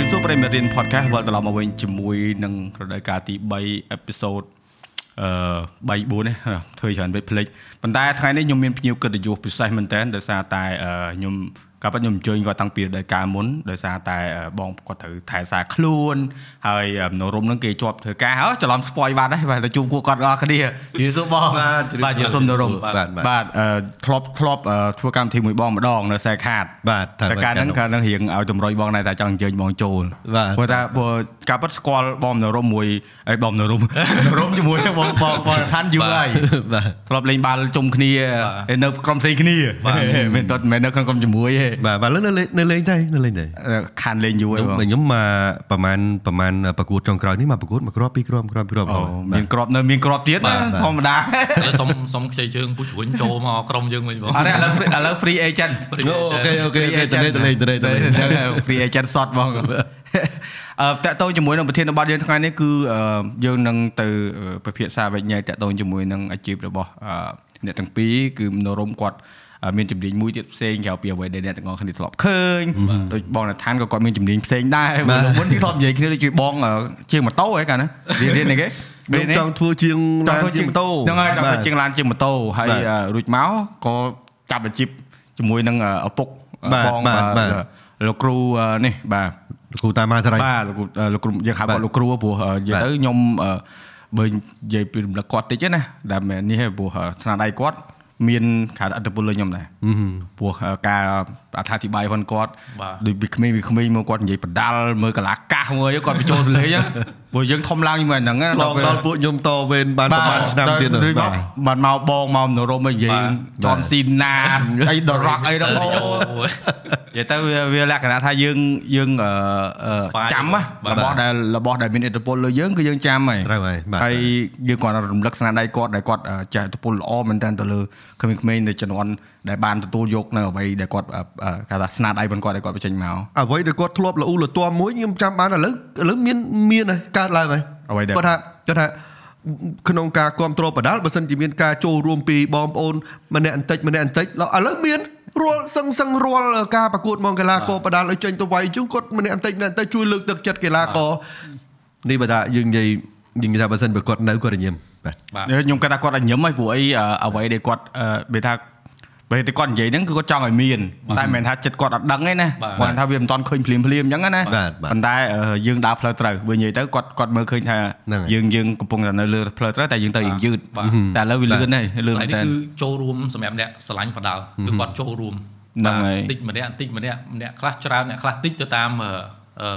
រាបសួរប្រិយមិត្តរៀន podcast វិលត្រឡប់មកវិញជាមួយនឹងរដូវកាលទី3 episode អឺ3 4នេះធ្វើច្រើនពេកភ្លេចប៉ុន្តែថ្ងៃនេះខ្ញុំមានភ្ញៀវកិត្តិយសពិសេសមែនតើដោយសារតែខ្ញុំ ក៏ប៉ុន្តែខ្ញុំអញ្ជើញគាត់តាំងពីរដូវកាលមុនដោយសារតែបងគាត់ត្រូវថែសារខ្លួនហើយនៅរុំហ្នឹងគេជាប់ធ្វើការអើច្រឡំស្ពយបាត់ហើយបាទទៅជួបពួកគាត់អស់គ្នាយល់សួរបងបាទយល់សុំនៅរុំបាទបាទធ្លាប់ធ្លាប់ធ្វើកម្មវិធីមួយបងម្ដងនៅខ្សែខាតបាទតែការហ្នឹងកាលហ្នឹងរៀងឲ្យតម្រុយបងដែរតែចង់អញ្ជើញបងចូលព្រោះថាព្រោះការពិតស្គាល់បងនៅរុំមួយអីបងនៅរុំនៅរុំជាមួយបងបងបងឋានយូរហើយបាទធ្លាប់លេងបាល់ជុំគ្នានៅក្រុមផ្សេងគ្នាមិនទៅមិននៅក្នុងក្រុមជាមួយទេបាទបាទលើនៅលេងតែនៅលេងតែខានលេងយូរហើយបងខ្ញុំមកប្រហែលប្រហែលប្រកួតចុងក្រោយនេះមកប្រកួតមកគ្រាប់ពីរគ្រាប់គ្រាប់ពីរគ្រាប់មានគ្រាប់នៅមានគ្រាប់ទៀតធម្មតាសុំសុំខ្ចីជើងពុះជ្រុញចូលមកក្រុមយើងវិញបងអរឥឡូវឥឡូវ free agent អូខេអូខេអូខេទៅលេងទៅលេងទៅលេងទៅលេង free agent សតបងអឺតាក់ទងជាមួយនឹងប្រធានបទយើងថ្ងៃនេះគឺយើងនឹងទៅពិភាក្សាវិញ្ញាតាក់ទងជាមួយនឹងអាជីពរបស់អ្នកទាំងពីរគឺមនោរមគាត់ មានជំនាញមួយទៀតផ្សេងក្រៅពីអ្វីដែលអ្នកទាំងអស់គ្នាធ្លាប់ឃើញដូចបងណឋានក៏គាត់មានជំនាញផ្សេងដែរមុននេះធ្លាប់និយាយគ្នាដូចជួយបងជាងម៉ូតូហ៎កាលណារៀនរៀននេះគេខ្ញុំចង់ធ្វើជាងឡានជាងម៉ូតូហ្នឹងហើយចង់ធ្វើជាងឡានជាងម៉ូតូហើយរួចមកក៏ចាប់អាជីពជាមួយនឹងឪពុកបងលោកគ្រូនេះបាទលោកគ្រូតាមសារីបាទលោកលោកគ្រូយើងហៅគាត់លោកគ្រូព្រោះនិយាយទៅខ្ញុំបើនិយាយពីរំលឹកគាត់តិចណាដែលនេះព្រោះស្នាដៃគាត់ មានការអត្តពលលើខ្ញុំដែរព្រោះការអត្ថាធិប្បាយផងគាត់ដូចពីក្មេងពីក្មេងមកគាត់និយាយបដាល់មើលកលាកាសមួយគាត់បញ្ចូលសលេងព្រោះយើងធំឡើងជាមួយហ្នឹងដល់ដល់ពួកខ្ញុំតវេនបានប្រហែលឆ្នាំទៀតបានមកបងមកនរមនិយាយចនស៊ីណាអីដរ៉កអីដល់អូនិយាយទៅវាលក្ខណៈថាយើងយើងចាំរបស់ដែលរបស់ដែលមានឥទ្ធិពលលើយើងគឺយើងចាំហើយត្រូវហើយហើយយើងគាត់រំលឹកស្នាដៃគាត់ដែលគាត់ចេះឥទ្ធិពលល្អមែនតើទៅលើ ក្មេងៗនៅជំនាន់ដែលបានទទួលយកនៅអ្វីដែលគាត់គេថាស្នាដៃរបស់គាត់ដែលគាត់បញ្ចេញមកអ្វីដែលគាត់ធ្លាប់លូលទាំមួយខ្ញុំចាំបានឥឡូវឥឡូវមានមានកើតឡើងហើយអ្វីដែលគាត់ថាគាត់ថាក្នុងការគ្រប់គ្រងបដាល់បើសិនជាមានការចូលរួមពីបងប្អូនម្នាក់បន្តិចម្នាក់បន្តិចឥឡូវមានរាល់សឹងសឹងរាល់ការប្រកួតមកកីឡាករបដាល់ឲ្យចេញទៅវាយជុំគាត់ម្នាក់បន្តិចម្នាក់ទៅជួយលើកទឹកចិត្តកីឡាករនេះបើថាយើងនិយាយយើងនិយាយថាបើសិនបើគាត់នៅគាត់រញឹមបាទ ខ្ញុំគាត់ថាគាត់រញឹមហើយព្រោះអីអ្វីដែលគាត់និយាយថាពេលតែគាត់និយាយហ្នឹងគឺគាត់ចង់ឲ្យមានតែមិនមែនថាចិត្តគាត់អត់ដឹងទេណាគាត់ថាវាមិនតន់ឃើញភ្លាមភ្លាមអញ្ចឹងណាប៉ុន្តែយើងដើរផ្លូវត្រូវបើនិយាយទៅគាត់គាត់មើលឃើញថាយើងយើងកំពុងតែនៅលើផ្លូវត្រូវតែយើងទៅយើងយឺតតែឥឡូវវាលឿនហើយលឿនតែនេះគឺចូលរួមសម្រាប់អ្នកស្រឡាញ់បដាល់គឺគាត់ចូលរួមហ្នឹងហើយតិចម្នាក់តិចម្នាក់ម្នាក់ខ្លះច្រើនអ្នកខ្លះតិចទៅតាម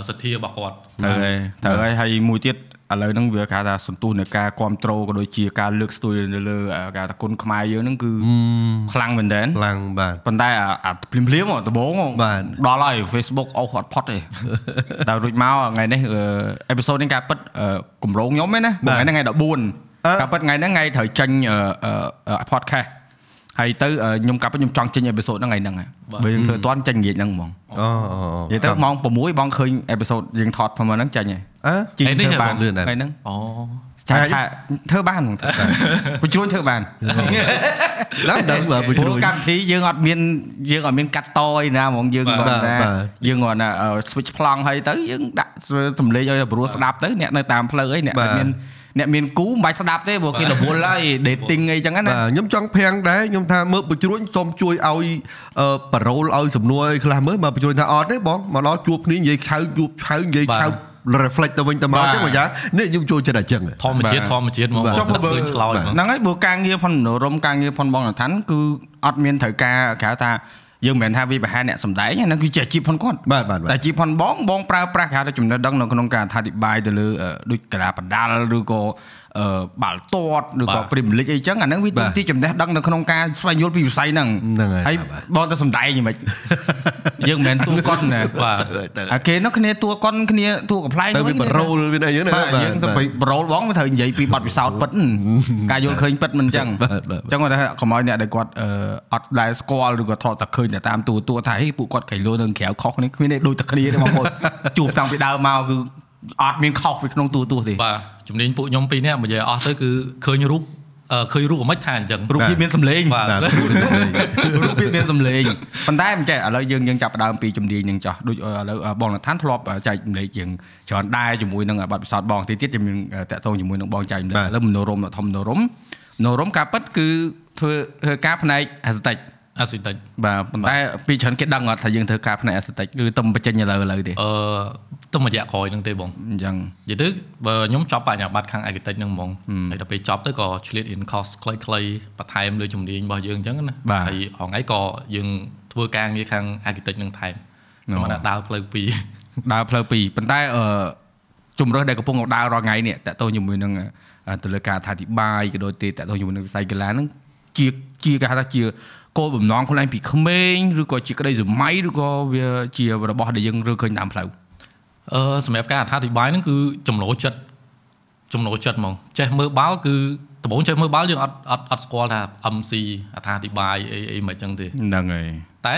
សទ្ធារបស់គាត់ត្រូវហើយត្រូវហើយហើយមួយទៀត ឥឡូវហ្នឹងវាគេថាសន្ទុះនៃការគ្រប់គ្រងក៏ដូចជាការលើកស្ទួយនៅលើការថាគុណខ្មែរយើងហ្នឹងគឺខ្លាំងមែនតើខ្លាំងបាទប៉ុន្តែអាភ្លាមភ្លាមដំបងដល់ហើយ Facebook អស់អត់ផុតទេតែរួចមកថ្ងៃនេះអេពីសូតនេះការពិតកម្រងខ្ញុំឯណាថ្ងៃនេះថ្ងៃ14ការពិតថ្ងៃហ្នឹងថ្ងៃត្រូវចេញ podcast ហើយទៅខ្ញុំកាប់ខ្ញុំចង់ចេញអេពីសូតហ្នឹងថ្ងៃហ្នឹងបើយើងធ្វើអត់ទាន់ចេញងាកហ្នឹងហ្មងអូនិយាយទៅម៉ោង6បងឃើញអេពីសូតយើងថតផងហ្នឹងចេញហើយអើជីងធ្វើបានថ្ងៃហ្នឹងអូចាថាធ្វើបានហ្មងបញ្ជ្រួញធ្វើបានឡើងដឹងបើបញ្ជ្រួញកម្មវិធីយើងអត់មានយើងអត់មានកាត់តអីណាហ្មងយើងគាត់ណាយើងគាត់ណា switch ប្លង់ហើយទៅយើងដាក់សំឡេងឲ្យព្រោះស្ដាប់ទៅអ្នកនៅតាមផ្លូវអីអ្នកមាន អ្នកមានគូមិនបាច់ស្ដាប់ទេព្រោះគេរវល់ហើយ dating អីចឹងណាបាទខ្ញុំចង់ភាំងដែរខ្ញុំថាមើលបញ្ជ្រួញសូមជួយឲ្យប៉ារ៉ូលឲ្យសំណួរឲ្យខ្លះមើលមកបញ្ជ្រួញថាអត់ទេបងមកដល់ជួបគ្នានិយាយឆៅជួបឆៅនិយាយឆៅ reflect ទៅវិញទៅមកចឹងមកយ៉ានេះខ្ញុំចូលចិត្តតែចឹងធម្មជាតិធម្មជាតិមកចុះបើឆ្លោយហ្នឹងហើយបើការងារផុនរមការងារផុនបងឋានគឺអត់មានត្រូវការគេហៅថា យើងមិនមែនថាវាប្រហែលអ្នកសំដែងហ្នឹងគឺជាអាជីពផងគាត់បាទបាទតែអាជីពផងបងបងប្រើប្រាស់គេហៅថាចំណេះដឹងនៅក្នុងការអធិប្បាយទៅលើដូចកីឡាបដាល់ឬក៏អឺ បាល់ទាត់ឬក៏ព្រីមលីកអីចឹងអាហ្នឹងវាទីចំណេះដឹងនៅក្នុងការស្វែងយល់ពីវិស័យហ្នឹងហើយបងទៅសំដែងយ៉ាងម៉េចយើងមិនមែនតួកុនណាបាទអាគេនោះគ្នាតួកុនគ្នាតួកំ pl ែងទៅវាបរោលវាអីហ្នឹងណាបាទយើងទៅបរោលបងវាត្រូវនិយាយពីបទពិសោធន៍ពិតការយល់ឃើញពិតមិនចឹងអញ្ចឹងគាត់ថាកុំឲ្យអ្នកដែលគាត់អត់ដែលស្គាល់ឬក៏ថតតែឃើញតែតាមតួតួថាហេពួកគាត់កៃលោនៅក្រៅខុសគ្នាគ្មានទេដូចតែគ្នាទេបងប្អូនជួបតាំងពីដើមមកគឺ អត់មានខុសពីក្នុងទូទស្សន៍ទេបាទជំនាញពួកខ្ញុំពីរនាក់និយាយអស់ទៅគឺឃើញរូបអឺឃើញរូបមិនថាអញ្ចឹងរូបភាពមានសម្លេងបាទបាទរូបភាពមានសម្លេងប៉ុន្តែមិនចេះឥឡូវយើងយើងចាប់ផ្ដើមពីជំនាញនឹងចោះដូចឥឡូវបងនឋានធ្លាប់ចែកចម្លែកយើងច្រើនដែរជាមួយនឹងបាត់ពិសោធន៍បងទីទៀតជំនាញតាក់ទងជាមួយនឹងបងចែកចម្លែកបាទឥឡូវមនោរមធម្មមនោរមមនោរមការពិតគឺធ្វើធ្វើការផ្នែកអេស្តិចអាស៊ីតិចបាទប៉ុន្តែពីច្រើនគេដឹងអត់ថាយើងធ្វើការផ្នែកអេស្តិចគឺទំបញ្ចេញឥឡូវឥឡូវទេអឺ ទៅមួយរយៈក្រោយហ្នឹងទេបងអញ្ចឹងនិយាយទៅបើខ្ញុំចប់បញ្ញាបត្រខាង architect ហ្នឹងហ្មងហើយដល់ពេលចប់ទៅក៏ឆ្លៀត in course ខ្លីៗបន្ថែមលើជំនាញរបស់យើងអញ្ចឹងណាបាទហើយហងៃក៏យើងធ្វើការងារខាង architect ហ្នឹងថែមអូខ្ញុំថាដើរផ្លូវពីរដើរផ្លូវពីរប៉ុន្តែអឺជំរើសដែលកំពុងដើររាល់ថ្ងៃនេះតាក់ទងជាមួយនឹងអឺទៅលើការអធិប្បាយក៏ដូចជាតាក់ទងជាមួយនឹងវិស័យកីឡាហ្នឹងជាជាគេហៅថាជាគោលបំណងខ្លួនឯងពីក្មេងឬក៏ជាក្តីសម័យឬក៏វាជារបស់ដែលយើងរើឃើញតាមផ្លូវ អឺសម្រាប់ការអត្ថាធិប្បាយហ្នឹងគឺចំណូលចិត្តចំណូលចិត្តហ្មងចេះមើលបាល់គឺដំបូងចេះមើលបាល់យើងអត់អត់អត់ស្គាល់ថា MC អត្ថាធិប្បាយអីអីមិនអញ្ចឹងទេហ្នឹងហើយតែ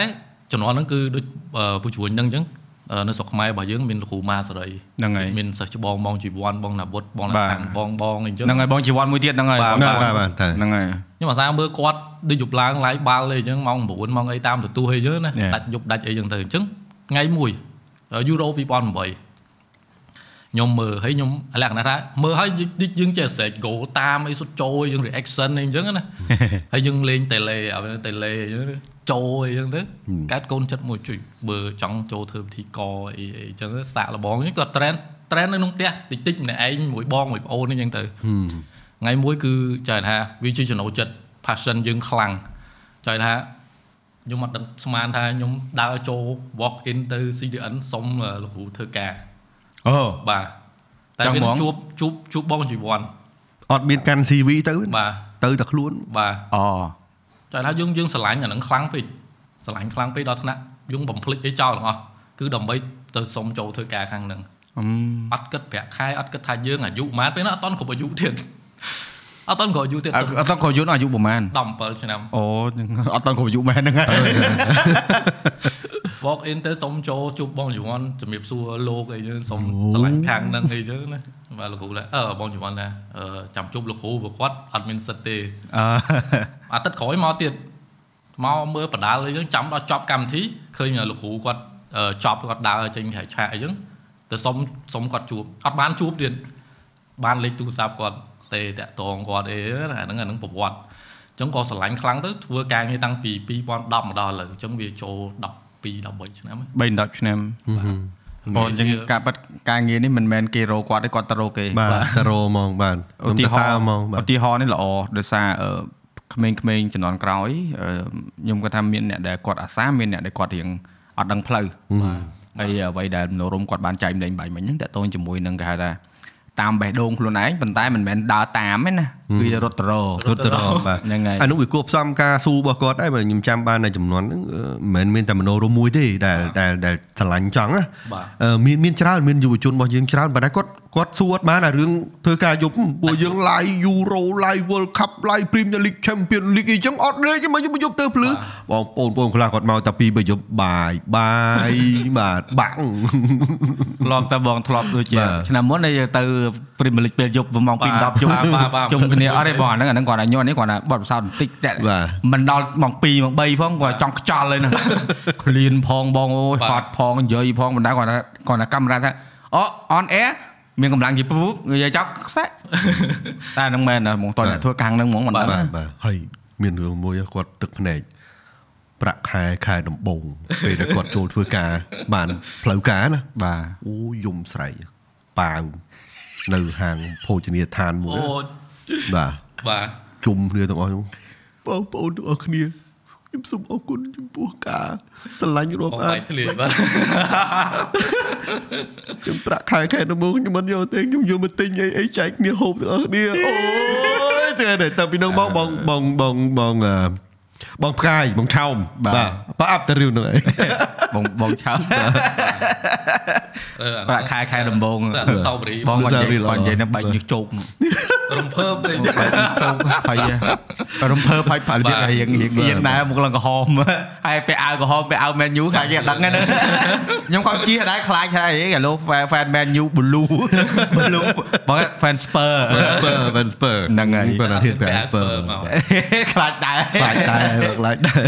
ជំនាន់ហ្នឹងគឺដូចអឺពូជួញហ្នឹងអញ្ចឹងអឺនៅស្រុកខ្មែររបស់យើងមានលោកគ្រូម៉ាសេរីហ្នឹងហើយមានសិស្សច្បងបងជីវ័នបងណាវុធបងណាបាទតាំងបងបងអីអញ្ចឹងហ្នឹងហើយបងជីវ័នមួយទៀតហ្នឹងហើយបាទបាទបាទបាទតែហ្នឹងហើយខ្ញុំអាសាមើលគាត់ដូចយប់ឡើងឡាយបាល់អីអញ្ចឹងម៉ោង9ម៉ោងអីតាមទទូសអីអញ្ចឹងណា Yeah. ដាច់យប់ដាច់អីអញ្ចឹងទៅអញ្ចឹងថ្ងៃមួយ យូរ៉ូ2008ខ្ញុំមើលហើយខ្ញុំលក្ខណៈថាមើលហើយយើងយើងចេះស្រែក goal តាមអីសុទ្ធចូលយើង reaction អីអញ្ចឹងណាហើយយើងលេង tele អត់ tele អញ្ចឹងចូលអីអញ្ចឹងទៅកើតកូនចិត្តមួយជួយបើចង់ចូលធ្វើពិធីកអីអីអញ្ចឹងសាក់លបងហ្នឹងគាត់ trend trend នៅក្នុងផ្ទះតិចតិចម្នាក់ឯងមួយបងមួយប្អូនអីអញ្ចឹងទៅថ្ងៃមួយគឺចែកថាវាជាចំណូលចិត្ត passion យើងខ្លាំងចែកថា ខ្ញុំអត់ដឹងស្មានថាខ្ញុំដើរចូល walk in ទៅ CDN សុំលោកគ្រូធ្វើការអូបាទតែចង់វាហ្មងជួបជួបជួបបងជីវ័នអត់មានកាន់ CV ទៅបាទទៅតែខ្លួនបាទអូចែកថាយើងយើងស្រឡាញ់អាហ្នឹងខ្លាំងពេកស្រឡាញ់ខ្លាំងពេកដល់ថ្នាក់យើងបំភ្លេចអីចោលទាំងអស់គឺដើម្បីទៅសុំចូលធ្វើការខាងហ្នឹងអឺអត់គិតប្រាក់ខែអត់គិតថាយើងអាយុប៉ុន្មានពេលហ្នឹងអត់តន់គ្រប់អាយុទៀត អត់តន់គ្រប់អាយុទៀតអត់អត់តក៏យន្តអាយុប្រហែល17ឆ្នាំអូអត់តក៏អាយុមែនហ្នឹងហើយ walk in ទៅសុំចូលជួបបងជីវ័នជំរាបសួរលោកអីចឹងសុំឆ្លាញ់ខាងហ្នឹងអីចឹងណាបាទលោកគ្រូថាអឺបងជីវ័នថាអឺចាំជួបលោកគ្រូព្រោះគាត់អត់មានសិទ្ធទេអឺអាទិត្យក្រោយមកទៀតមកមើលបដាលអីចឹងចាំដល់ចប់កម្មវិធីឃើញលោកគ្រូគាត់អឺចប់គាត់ដើរចេញឆាកឆាកអីចឹងទៅសុំសុំគាត់ជួបអត់បានជួបទៀតបានលេខទូរស័ព្ទគាត់ ទេតាក់តងគាត់អីអាហ្នឹងអាហ្នឹងប្រវត្តិអញ្ចឹងក៏ស្រឡាញ់ខ្លាំងទៅធ្វើការងារតាំងពី2010មកដល់ឥឡូវអញ្ចឹងវាចូល12 13ឆ្នាំហើយ3 10ឆ្នាំអូអញ្ចឹងការប៉ັດការងារនេះមិនមែនគេរកគាត់ទេគាត់ទៅរកគេបាទតារោហ្មងបាទឧទាហរណ៍ហ្មងបាឧទទាហរណ៍នេះល្អដោយសារអឺក្មេងៗជំនាន់ក្រោយអឺខ្ញុំគាត់ថាមានអ្នកដែលគាត់អាសាមានអ្នកដែលគាត់រៀងអត់ដឹងផ្លូវហើយអ្វីដែលមនោរមគាត់បានចែកម្លែងបាញ់មិញហ្នឹងតើតូនជាមួយនឹងគេហៅថា តាមបេះដូងខ្លួនឯងប៉ុន្តែមិនមែនដើរតាមទេណា គឺរត់ទៅរករត់ទៅរកបាទហ្នឹងហើយអានោះវាគួបផ្សំការស៊ូរបស់គាត់ដែរបើខ្ញុំចាំបាននៅចំនួនហ្នឹងអឺមិនមែនមានតែមโนរមមួយទេដែលដែលដែលឆ្លាញ់ចង់ណាបាទអឺមានមានច្រើនមានយុវជនរបស់យើងច្រើនប៉ុន្តែគាត់គាត់ស៊ូអត់បានអារឿងធ្វើការយប់ពួកយើង live Euro live World Cup live Premier League Champion League អីចឹងអត់ទេមកយប់មកយប់ទៅភ្លឺបងប្អូនបងខ្លះគាត់មកតែពីបើយប់បាយបាយបាទបាក់ធ្លាប់តែបងធ្លាប់ដូចជាបាទឆ្នាំមុនដែលទៅ Premier League ពេលយប់ម៉ោង2បាទ10យប់បាទបាទបាទជុំគ្នាអត់ទេបងអាហ្នឹងអាហ្នឹងគាត់តែញ័រនេះគាត់តែបត់ពិសោធន៍បន្តិចតែបាទមិនដល់ម៉ោង2ម៉ោង3ផងគាត់ចង់ខ្ចល់ហើយហ្នឹងឃ្លានផងបងអូយបាទហត់ផងនិយាយផងបណ្ដាគាត់ថាគាត់ថាកាមេរ៉ាថាអូ on air មានកម្លាំងយីពុបនិយាយចោលខ្សែតែហ្នឹងមែនណាហ្មងតើអ្នកធ្វើកាំងហ្នឹងហ្មងមិនបាទដឹងបាទហើយមានរឿងមួយគាត់ទឹកភ្នែកប្រាក់ខែខែដំបូងពេលដែលគាត់ចូលធ្វើការបានផ្លូវការណាបាទអូយំស្រែកប៉ាវនៅហាងភោជនីយដ្ឋានមួយអូ បាទបាទជុំគ្នាទាំងអស់ហ្នឹងបងប្អូនទាំងអស់គ្នាខ្ញុំសូមអរគុណចំពោះការស្រឡាញ់រាប់បងអាបាយនធ្លាយបាទខ្ញុំប្រាក់ខែខែដំបូងខ្ញុំមិនយកទេខ្ញុំយកមកទិញអីអីចែកគ្នាហូបទាំងអស់គ្នាអូយតែតែតាំងពីនោះមកបងបងបងបងអឺ បងផ្កាយបងឆោមបាទបាទបើអាប់តែរឿងហ្នឹងឯងបងបងឆៅអឺប្រាក់ខែខែដំបងអនុស្សាវរីយ៍បងគាត់និយាយល្អគាត់និយាយនឹងបែកញើសជោករំភើបពេកហើយរំភើបហើយផលិតរៀងរៀងរៀងដែរមកឡើងក្រហមហើយពេលអាវក្រហមពេលអាវ Man U ខាងគេអត់ដឹងហ្នឹងខ្ញុំក៏ជិះដែរខ្លាចហើយឥឡូវ fan Man U blue blue បង fan Spur ស្ពើវិញស្ពើហ្នឹងហើយបាទធានបែស្ពើមកខ្លាចដែរខ្លាចដែរខ្លាចដែរ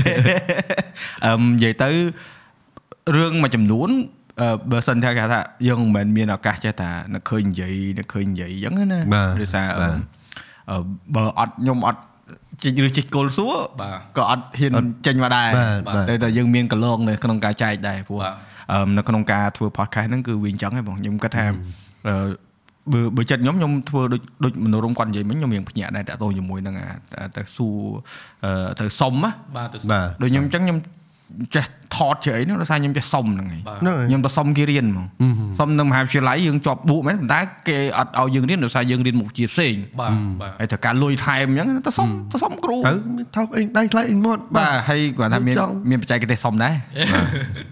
អឹមនិយាយទៅរឿងមួយចំនួនអឺបើសិនថាគេថាយើងមិនមែនមានឱកាសចេះតានឹកឃើញនិយាយនឹកឃើញនិយាយអញ្ចឹងណាបាទដោយសារបាទអឺបើអត់ខ្ញុំអត់ជីកឬជីកគោលសួរបាទក៏អត់ហ៊ានចេញមកដែរបាទបាទតែតែយើងមានកលងនៅក្នុងការចែកដែរព្រោះបាទអឺនៅក្នុងការធ្វើ podcast ហ្នឹងគឺវាអញ្ចឹងហ៎បងខ្ញុំគិតថាអឺ បើបើចិត្តខ្ញុំខ្ញុំធ្វើដូចដូចមនោរមគាត់និយាយមិញខ្ញុំរៀងភ្ញាក់ដែរតាក់ទងជាមួយនឹងអាទៅសួរអឺទៅសុំណាបាទទៅបាទដូចខ្ញុំអញ្ចឹងខ្ញុំចេះថតជាអីហ្នឹងដោយសារខ្ញុំចេះសុំហ្នឹងឯងបាទហ្នឹងហើយខ្ញុំទៅសុំគេរៀនហ្មងសុំនៅមហាវិទ្យាល័យយើងជាប់បួកមែនប៉ុន្តែគេអត់ឲ្យយើងរៀនដោយសារយើងរៀនមុខវិជ្ជាផ្សេងបាទបាទហើយត្រូវការលុយថែមអញ្ចឹងទៅសុំទៅសុំគ្រូទៅមានថោកអីដៃថ្លៃអីមកបាទហើយគាត់ថាមានចង់មានបច្ចេកទេសសុំដែរ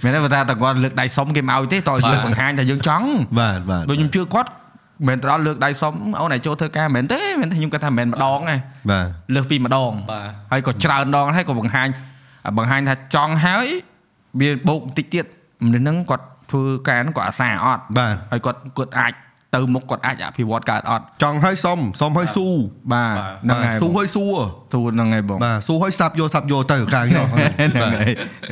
មានតែគាត់ថាតែគាត់លើកដៃសុំគេមកឲ្យទេតើយើងបង្ហាញថាយើងចង់បាទបាទដូចខ្ញុំជឿគាត់ មិនទៅដល់លើកដៃសុំអូនឲ្យចូលធ្វើការមិនមែនទេមិនទេខ្ញុំគាត់ថាមិនមែនម្ដងទេបាទលើសពីម្ដងបាទហើយក៏ច្រើនដងហើយក៏បង្ហាញបង្ហាញថាចង់ហើយវាបូកបន្តិចទៀតមនុស្សហ្នឹងគាត់ធ្វើការហ្នឹងគាត់អាសាអត់បាទហើយគាត់គាត់អាច ទៅមុខគាត់អាចអភិវឌ្ឍកើតអត់ចង់ឲ្យសុំសុំឲ្យស៊ូបាទហ្នឹងហើយស៊ូឲ្យស៊ូស៊ូហ្នឹងហើយបងបាទស៊ូឲ្យសាប់យកសាប់យកទៅការងារហ្នឹងហើយ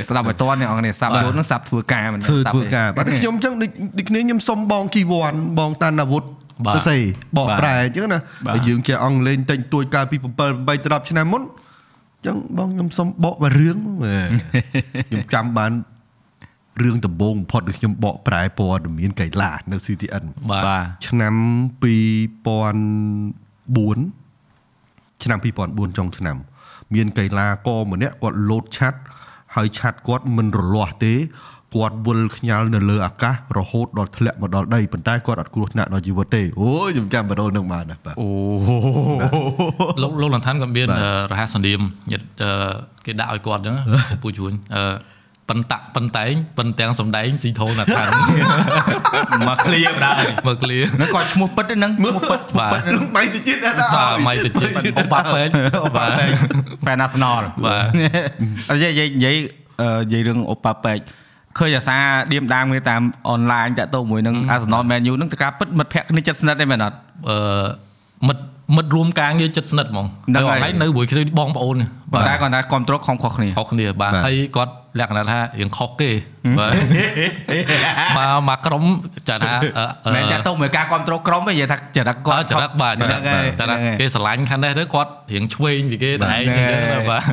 ស្ដាប់ឲ្យតន់អ្នកនរគ្នាសាប់យល់ហ្នឹងសាប់ធ្វើការមិនមែនធ្វើសាប់ធ្វើទេការបាទដូចខ្ញុំអញ្ចឹងដូចដូចគ្នាខ្ញុំសុំបងជីវ័នបងតាន់អាវុធបាទទៅសេបកបាទប្រែអញ្ចឹងណាបាទហើយយើងចេះអង់គ្លេសតិចតួចកាលពី7 8 10ឆ្នាំមុនអញ្ចឹងបងខ្ញុំសុំបកមួយរឿងហ្មងខ្ញុំចាំបាន រឿងដំបូងបំផុតដូចខ្ញុំបកប្រែព័ត៌មានកៃឡានៅ CTN បាទបាទឆ្នាំ2004ឆ្នាំ2004ចុងឆ្នាំ មានកីឡាកកម្នាក់គាត់លោតឆាត់ហើយឆាត់គាត់មិនរលាស់ទេគាត់វិលខ្ញាល់នៅលើអាកាសរហូតដល់ធ្លាក់មកដល់ដីប៉ុន្តែគាត់អត់គ្រោះថ្នាក់ដល់ជីវិតទេអូយខ្ញុំចាំបដូរនឹងបានណាបាទអូលោកលោកលន្តាន់ក៏មានអឺរហស្សនាមញាតិអឺគេដាក់ឲ្យគាត់អញ្ចឹងពូជួនអឺ ប៉ុន្តាក់ប៉ុន្តែងប៉ុន្ទាំងសំដែងស៊ីធូនអាថានមកឃ្លៀបដែរមើលឃ្លាហ្នឹងគាត់ឈ្មោះពិតហ្នឹងឈ្មោះពិតបាទនឹងបាយទៅជាតិណាស់បាទមិនទៅចិត្តអូបាពេកបាទ fan Arsenal បាទអត់និយាយនិយាយអឺនិយាយរឿងអូប៉ាពេកឃើញអាសាឌៀមដាមគ្នាតាមអនឡាញតាក់ទងជាមួយនឹង Arsenal Man U ហ្នឹងតើការពិតមិត្តភក្តិគ្នាចិត្តស្និទ្ធទេមែនអត់អឺមិត្ត មិត្តរួមការងារចិត្តស្និទ្ធហ្មងហ្នឹងទៅហើយអនឡាញនៅមួយគ្នាបងប្អូនបើតែគាត់ថាគ្រប់គ្រងខំខុសគ្នាខុសគ្នាបាទហើយគាត់លក្ខណៈថារៀងខុសគេបាទមកមកក្រុមចាថាអឺអឺមែនតាក់ទងមួយការគ្រប់គ្រងក្រុមទេនិយាយថាចរិតគាគាត់ត់ចរិតបាទចរិតហ្នឹងហើយចរិតហ្នឹងហើយគេស្រឡាញ់ខាងនេះទៅគាត់រៀងឆ្វេងពីគេតែឯងហ្នឹងហើយអញ្ចឹងណាបាទ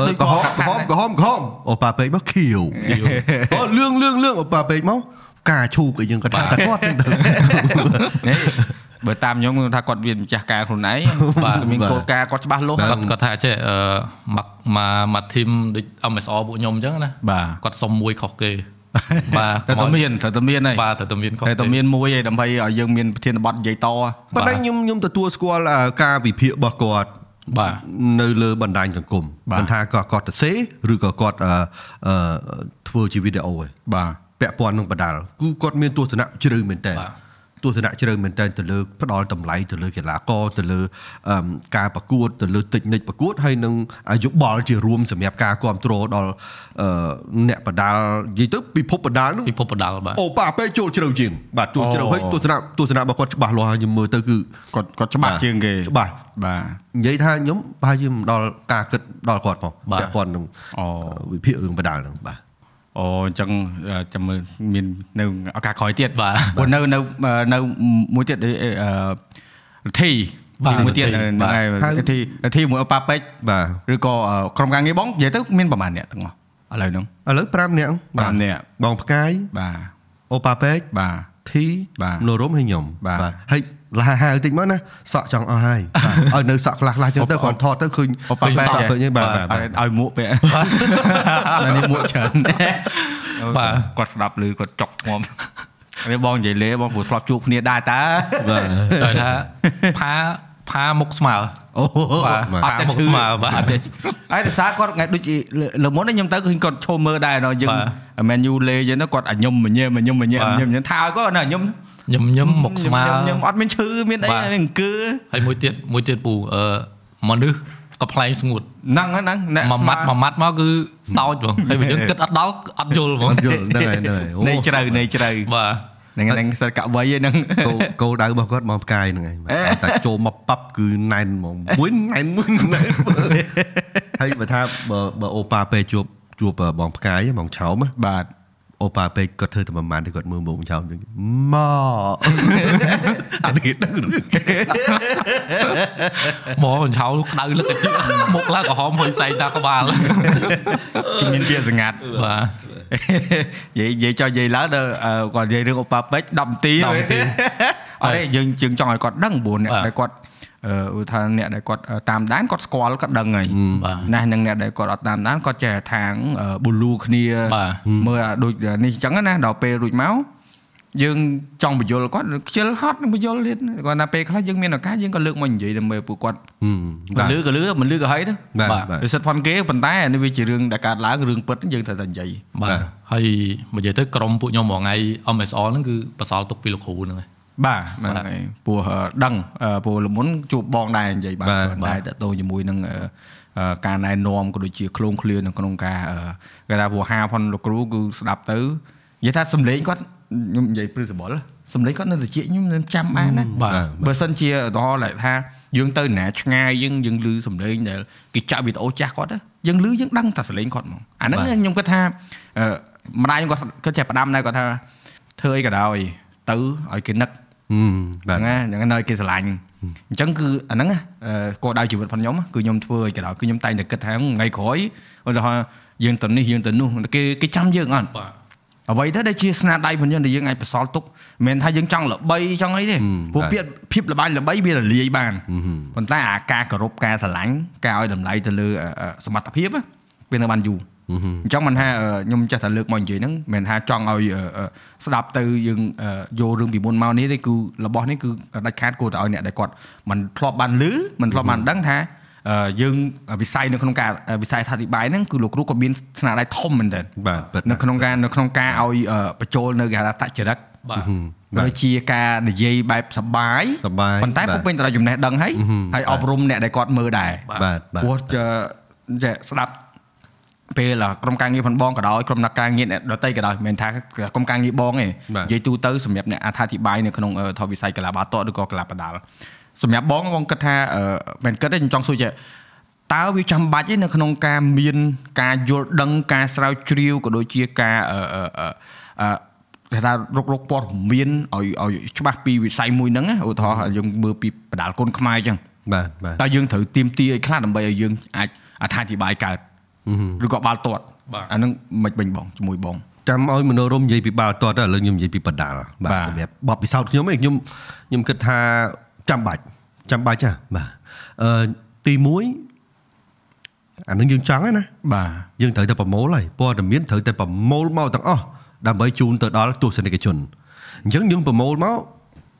បើក្រហមក្រហមក្រហមក្រហមអូប៉ាពេកមកខៀវអូលឿងលឿងលឿងអូប៉ាពេកមកការឈូកអីយើងគាត់ថាតែគាត់ហ្នឹងទៅនេះ បើតាមខ្ញុំខ្ញុំថាគាត់វាម្ចាស់ការខ្លួនឯងបាទមានគោលការណ៍គាត់ច្បាស់លាស់គាត់គាត់ថាចេះអឺមកមកមកធីមដូច MSR ពួកខ្ញុំអញ្ចឹងណាបាទគាត់សុំមួយខុសគេបាទតែតែមានតែតែមានហើយបាទតែតែមានខុសតែតែមានមួយឯងដើម្បីឲ្យយើងមានប្រធានបទនិយាយតប៉ុន្តែខ្ញុំខ្ញុំទទួលស្គាល់អ่าការវិភាគរបស់គាត់បាទនៅលើបណ្ដាញសង្គមបាទមិនថាគាត់គាត់ទៅសេឬក៏គាត់អឺអឺធ្វើជាវីដេអូឯងបាទពាក់ព័ន្ធនឹងបដាល់គឺគាត់មានទស្សនៈជ្រៅមែនតើបាទ ទស្សនៈជ្រៅមែនតើទៅលើផ្ដល់តម្លៃទៅលើកីឡាករទៅលើអឺការប្រកួតទៅលើតិចនិចប្រកួតហើយនឹងយោបល់ជារួមសម្រាប់ការគ្រប់គ្រងដល់អឺអ្នកបដាល់និយាយទៅពិភពបដាល់នោះពិភពបដាល់បាទអូប៉ាពេកចូលជ្រៅជាងបាទចូលជ្រៅអូហើយទស្សនៈទស្សនៈរបស់គាត់ច្បាស់លាស់ហើយខ្ញុំមើលទៅគឺគាត់គាត់ច្បាស់ជាងគេច្បាស់បាទនិយាយថាខ្ញុំប្រហែលជាមិនដល់ការគិតដល់គាត់ផងបាទពាក់ព័ន្ធនឹងអូវិភាគរឿងបដាល់ហ្នឹងបាទ អូអញ្ចឹងអឺចាំមើលមាននៅឱកាសក្រោយទៀតបាទព្រោះនៅនៅនៅមួយទៀតអឺរធីបាទមួយទៀតរធីហ្នឹងបាទហើយហើយរធីរធីមួយអប៉ាពេកបាទឬក៏អឺក្រុមការងារបងនិយាយទៅមានប្រហែលអ្នកទាំងអស់ឥឡូវហ្នឹងឥឡូវ5នាក់5នាក់បងផ្កាយបាទអូប៉ាពេកបាទ ធីបាទនរមហើយខ្ញុំបាទហើយលះហាវតិចមកណាសក់ចង់អស់ហើយឲ្យនៅសក់ខ្លះខ្លះចឹងទៅគាត់ថតទៅឃើញអូប៉ាពេកសក់ឃើញហើយបាទបាទឲ្យឲ្យមួកពេកអានេះមួកច្រើនបាទគាត់ស្ដាប់ឬគាត់ចុកធ្ងំនេះបងនិយាយលេបងព្រោះធ្លាប់ជួបគ្នាដែរតើបាទដោយថាផា ផផាមុខស្មើអូបាទបាទអត់តែមុខស្មើបាទអត់ទេហើយតែសារគាត់ថ្ងៃដូចជាលើមុននេះខ្ញុំទៅឃើញគាត់ឈោមមើលដែរដល់យើងបាទមែនយូលេចឹងទៅគាត់អាញុំមញ៉េមញឹមមញ៉េមញ៉េមញ៉េមថាឲ្យគាត់ណាញុំញឹមញឹមមុខស្មើខ្ញុំអត់មានឈឺមានអីបាទអង្គើហើយមួយទៀតមួយទៀតពូអឺមនុស្សក៏ផ្លែងស្ងួតហ្នឹងហ្នឹងអ្នកមួយម៉ាត់មួយម៉ាត់មកគឺសោចហ្មងហើយបើយើងគិតអត់ដល់អត់យល់ហ្មងយល់ហ្នឹងហើយហ្នឹងហើយអូនៃជ្រៅនៃជ្រៅបាទ ហ្នឹងហ្នឹងសិតកវ័យហ្នឹងគោលគោលដៅរបស់គាត់មកផ្កាយហ្នឹងឯងបាទតែចូលមកប៉ាប់គឺណែនហ្មងមួយណែនមួយណែនហើយបើថាបើបើអូប៉ាពេលជួបជួបបងផ្កាយហ្មងឆោមបាទអូប៉ាពេកគាត់ធ្វើតែប្រហែលទេគាត់មើលមុខឆោមចឹងមកអានេះដឹងរឿងមកបញ្ឆោក្តៅលឹកតិចមុខឡើងក្រហមហុយសែងតាក្បាលជំនាញពាក្យសង្កាត់បាទ និយាយនិយាយចោះនិយាយឡើងដល់អឺគាត់និយាយរឿងឧបពេជ្រ10នាទី10នាទីអត់ទេយើងយើងចង់ឲ្យគាត់ដឹងព្រោះអ្នកបាទដែលគាត់អឺឧទាហរណ៍អ្នកដែលគាត់អឺតាមដានគាត់ស្គាល់គាត់ដឹងហើយបាទណាស់នឹងអ្នកដែលគាត់អត់តាមដានគាត់ចេះថាងប៊ូលូគ្នាបាទមើលអាដូចនេះអញ្ចឹងណាដល់ពេលរួចមក យើងចង់បញ្យល់គាត់ខ្ជិលហត់នឹងបញ្យល់ទៀតគាត់ថាពេលខ្លះយើងមានឱកាសយើងក៏លើកមកនិយាយដើម្បីពួកគាត់បាទលឺក៏លឺមិនលឺក៏ហីទៅបាទបាទបាទវាសិតផនគេប៉ុន្តែអានេះវាជារឿងដែលកើតឡើងរឿងពិតយើងត្រូវតែនិយាយបាទបាទហើយនិយាយទៅក្រុមពួកខ្ញុំមួយថ្ងៃ MSR ហ្នឹងគឺបសល់ទុកពីលោកគ្រូហ្នឹងឯងបាទហ្នឹងហើយព្រោះអឺដឹងអឺព្រោះលមុនជួបបងដែរនិយាយបានបាទគាត់ដែរតទៅជាមួយនឹងអឺអឺការណែនាំក៏ដូចជាឃ្លោងឃ្លាននៅក្នុងការអឺគេថាព្រោះហាផនលោកគ្រូគឺស្ដាប់ទៅនិយាយថាសំឡេងគាត់ ខ្ញុំនិយាយព្រឹសបលសំឡេងគាត់នៅត្រជាខ្ញុំខ្ញុំចាំបានណាបាទបើសិនជាឧទាហរណ៍ថាយើងទៅណាឆ្ងាយយើងយើងឮសំឡេងដែលគេចាក់វីដេអូចាស់គាត់ណាយើងឮយើងដឹងតែសំឡេងគាត់ហ្មងអាហ្នឹងបាទខ្ញុំគិតថាអឺម្ដាយខ្ញុំគាត់គាត់ចេះផ្ដាំដែរគាត់ថាធ្វើអីក៏ដោយទៅឲ្យគេនឹកហឹមបាទហ្នឹងណាហ្នឹងនៅគេស្រឡាញ់អញ្ចឹងគឺអាហ្នឹងណាអឺគោលដៅជីវិតផងខ្ញុំគឺខ្ញុំធ្វើឲ្យក៏ដោយគឺខ្ញុំតែងតែគិតថាថ្ងៃក្រោយឧទាហរណ៍យើងទៅនេះយើងទៅនោះគេគេចាំយើងអត់បាទ អ្វីទៅដែលជាស្នាដៃផងយើងដែលយើងអាចបន្សល់ទុកមិនមែនថាយើងចង់ល្បីចង់អីទេព្រោះពាក្យភាពល្បាញល្បីវារលាយបានប៉ុន្តែអាការគោរពការស្រឡាញ់ការឲ្យតម្លៃទៅលើអឺអឺសមត្ថភាពណាវានៅបានយូរអញ្ចឹងមិនថាអឺខ្ញុំចេះតែលើកមកនិយាយហ្នឹងមិនមែនថាចង់ឲ្យអឺអឺស្ដាប់ទៅយើងអឺយករឿងពីមុនមកនេះទេគឺរបស់នេះគឺដាច់ខាតគួរតែឲ្យអ្នកដែលគាត់មិនធ្លាប់បានឮមិនធ្លាប់បានដឹងថាអឺ យើងវិស័យនៅក្នុងការវិស័យថាធិបាយហ្នឹងគឺលោកគ្រូក៏មានស្នាដៃធំមែនទែនបាទពិតនៅក្នុងការនៅក្នុងការឲ្យអឺបញ្ចូលនៅគេហៅថាតចរិតបាទបាទដូចជាការនិយាយបែបសបាយសប្បាយប៉ុន្តែបាទពុំពេញទៅដោយចំណេះដឹងហើយហើយអប់រំអ្នកដែលគាត់មើលដែរបាទបាទបាទព្រោះចេះចេះស្ដាប់ពេលក្រុមការងារផងបងក៏ដោយក្រុមអ្នកការងារអ្នកដតីក៏ដោយមិនមែនថាក្រុមការងារបងទេបាទនិយាយទូទៅសម្រាប់អ្នកអត្ថាធិប្បាយនៅក្នុងអឺថវិស័យកីឡាបាល់ទាត់ឬក៏កីឡាបដាល់ សម្រាប់បងបងគិតថាអឺមិនគិតទេខ្ញុំចង់សួរចេះតើវាចាំបាច់ទេនៅក្នុងការមានការយល់ដឹងការស្រាវជ្រាវក៏ដូចជាការអឺអឺអឺអឺគេថារករកព័ត៌មានឲ្យឲ្យច្បាស់ពីវិស័យមួយហ្នឹងណាឧទាហរណ៍យើងមើលពីបដាល់គុនខ្មែរអញ្ចឹងបាទបាទតើយើងត្រូវទៀមទីឲ្យខ្លះដើម្បីឲ្យយើងអាចអត្ថាធិប្បាយកើតឬក៏បាល់ទាត់បាទអាហ្នឹងមិនបេញបងជាមួយបងចាំឲ្យមនោរមនិយាយពីបាល់ទាត់ទៅឥឡូវខ្ញុំនិយាយពីបដាល់បាទបាទសម្រាប់បបពិសោធន៍ខ្ញុំឯងខ្ញុំខ្ញុំគិតថាចាំបាច់ ចាំបាច់ចាបាទអឺទី1អានឹងយើងចង់ហើយណាបាទយើងត្រូវតែប្រមូលហើយព័ត៌មានត្រូវតែប្រមូលមកទាំងអស់ដើម្បីជូនទៅដល់ទស្សនិកជនអញ្ចឹងយើងប្រមូលមក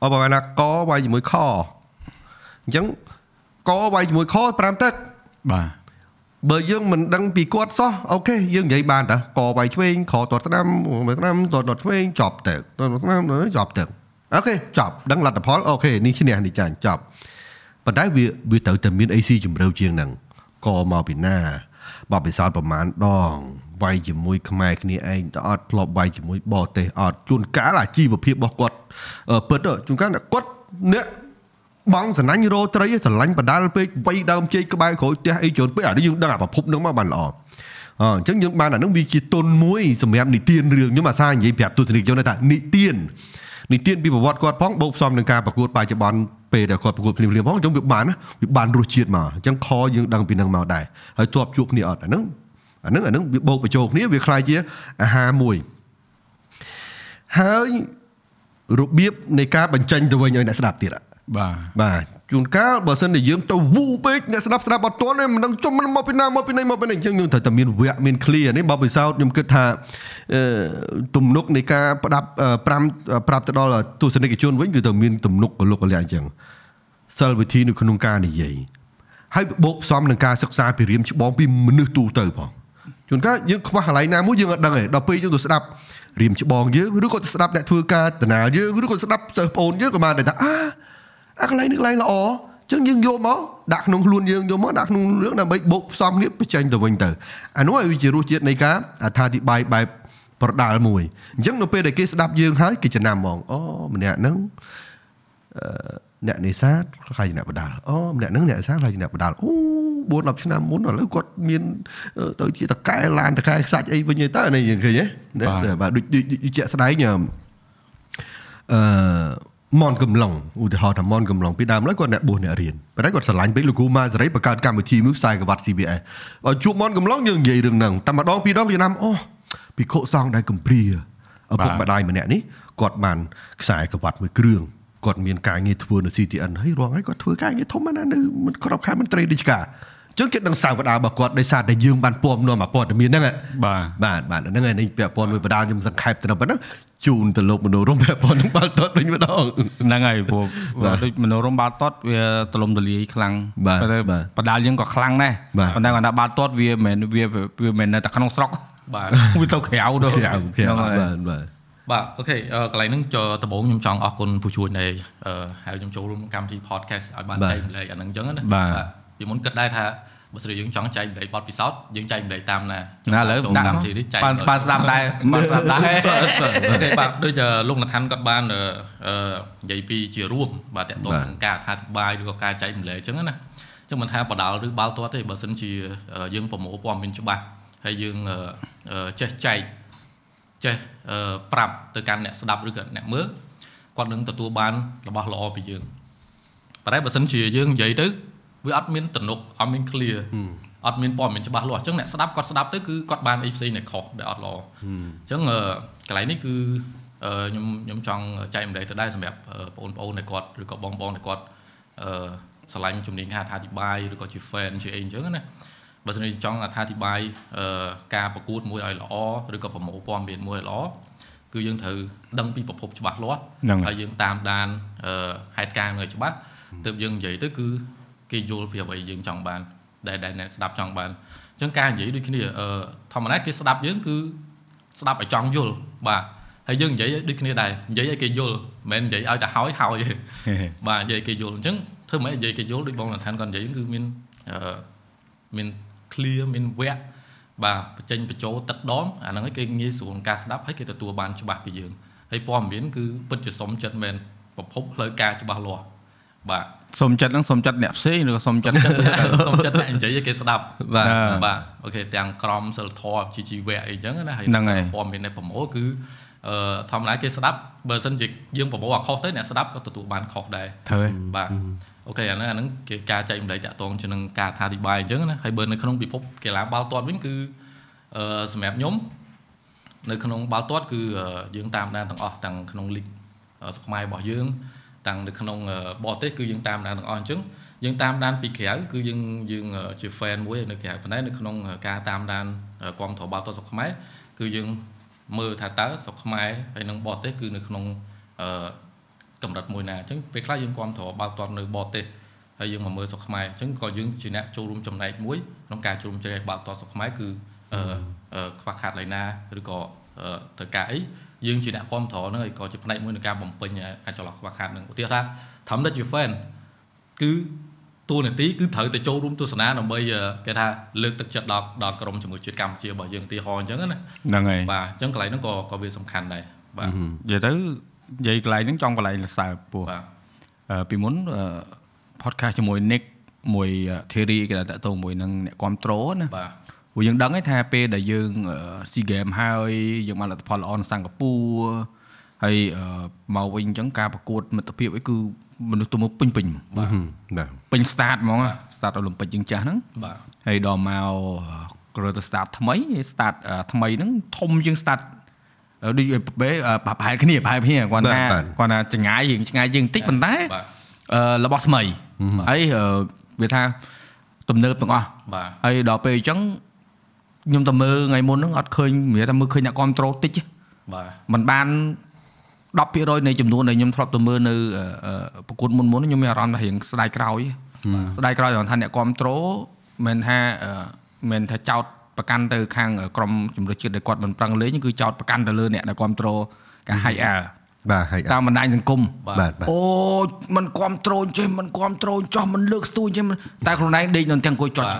អបណាកវាយជាមួយខអញ្ចឹងកវាយជាមួយខ5ទឹកបាទបើយើងមិនដឹងពីគាត់សោះអូខេយើងនិយាយបានតាកវាយឆ្វេងខតតស្ដាំមើលស្ដាំតតឆ្វេងចប់ទៅតតស្ដាំចប់ទៅអូខេចប់ដឹងលទ្ធផលអូខេនេះឈ្នះនេះចាញ់ចប់ ប៉ុន្តែវាវាត្រូវតែមានអីស៊ីជំរឿជាងហ្នឹងកមកពីណាបបពិសោធន៍ប្រមាណដងវាយជាមួយខ្មែរគ្នាឯងតើអត់ធ្លាប់វាយជាមួយបរទេសអត់ជួនកាលអាជីវភាពរបស់គាត់អឺពិតទៅជួនកាលគាត់អ្នកបងសណាញ់រោត្រីឯងស្រឡាញ់បដាល់ពេកវៃដើមជែកក្បែរក្រោយផ្ទះអីច្រើនពេកអានេះយើងដឹងអាប្រភពហ្នឹងមកបានល្អអអញ្ចឹងយើងបានអាហ្នឹងវាជាទុនមួយសម្រាប់និទានរឿងខ្ញុំអាសានិយាយប្រាប់ទស្សនិកជនថានិទាននិទានពីប្រវត្តិគាត់ផងបូកផ្សំនឹងការប្រកួតបច្ចុប្បន្ន ពេលដែលគាត់ប្រកួតភ្លាមៗផងអញ្ចឹងវាបានណាវាបានរសជាតិមកអញ្ចឹងខយើងដឹងពីហ្នឹងមកដែរហើយទប់ជួបគ្នាអត់អាហ្នឹងអាហ្នឹងអាហ្នឹងវាបូកបញ្ចូលគ្នាវាคล้ายជាអាហារមួយហើយរបៀបនៃការបញ្ចេញទៅវិញឲ្យអ្នកស្ដាប់ទៀតอะ បាទ បាទ ជួនកាលបើសិនជាយើងទៅវូពេកអ្នកស្ដាប់ស្ដាប់អត់ទាន់ទេមិនដឹងចំមកពីណាមកពីណីមកពីណីអញ្ចឹងយើងត្រូវតែមានវគ្គមាន clear នេះបើពិសោធន៍ខ្ញុំគិតថាអឺទំនុកនៃការផ្ដាប់អឺ5ប្រាប់ទៅដល់ទស្សនិកជនវិញគឺត្រូវមានទំនុកកលុកកលាអញ្ចឹងសិលវិធីនៅក្នុងការនិយាយហើយបូកផ្សំនឹងការសិក្សាពីរៀមច្បងពីមនុស្សទូទៅផងជួនកាលយើងខ្វះកន្លែងណាមួយយើងអត់ដឹងទេដល់ពេលយើងទៅស្ដាប់រៀមច្បងយើងឬក៏ទៅស្ដាប់អ្នកធ្វើការតណាយើងឬក៏ស្ដាប់សិស្សប្អូនយើងក៏បានដែរថាអា អាកន្លែងនេះកន្លែងល្អចឹងយើងយកមកដាក់ក្នុងខ្លួនយើងយកមកដាក់ក្នុងរឿងដើម្បីបូកផ្សំគ្នាបញ្ចេញទៅវិញទៅអានោះឲ្យវាជារសជាតិនៃការអត្ថាធិប្បាយបែបប្រដាល់មួយអញ្ចឹងនៅពេលដែលគេស្ដាប់យើងហើយគេចំណាំហ្មងអូម្នាក់ហ្នឹងអឺអ្នកនេសាទខ្លាយជាអ្នកបដាល់អូម្នាក់ហ្នឹងអ្នកនេសាទខ្លាយជាអ្នកបដាល់អូ4 10ឆ្នាំមុនឥឡូវគាត់មានអឺទៅជាតកែឡានតកែខ្សាច់អីវិញទៅអានេះយើងឃើញទេបាទដូចដូចដូចជាក់ស្ដែងអឺអឺ មនកំឡុងឧទាហរណ៍ថាមនកំឡុងពីដើមឡើយគាត់អ្នកបួសអ្នករៀនប៉ុន្តែគាត់ស្រឡាញ់ពេកលោកគ្រូម៉ាសេរីបង្កើតកម្មវិធីមួយខ្សែក្រវ៉ាត់ CBS ឲ្យជួបមនកំឡុងយើងនិយាយរឿងហ្នឹងតែម្ដងពីរដងយើងណាំអូពិខុសង្ឃដែលកំព្រាឪពុកម្ដាយម្នាក់នេះគាត់បានខ្សែក្រវ៉ាត់មួយគ្រឿងគាត់មានការងារធ្វើនៅ CTN ហើយរងហើយគាត់ធ្វើការងារធំណាស់នៅក្របខែមន្ត្រីរាជការ ចឹងគេដឹងសាវតារបស់គាត់ដោយសារតែយើងបានពំនាំព័ត៌មានហ្នឹងបាទបាទបាទហ្នឹងហើយនេះពាក់ព័ន្ធមួយបដាលខ្ញុំសង្ខេបទៅប៉ុណ្ណឹងជូនទៅលោកមនោរមពាក់ព័ន្ធនឹងបាល់ទាត់វិញម្ដងហ្នឹងហើយព្រោះដូចមនោរមបាល់ទាត់វាទលំទលាយខ្លាំងបាទប៉ុន្តែបាទបដាលយើងក៏ខ្លាំងដែរបាទប៉ុន្តែគាត់ថាបាល់ទាត់វាមិនមែនវាវាមិនមែននៅតែក្នុងស្រុកបាទវាទៅក្រៅទៅក្រៅក្រៅហ្នឹងហើយបាទបាទបាទ okay អឺកន្លែងហ្នឹងចដំបូងខ្ញុំចង់អរគុណអ្នកជួយនៃអឺហើយខ្ញុំចូលរួមកម្មវិធី podcast ឲ្យបានបាទចែកម្លែកអាហ្នឹងអញ្ចឹងណាបាទពីមុនគិតដែរថា បើស្រីយើងចង់ចែកម្លែកបទពិសោធន៍យើងចែកម្លែកតាមណាណាឥឡូវចូលដាក់កម្មវិធីនេះចែកបានបានស្ដាប់ដែរបានស្ដាប់ដែរ okay បាទដូចជាលោកនថានគាត់បានអឺអឺនិយាយពីជារួមបាទតកតងបាទនឹងការអធិប្បាយឬក៏ការចែកម្លែកអញ្ចឹងណាអញ្ចឹងមិនថាបដាល់ឬបាល់ទាត់ទេបើសិនជាអឺយើងប្រមូលព័ត៌មានច្បាស់ហើយយើងអឺអឺចេះចែកចេះអឺប្រាប់ទៅកាន់អ្នកស្ដាប់ឬក៏អ្នកមើលគាត់នឹងទទួលបានរបស់ល្អពីយើងប៉ុន្តែបើសិនជាយើងនិយាយទៅ វាអត់មានទំនុកអត់មាន clear អត់មានព័ត៌មានច្បាស់លាស់អញ្ចឹងអ្នកស្ដាប់គាត់ស្ដាប់ទៅគឺគាត់បានអីផ្សេងដែលខុសដែលអត់ល្អអញ្ចឹងអឺកន្លែងនេះគឺអឺខ្ញុំខ្ញុំចង់ចែកម្លែកទៅដែរសម្រាប់អឺបងប្អូនដែលគាត់ឬក៏បងប្អូនដែលគាត់អឺឆ្លាញ់ជំនាញការអធិប្បាយឬក៏ជា fan ជាអីអញ្ចឹងណាបើសិនជាចង់អធិប្បាយអឺការប្រកួតមួយឲ្យល្អឬក៏ប្រមូលព័ត៌មានមួយឲ្យល្អគឺយើងត្រូវដឹងពីប្រភពច្បាស់លាស់ហ្នឹងហើយហើយយើងតាមដានអឺហេតុការណ៍មួយឲ្យច្បាស់ទើបយើងនិយាយទៅគឺ គេយល់ពីអ្វីយើងចង់បានដែលដែលអ្នកស្ដាប់ចង់បានអញ្ចឹងការនិយាយដូចគ្នាអឺធម្មតាគេស្ដាប់យើងគឺស្ដាប់ឲ្យចង់យល់បាទហើយយើងនិយាយដូចគ្នាដែរនិយាយឲ្យគេយល់មិនមែននិយាយឲ្យតែហើយហើយទេបាទនិយាយឲ្យគេយល់អញ្ចឹងធ្វើម៉េចនិយាយគេយល់ដូចបងលនឋានគាត់និយាយគឺមានអឺមាន clear មានវគ្គបាទបញ្ចេញបញ្ចូលទឹកដមអាហ្នឹងឯងគេងាយស្រួលក្នុងការស្ដាប់ហើយគេទទួលបានច្បាស់ពីយើងហើយព័ត៌មានគឺពិតជាសុំចិត្តមែនប្រភពផ្លូវការច្បាស់លាស់បាទ សុំចិត្តហ្នឹងសុំចិត្តអ្នកផ្សេងឬក៏សុំចិត្តសុំចិត្តអ្នកនិយាយឲ្យគេស្ដាប់បាទបាទអូខេទាំងក្រមសិលធម៌ជីជីវៈអីចឹងណាហើយហ្នឹងហើយព័ត៌មាននៃប្រមូលគឺអឺធម្មតាគេស្ដាប់បើសិនជាយើងប្រមូលអាខុសទៅអ្នកស្ដាប់ក៏ទទួលបានខុសដែរត្រូវហើយបាទអូខេអាហ្នឹងអាហ្នឹងគេការចែកម្លែកតាក់ទងជាមួយនឹងការថាអធិប្បាយអញ្ចឹងណាហើយបើនៅក្នុងពិភពកីឡាបាល់ទាត់វិញគឺអឺសម្រាប់ខ្ញុំនៅក្នុងបាល់ទាត់គឺអឺយើងតាមដានទាំងអស់ទាំងក្នុងលីកអឺស្រុកខ្មែររបស់យើង ទាំងនៅក្នុងអឺបរទេសគឺយើងតាមដានទាំងអស់អញ្ចឹងយើងតាមដានពីក្រៅគឺយើងយើងអឺជា fan មួយនៅក្រៅប៉ុន្តែនៅក្នុងការតាមដានអឺគាំទ្របាល់ទាត់ស្រុកខ្មែរគឺយើងមើលថាតើស្រុកខ្មែរហើយនិងបរទេសគឺនៅក្នុងអឺកម្រិតមួយណាអញ្ចឹងពេលខ្លះយើងគ្រប់គ្រងបាល់ទាត់នៅបរទេសហើយយើងមកមើលស្រុកខ្មែរអញ្ចឹងក៏យើងជាអ្នកចូលរួមចំណែកមួយក្នុងការចូលរួមជ្រែកបាល់ទាត់ស្រុកខ្មែរគឺអឺអឺខ្វះខាតឡើយណាឬក៏អឺត្រូវការអី យើងជាអ្នកគ្រប់គ្រងហ្នឹងហើយក៏ជាផ្នែកមួយនៃការបំពេញការចន្លោះខ្វះខាតហ្នឹងឧទាហរណ៍ថាធម្មតាជា fan គឺតួនាទីគឺត្រូវទៅចូលរួមទស្សនាដើម្បីអឺគេថាលើកទឹកចិត្តដល់ដល់ក្រុមជាមួយជាតិកម្ពុជារបស់យើងឧទាហរណ៍អញ្ចឹងណាហ្នឹងហើយបាទអញ្ចឹងកន្លែងហ្នឹងក៏ក៏វាសំខាន់ដែរបាទនិយាយទៅនិយាយកន្លែងហ្នឹងចង់កន្លែងលសើបពោះបាទអឺពីមុនអឺ podcast ជាមួយ Nick មួយ Theory គេថាតកតងមួយនឹងអ្នកគ្រប់ត្រូលណាបាទ ព្រោះយើងដឹងហើយថាពេលដែលយើង SEA Game ហើយយើងបានលទ្ធផលល្អនៅសិង្ហបុរីហើយអឺមកវិញអញ្ចឹងការប្រកួតមិត្តភាពអីគឺមនុស្សទៅមកពេញពេញហ្មងបាទបាទពេញ start ហ្មង start អូឡ িম্প ិកយើងចាស់ហ្នឹងបាទហើយដល់មកក្រទៅ start ថ្មី start អឺថ្មីហ្នឹងធំជាង start អឺដូចបែប្រហែលគ្នាប្រហែលគ្នាគាត់ថាគាត់ថាចងាយយើងឆ្ងាយយើងបន្តិចប៉ុន្តែបាទអឺរបស់ថ្មីហើយអឺវាថាទំនើបទាំងអស់បាទហើយដល់ពេលអញ្ចឹង ខ្ញុំទៅមើលថ្ងៃមុនហ្នឹងអត់ឃើញមានតែមើលឃើញអ្នកគ្រប់ត្រូលតិចទេ បាទ มันបាន 10%នៃចំនួនដែលខ្ញុំធ្លាប់ទៅមើលនៅអឺអឺប្រកួតមុនមុនខ្ញុំមានអារម្មណ៍ថារៀងស្ដាយក្រោយស្ដាយក្រោយគាត់ថាអ្នកគ្រប់ត្រូលមិនថាអឺមិនថាចោតប្រកាន់ទៅខាងក្រុមជំនឿជាតិដែលគាត់មិនប្រឹងលេងគឺចោតប្រកាន់ទៅលើអ្នកដែលគ្រប់ត្រូលការ high air បាទហើយ តាមបណ្ដាញសង្គម បាទបាទ អូมันគ្រប់ត្រូលចេះมันគ្រប់ត្រូលចោះมันលើកស្ទួយចេះមិនតែខ្លួនឯងដេកនៅទាំងអង្គុយចុច បា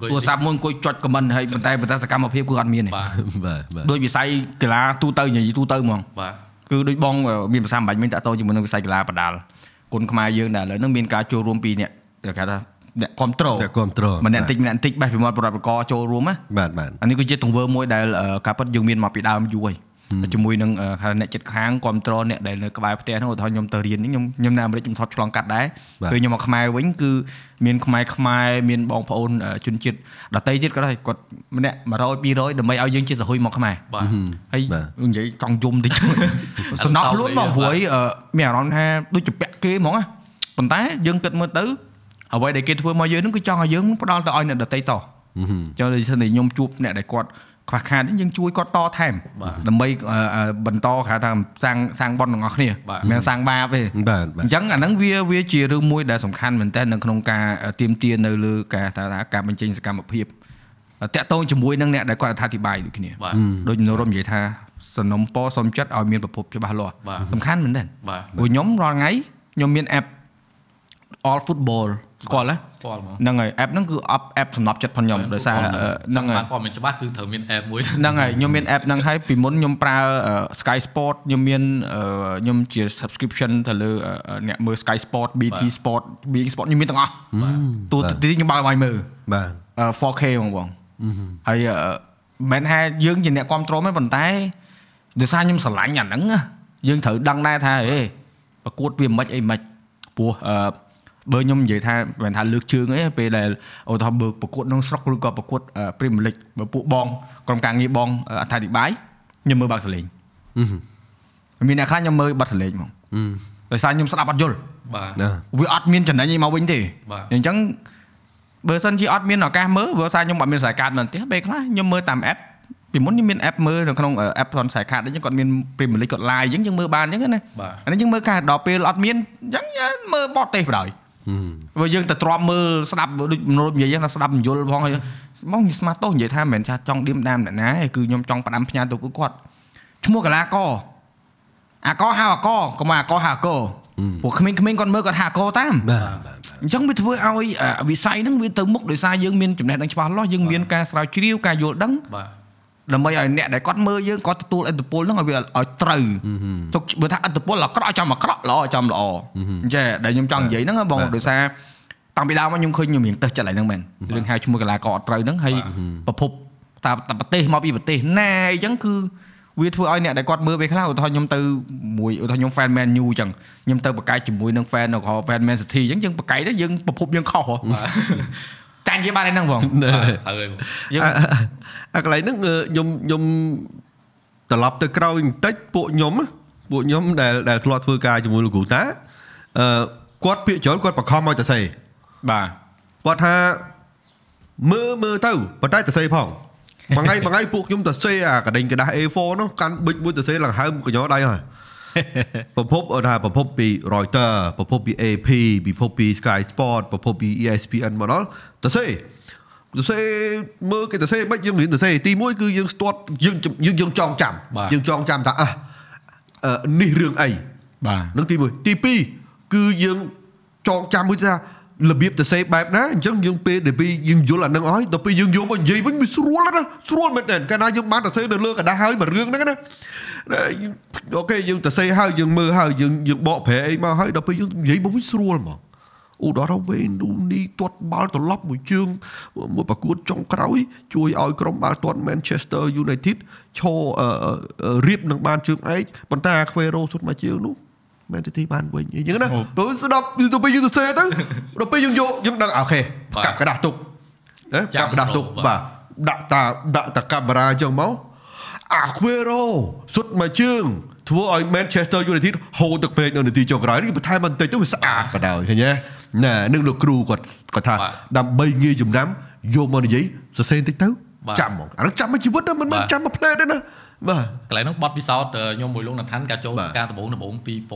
ទទូរស័ព្ទមួយអង្គុយចុចខមមិនហើយប៉ុន្តែប៉ុន្តែសកម្មភាពគឺអត់មានទេបាទបាទបាទដោយវិស័យកីឡាទូទៅនិយាយទូទៅហ្មងបាទគឺដូចបងអឺមានភាសាបាញ់មិញតាក់ទងជាមួយនឹងវិស័យកីឡាបដាល់គុណខ្មែរយើងដែលឥឡូវហ្នឹងមានការចូលរួមពីអ្នកគេថាអ្នកគ្រប់ត្រូលអ្នកគ្រប់ត្រូលម្នាក់តិចម្នាក់តិចបេះពីមាត់ប្រវត្តិកចូលរួមណាបាទបាទអានេះគឺជាទង្វើមួយដែលអឺការពិតយើងមានមកពីដើមយូរហើយ ជាមួយនឹងអឺថាអ្នកចិត្តខាងគ្រប់ត្រូលអ្នកដែលនៅក្បែរផ្ទះហ្នឹងឧទាហរណ៍ខ្ញុំទៅរៀននេះខ្ញុំខ្ញុំនៅអាមេរិកខ្ញុំធ្លាប់ឆ្លងកាត់ដែរគឺខ្ញុំមកខ្មែរវិញគឺមានខ្មែរខ្មែរមានបងប្អូនអឺជនជាតិដទៃទៀតក៏ដែរគាត់ម្នាក់100 200ដើម្បីឲ្យយើងជាសហុយមកខ្មែរបាទហើយនិយាយចង់យំតិចសំណោះខ្លួនបងព្រួយអឺមានអារម្មណ៍ថាដូចជាពាក់គេហ្មងណាប៉ុន្តែយើងគិតមើលទៅអ្វីដែលគេធ្វើមកយើងហ្នឹងគឺចង់ឲ្យយើងផ្ដល់ទៅឲ្យអ្នកដទៃតចុះដូចថាខ្ញុំជួបអ្នកដែលគាត់ ខ្វះខាតយើងជួយគាត់តថែមដើម្បីអឺអឺបន្តគេហៅថាសាងសាងបនទាំងអស់គ្នាមិនមែនសាងបាបទេបាទបាទអញ្ចឹងអាហ្នឹងវាវាជារឿងមួយដែលសំខាន់មែនតើនៅក្នុងការទៀមទានៅលើការថាថាការបញ្ចេញសកម្មភាពតាក់ទងជាមួយនឹងអ្នកដែលគាត់អត្ថាធិប្បាយដូចគ្នាបាទដូចនរមនិយាយថាសំណុំពរសុំចិត្តឲ្យមានប្រភពច្បាស់លាស់បាទសំខាន់មែនទេបាទព្រោះខ្ញុំរាល់ថ្ងៃខ្ញុំមាន app all football ស្គាល់ទេស្គាល់មកហ្នឹងហើយ app ហ្នឹងគឺ app app សម្រាប់ចិត្តផងខ្ញុំដោយសារអឺហ្នឹងហើយបានព័ត៌មានច្បាស់គឺត្រូវមាន app មួយហ្នឹងហើយខ្ញុំមាន app ហ្នឹងហើយពីមុនខ្ញុំប្រើអឺ Sky Sport ខ្ញុំមានអឺខ្ញុំជា subscription ទៅលើអឺអ្នកមើល Sky Sport BT Sport BT Sport ខ្ញុំមានទាំងអស់ទូទីខ្ញុំបើកឲ្យមើលបាទអឺ 4K ហ្មងបងហើយអឺមិនមែនថាយើងជាអ្នកគ្រប់គ្រងទេប៉ុន្តែដោយសារខ្ញុំស្រឡាញ់អាហ្នឹងណាយើងត្រូវដឹងដែរថាហេប្រកួតវាមិនអីមិនព្រោះអឺ បើខ្ញុំនិយាយថាមិនមែនថាលើកជើងអីពេលដែលឧទាហរណ៍បើប្រកួតក្នុងស្រុកឬក៏ប្រកួត Premier League បើពួកបងក្រុមការងារបងអឺអត្ថាធិប្បាយខ្ញុំមើលបាក់សលេងមានអ្នកខ្លះខ្ញុំមើលបាត់សលេងហ្មងដោយសារខ្ញុំស្ដាប់អត់យល់បាទណាវាអត់មានចំណេញអីមកវិញទេបាទអញ្ចឹងបើសិនជាអត់មានឱកាសមើលបើសារខ្ញុំអត់មានខ្សែកាតនៅផ្ទះពេលខ្លះខ្ញុំមើលតាម app ពីមុនខ្ញុំមាន app មើលនៅក្នុង app ផ្នខ្សែកាតអញ្ចឹងគាត់មាន Premier League គាត់ live អញ្ចឹងយើងមើលបានអញ្ចឹងណាបាទអានេះយើងមើលការដល់ពេលអត់មានអញ្ចឹងយើងមើលបតទេសបណ្ដោយ បើយើងទៅទ្រាំមើលស្ដាប់ដូចមនុស្សនិយាយថាស្ដាប់បញ្យលផងហើយមកស្មាតទោសនិយាយថាមិនមែនថាចង់ឌៀមដាមអ្នកណាទេគឺខ្ញុំចង់ផ្ដាំផ្ញើទៅពួកគាត់ឈ្មោះកីឡាករអាកហៅអាកកុំអាកហៅអាកពួកក្មេងៗគាត់មើលគាត់ហៅអាកតាមបាទបាទអញ្ចឹងវាធ្វើឲ្យអាវិស័យហ្នឹងវាទៅមុខដោយសារយើងមានចំណេះដឹងច្បាស់លាស់យើងមានការស្រាវជ្រាវការយល់ដឹងបាទ ដើម្បីឲ្យអ្នកដែលគាត់មើលយើងគាត់ទទួលឥទ្ធិពលហ្នឹងឲ្យវាឲ្យត្រូវទុកបើថាឥទ្ធិពលអាក្រក់ចាំអាក្រក់ល្អចាំល្អអញ្ចឹងដែលខ្ញុំចង់និយាយហ្នឹងហ៎បងដោយសារតាំងពីដើមមកខ្ញុំឃើញខ្ញុំរៀងទៅចិត្តឡើងហ្នឹងមែនរឿងហៅឈ្មោះកីឡាករអត់ត្រូវហ្នឹងហើយប្រភពតាតាប្រទេសមកពីប្រទេសណាអញ្ចឹងគឺវាធ្វើឲ្យអ្នកដែលគាត់មើលពេលខ្លះឧទាហរណ៍ខ្ញុំទៅមួយឧទាហរណ៍ខ្ញុំ fan Man U អញ្ចឹងខ្ញុំទៅបកកាយជាមួយនឹង fan នៅក្រៅ fan Man City អញ្ចឹងយើងបកកាយទៅយើងប្រភពយើងខុសហ៎ ចាញ់គេបានឯហ្នឹងបង បាទត្រូវហើយ យើង អាអាកន្លែងហ្នឹងអឺខ្ញុំខ្ញុំត្រឡប់ទៅក្រោយបន្តិចពួកខ្ញុំណាពួកខ្ញុំដែលដែលធ្លាប់ធ្វើការជាមួយលោកគ្រូតាអឺគាត់ពាក្យច្រើនគាត់បខំឲ្យតសេ បាទ គាត់ថាមើលមើលទៅប៉ុន្តែតសេផងមួយថ្ងៃមួយថ្ងៃពួកខ្ញុំតសេអាកដេញกระดาษ A4 នោះកាន់ប៊ិចមួយតសេឡើងហើមកញ្ញោដៃហើយ ប្រភពអត់ថាប្រភពពី Reuters ប្រភពពី AP ប្រភពពី Sky Sport ប្រភពពី ESPN មកដល់តសេតសេមើលគេតសេមិនយើងរៀនតសេទី1គឺយើងស្ទាត់យើងយើងយើងចងចាំយើងចងចាំថាអះអឺនេះរឿងអីបាទនឹងទី1ទី2គឺយើងចងចាំមួយថា របៀបទៅសេបែបណាអញ្ចឹងយើងពេលដែលពីយើងយល់អានឹងអស់ដល់ពេលយើងយកមកនិយាយវិញវាស្រួលណាស់ស្រួលមែនតើកាលណាយើងបានទៅសេនៅលើกระดาษហើយមួយរឿងហ្នឹងណាអូខេយើងទៅសេហើយយើងមើលហើយយើងយើងបកប្រែអីមកហើយដល់ពេលយើងនិយាយមកវិញស្រួលហ្មងឧទាហរណ៍វេនឌូនីទាត់បាល់ត្រឡប់មួយជើងមួយប្រកួតចុងក្រោយ ជួយឲ្យក្រុមបាល់ទាត់ Manchester United ឈររៀបនឹងបានជើងឯកប៉ុន្តែអា Quero សុទ្ធមួយជើងនោះ មែនទីបានវិញអញ្ចឹងណាដល់ស្ដាប់ទៅពេលយើងទៅសេទៅដល់ពេលយើងយកយើងដឹងអូខេកាប់กระดาษទុកណាកាប់กระดาษទុកបាទដាក់តាដាក់តាកាមេរ៉ាអញ្ចឹងមកអា Quero សុទ្ធមួយជើងធ្វើឲ្យ Manchester United ហូរទឹកភ្នែកនៅនាទីចុងក្រោយនេះបន្ថែមបន្តិចទៅវាស្អាតបណ្ដោយឃើញទេណានឹងលោកគ្រូគាត់គាត់ថាដើម្បីងាយចំណាំយកមកនិយាយសរសេរបន្តិចទៅចាំហ្មងអានោះចាំមួយជីវិតណាមិនមែនចាំមួយផ្លែទេណា បាទ កន្លែងហ្នឹងបត់ពិសោធន៍ខ្ញុំមួយលោកណាត់ឋានការចូល បាទ ការដំបូងដំបូង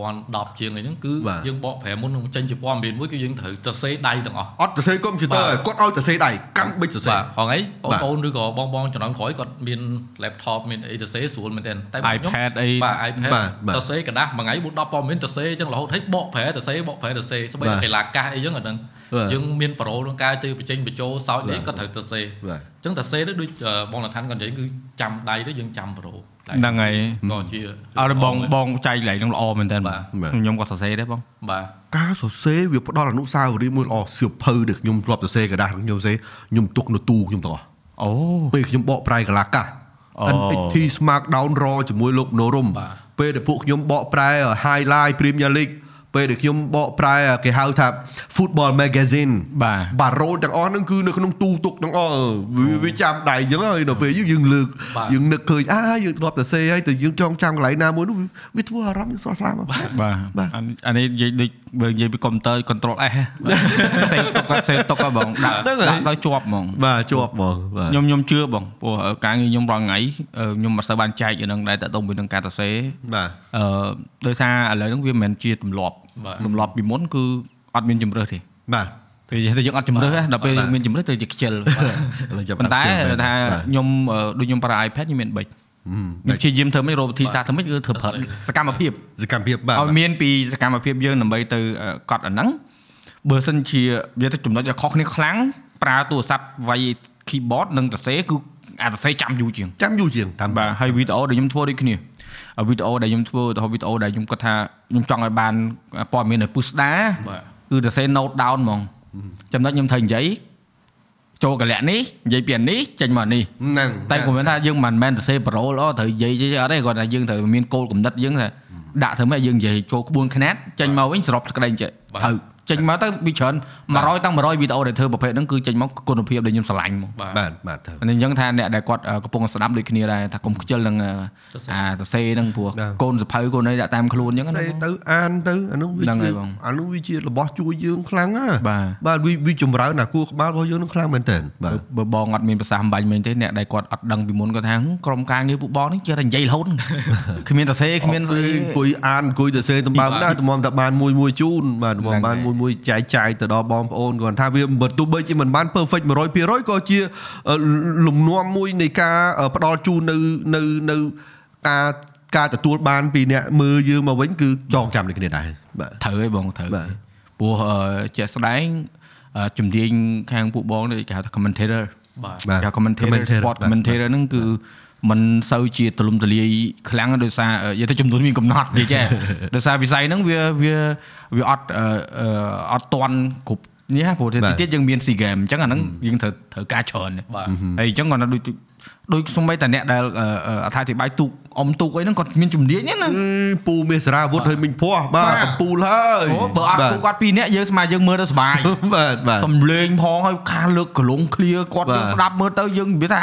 2010ជាងអីហ្នឹងគឺ បាទ យើងបកប្រែមុននឹងចេញជាព័ត៌មានមួយគឺយើងត្រូវទៅសេដៃទាំងអស់ អត់ទៅសេកុំព្យូទ័រ បាទ គាត់ឲ្យទៅសេដៃកាន់ប៊ិចទៅសេ បាទហងៃបង បាទ ប្អូនឬក៏បងបងចំណោមក្រោយគាត់មាន laptop មានអីទៅសេស្រួលមែនទែនតែបងខ្ញុំ iPad អី បាទ iPad បាទបាទ ទៅសេกระดาษមួយថ្ងៃ4 10ព័ត៌មានទៅសេអញ្ចឹងរហូតឲ្យបកប្រែទៅសេបកប្រែទៅសេស្បី បាទ តែកីឡាកាសអីចឹងអាហ្នឹង បាទ យើងមានប្រូក្នុងការទៅបញ្ចេញបញ្ចូលសោចនេះក៏ត្រូវទៅសេ បាទ អញ្ចឹងទៅសេទៅដូចអឺបងលថានគាត់និយាយគឺចាំដៃទៅយើងចាំប្រូ ហ្នឹងហើយ ក៏ជា អត់បងបងចែកកន្លែងហ្នឹងល្អមែនតើ បាទ ខ្ញុំក៏សរសេរដែរបង បាទ ការសរសេរវាផ្ដល់អនុស្សាវរីយ៍មួយល្អសៀវភៅដែលខ្ញុំធ្លាប់សរសេរกระดาษខ្ញុំសរសេរខ្ញុំទុកនៅទូខ្ញុំទាំងអស់ អូ ពេលខ្ញុំបកប្រែកលាកាស អូ NXT Smackdown Raw ជាមួយលោកណូរុំ បាទ ពេលដែលពួកខ្ញុំបកប្រែ Highlight Premier League ពេលដែលខ្ញុំបកប្រែគេហៅថា Football Magazine បាទបាទរ៉ូលទាំងអស់ហ្នឹងគឺនៅក្នុងទូទុកទាំងអស់វាវាចាំដៃអញ្ចឹងហើយដល់ពេលយើងយើងលើកបាទយើងនឹកឃើញអាយើងធ្លាប់តែសេហើយតែយើងចងចាំកន្លែងណាមួយនោះវាវាធ្វើអារម្មណ៍យើងស្រស់ស្រាយមកបាទបាទអាអានេះនិយាយដូចបើនិយាយពីកុំព្យូទ័រ control S ហ៎សេទុកក៏សេទុកក៏បងដាក់ហ្នឹងហើយដាក់ដល់ជាប់ហ្មងបាទជាប់ហ្មងបាទខ្ញុំខ្ញុំជឿបងព្រោះការងារខ្ញុំរាល់ថ្ងៃអឺខ្ញុំមិនសូវបានចែករឿងហ្នឹងដែរតើតទៅនឹងការសរសេរបាទអឺដោយសារឥឡូវហ្នឹងវាមិនមែនជាទម្លាប់បា ទទម្លាប់ពីមុនគឺអត់មានជំរើសទេបាទទៅនិយាយទៅយើងអត់ជំរើសទេដល់ពេលបាទយើងមានជំរើសទៅជាខ្ជិលឥឡូវចាប់ប៉ុន្តែផ្ដើមថាបាទខ្ញុំអឺដូចខ្ញុំប្រើ iPad ខ្ញុំមានប៊ិចហឹមខ្ញុំព្យាយាមធ្វើមិនរកវិធីសាស្ត្រធ្វើមិនគឺធ្វើប្រឹកសកម្មភាពសកម្មភាពបាទឲ្យមានពីសកម្មភាពយើងដើម្បីទៅអឺកត់អាហ្នឹងបើសិនជាវាទៅចំណុចដែលខុសគ្នាខ្លាំងប្រើទូរស័ព្ទវាយ keyboard និងសរសេរគឺអាចសរសេរចាំយូរជាងចាំយូរជាងតាមបាទហើយវីដេអូដែលខ្ញុំធ្វើដូចគ្នាហើយ វីដេអូដែលខ្ញុំធ្វើទៅវីដេអូដែលខ្ញុំគាត់ថាខ្ញុំចង់ឲ្យបានព័ត៌មានឲ្យពុះស្ដារបាទគឺសរសេរ note down ហ្មងចំណុចខ្ញុំត្រូវនិយាយចូលកលៈនេះនិយាយពីអានេះចេញមកអានេះហ្នឹងតែក៏មិនថាយើងមិនមែនសរសេរប្រូលអូត្រូវនិយាយចេះអត់ទេគាត់ថាយើងត្រូវមានគោលគំនិតយើងថាដាក់ធ្វើម៉េចយើងនិយាយចូលក្បួនខ្នាតចេញមកវិញសរុបក្តីចេះបាទត្រូវ ចេញមកទៅវាច្រើន100តាំង100វីដេអូដែលធ្វើប្រភេទហ្នឹងគឺចេញមកគុណភាពដែលខ្ញុំស្រឡាញ់ហ្មងបាទបាទបាទទៅអញ្ចឹងថាអ្នកដែលគាត់អឺកំពុងស្ដាប់ដូចគ្នាដែរថាកុំខ្ជិលនឹងអឺសរសេរអាសរសេរហ្នឹងព្រោះបាទកូនសភៅកូនអីដាក់តាមខ្លួនអញ្ចឹងសេណាទៅអានទៅអានោះវាហ្នឹងជាហើយបងអានោះវាជារបស់ជួយយើងខ្លាំងណាបាទបាទវាវាចម្រើនអាគួរក្បាលរបស់យើងនឹងខ្លាំងមែនតើបាទបើបងអត់មានប្រសាសន៍អំបញ្ញមែនទេអ្នកដែលគាត់អត់ដឹងពីមុនគាត់ថាហឹមក្រុមការងារពួកបងនេះចេះតែនិយាយរហូតគ្មានសរសេរគ្មានស្អីអង្គុយអានអង្គុយទៅសេតំបើមណាតំមតែបានមួយមួយជូនបាទតំមហ្នឹងបានហើយមួយមួយចែកចាយទៅដល់បងប្អូនគាត់ថាវាបើទោះបីជាមិនបាន perfect 100%ក៏ជាអឺលំនាំមួយនៃការអឺផ្ដល់ជូននៅនៅនៅការការទទួលបានពីអ្នកមើលយើងមកវិញគឺចងចាំដូចគ្នាដែរបាទត្រូវហើយបងត្រូវបាទព្រោះអឺជាក់ស្ដែងអឺជំនាញខាងពួកបងនេះគេហៅថា commentator បាទបាទគេហៅ commentator commentator sport បាទ commentator ហ្នឹងគឺ มันសូវជាទលំទលាយខ្លាំងដោយសារនិយាយទៅចំនួនមានកំណត់និយាយចេះដោយសារវិស័យហ្នឹងវាវាវាអត់អឺអឺអត់តន់គ្រប់នេះព្រោះទៅបាទទៀតយើងមាន SEA Game អញ្ចឹងអាហ្នឹងយើងត្រូវត្រូវការច្រើនបាទហើយអញ្ចឹងគាត់ថាដូចដូចសំបីតាអ្នកដែលអឺអឺអត្ថាធិប្បាយទូកអមទូកអីហ្នឹងគាត់មានជំនាញណាណាអឺពូមេសារាវុធហើយមិញភ័សបាទបាទកំពូលហើយអូបើអត់ទូកគាត់ពីរនាក់យើងស្មើយើងមើលទៅសុបាយបាទបាទសំលេងផងហើយការលើកកលងឃ្លៀគាត់បាទយើងស្ដាប់មើលទៅយើងនិយាយថា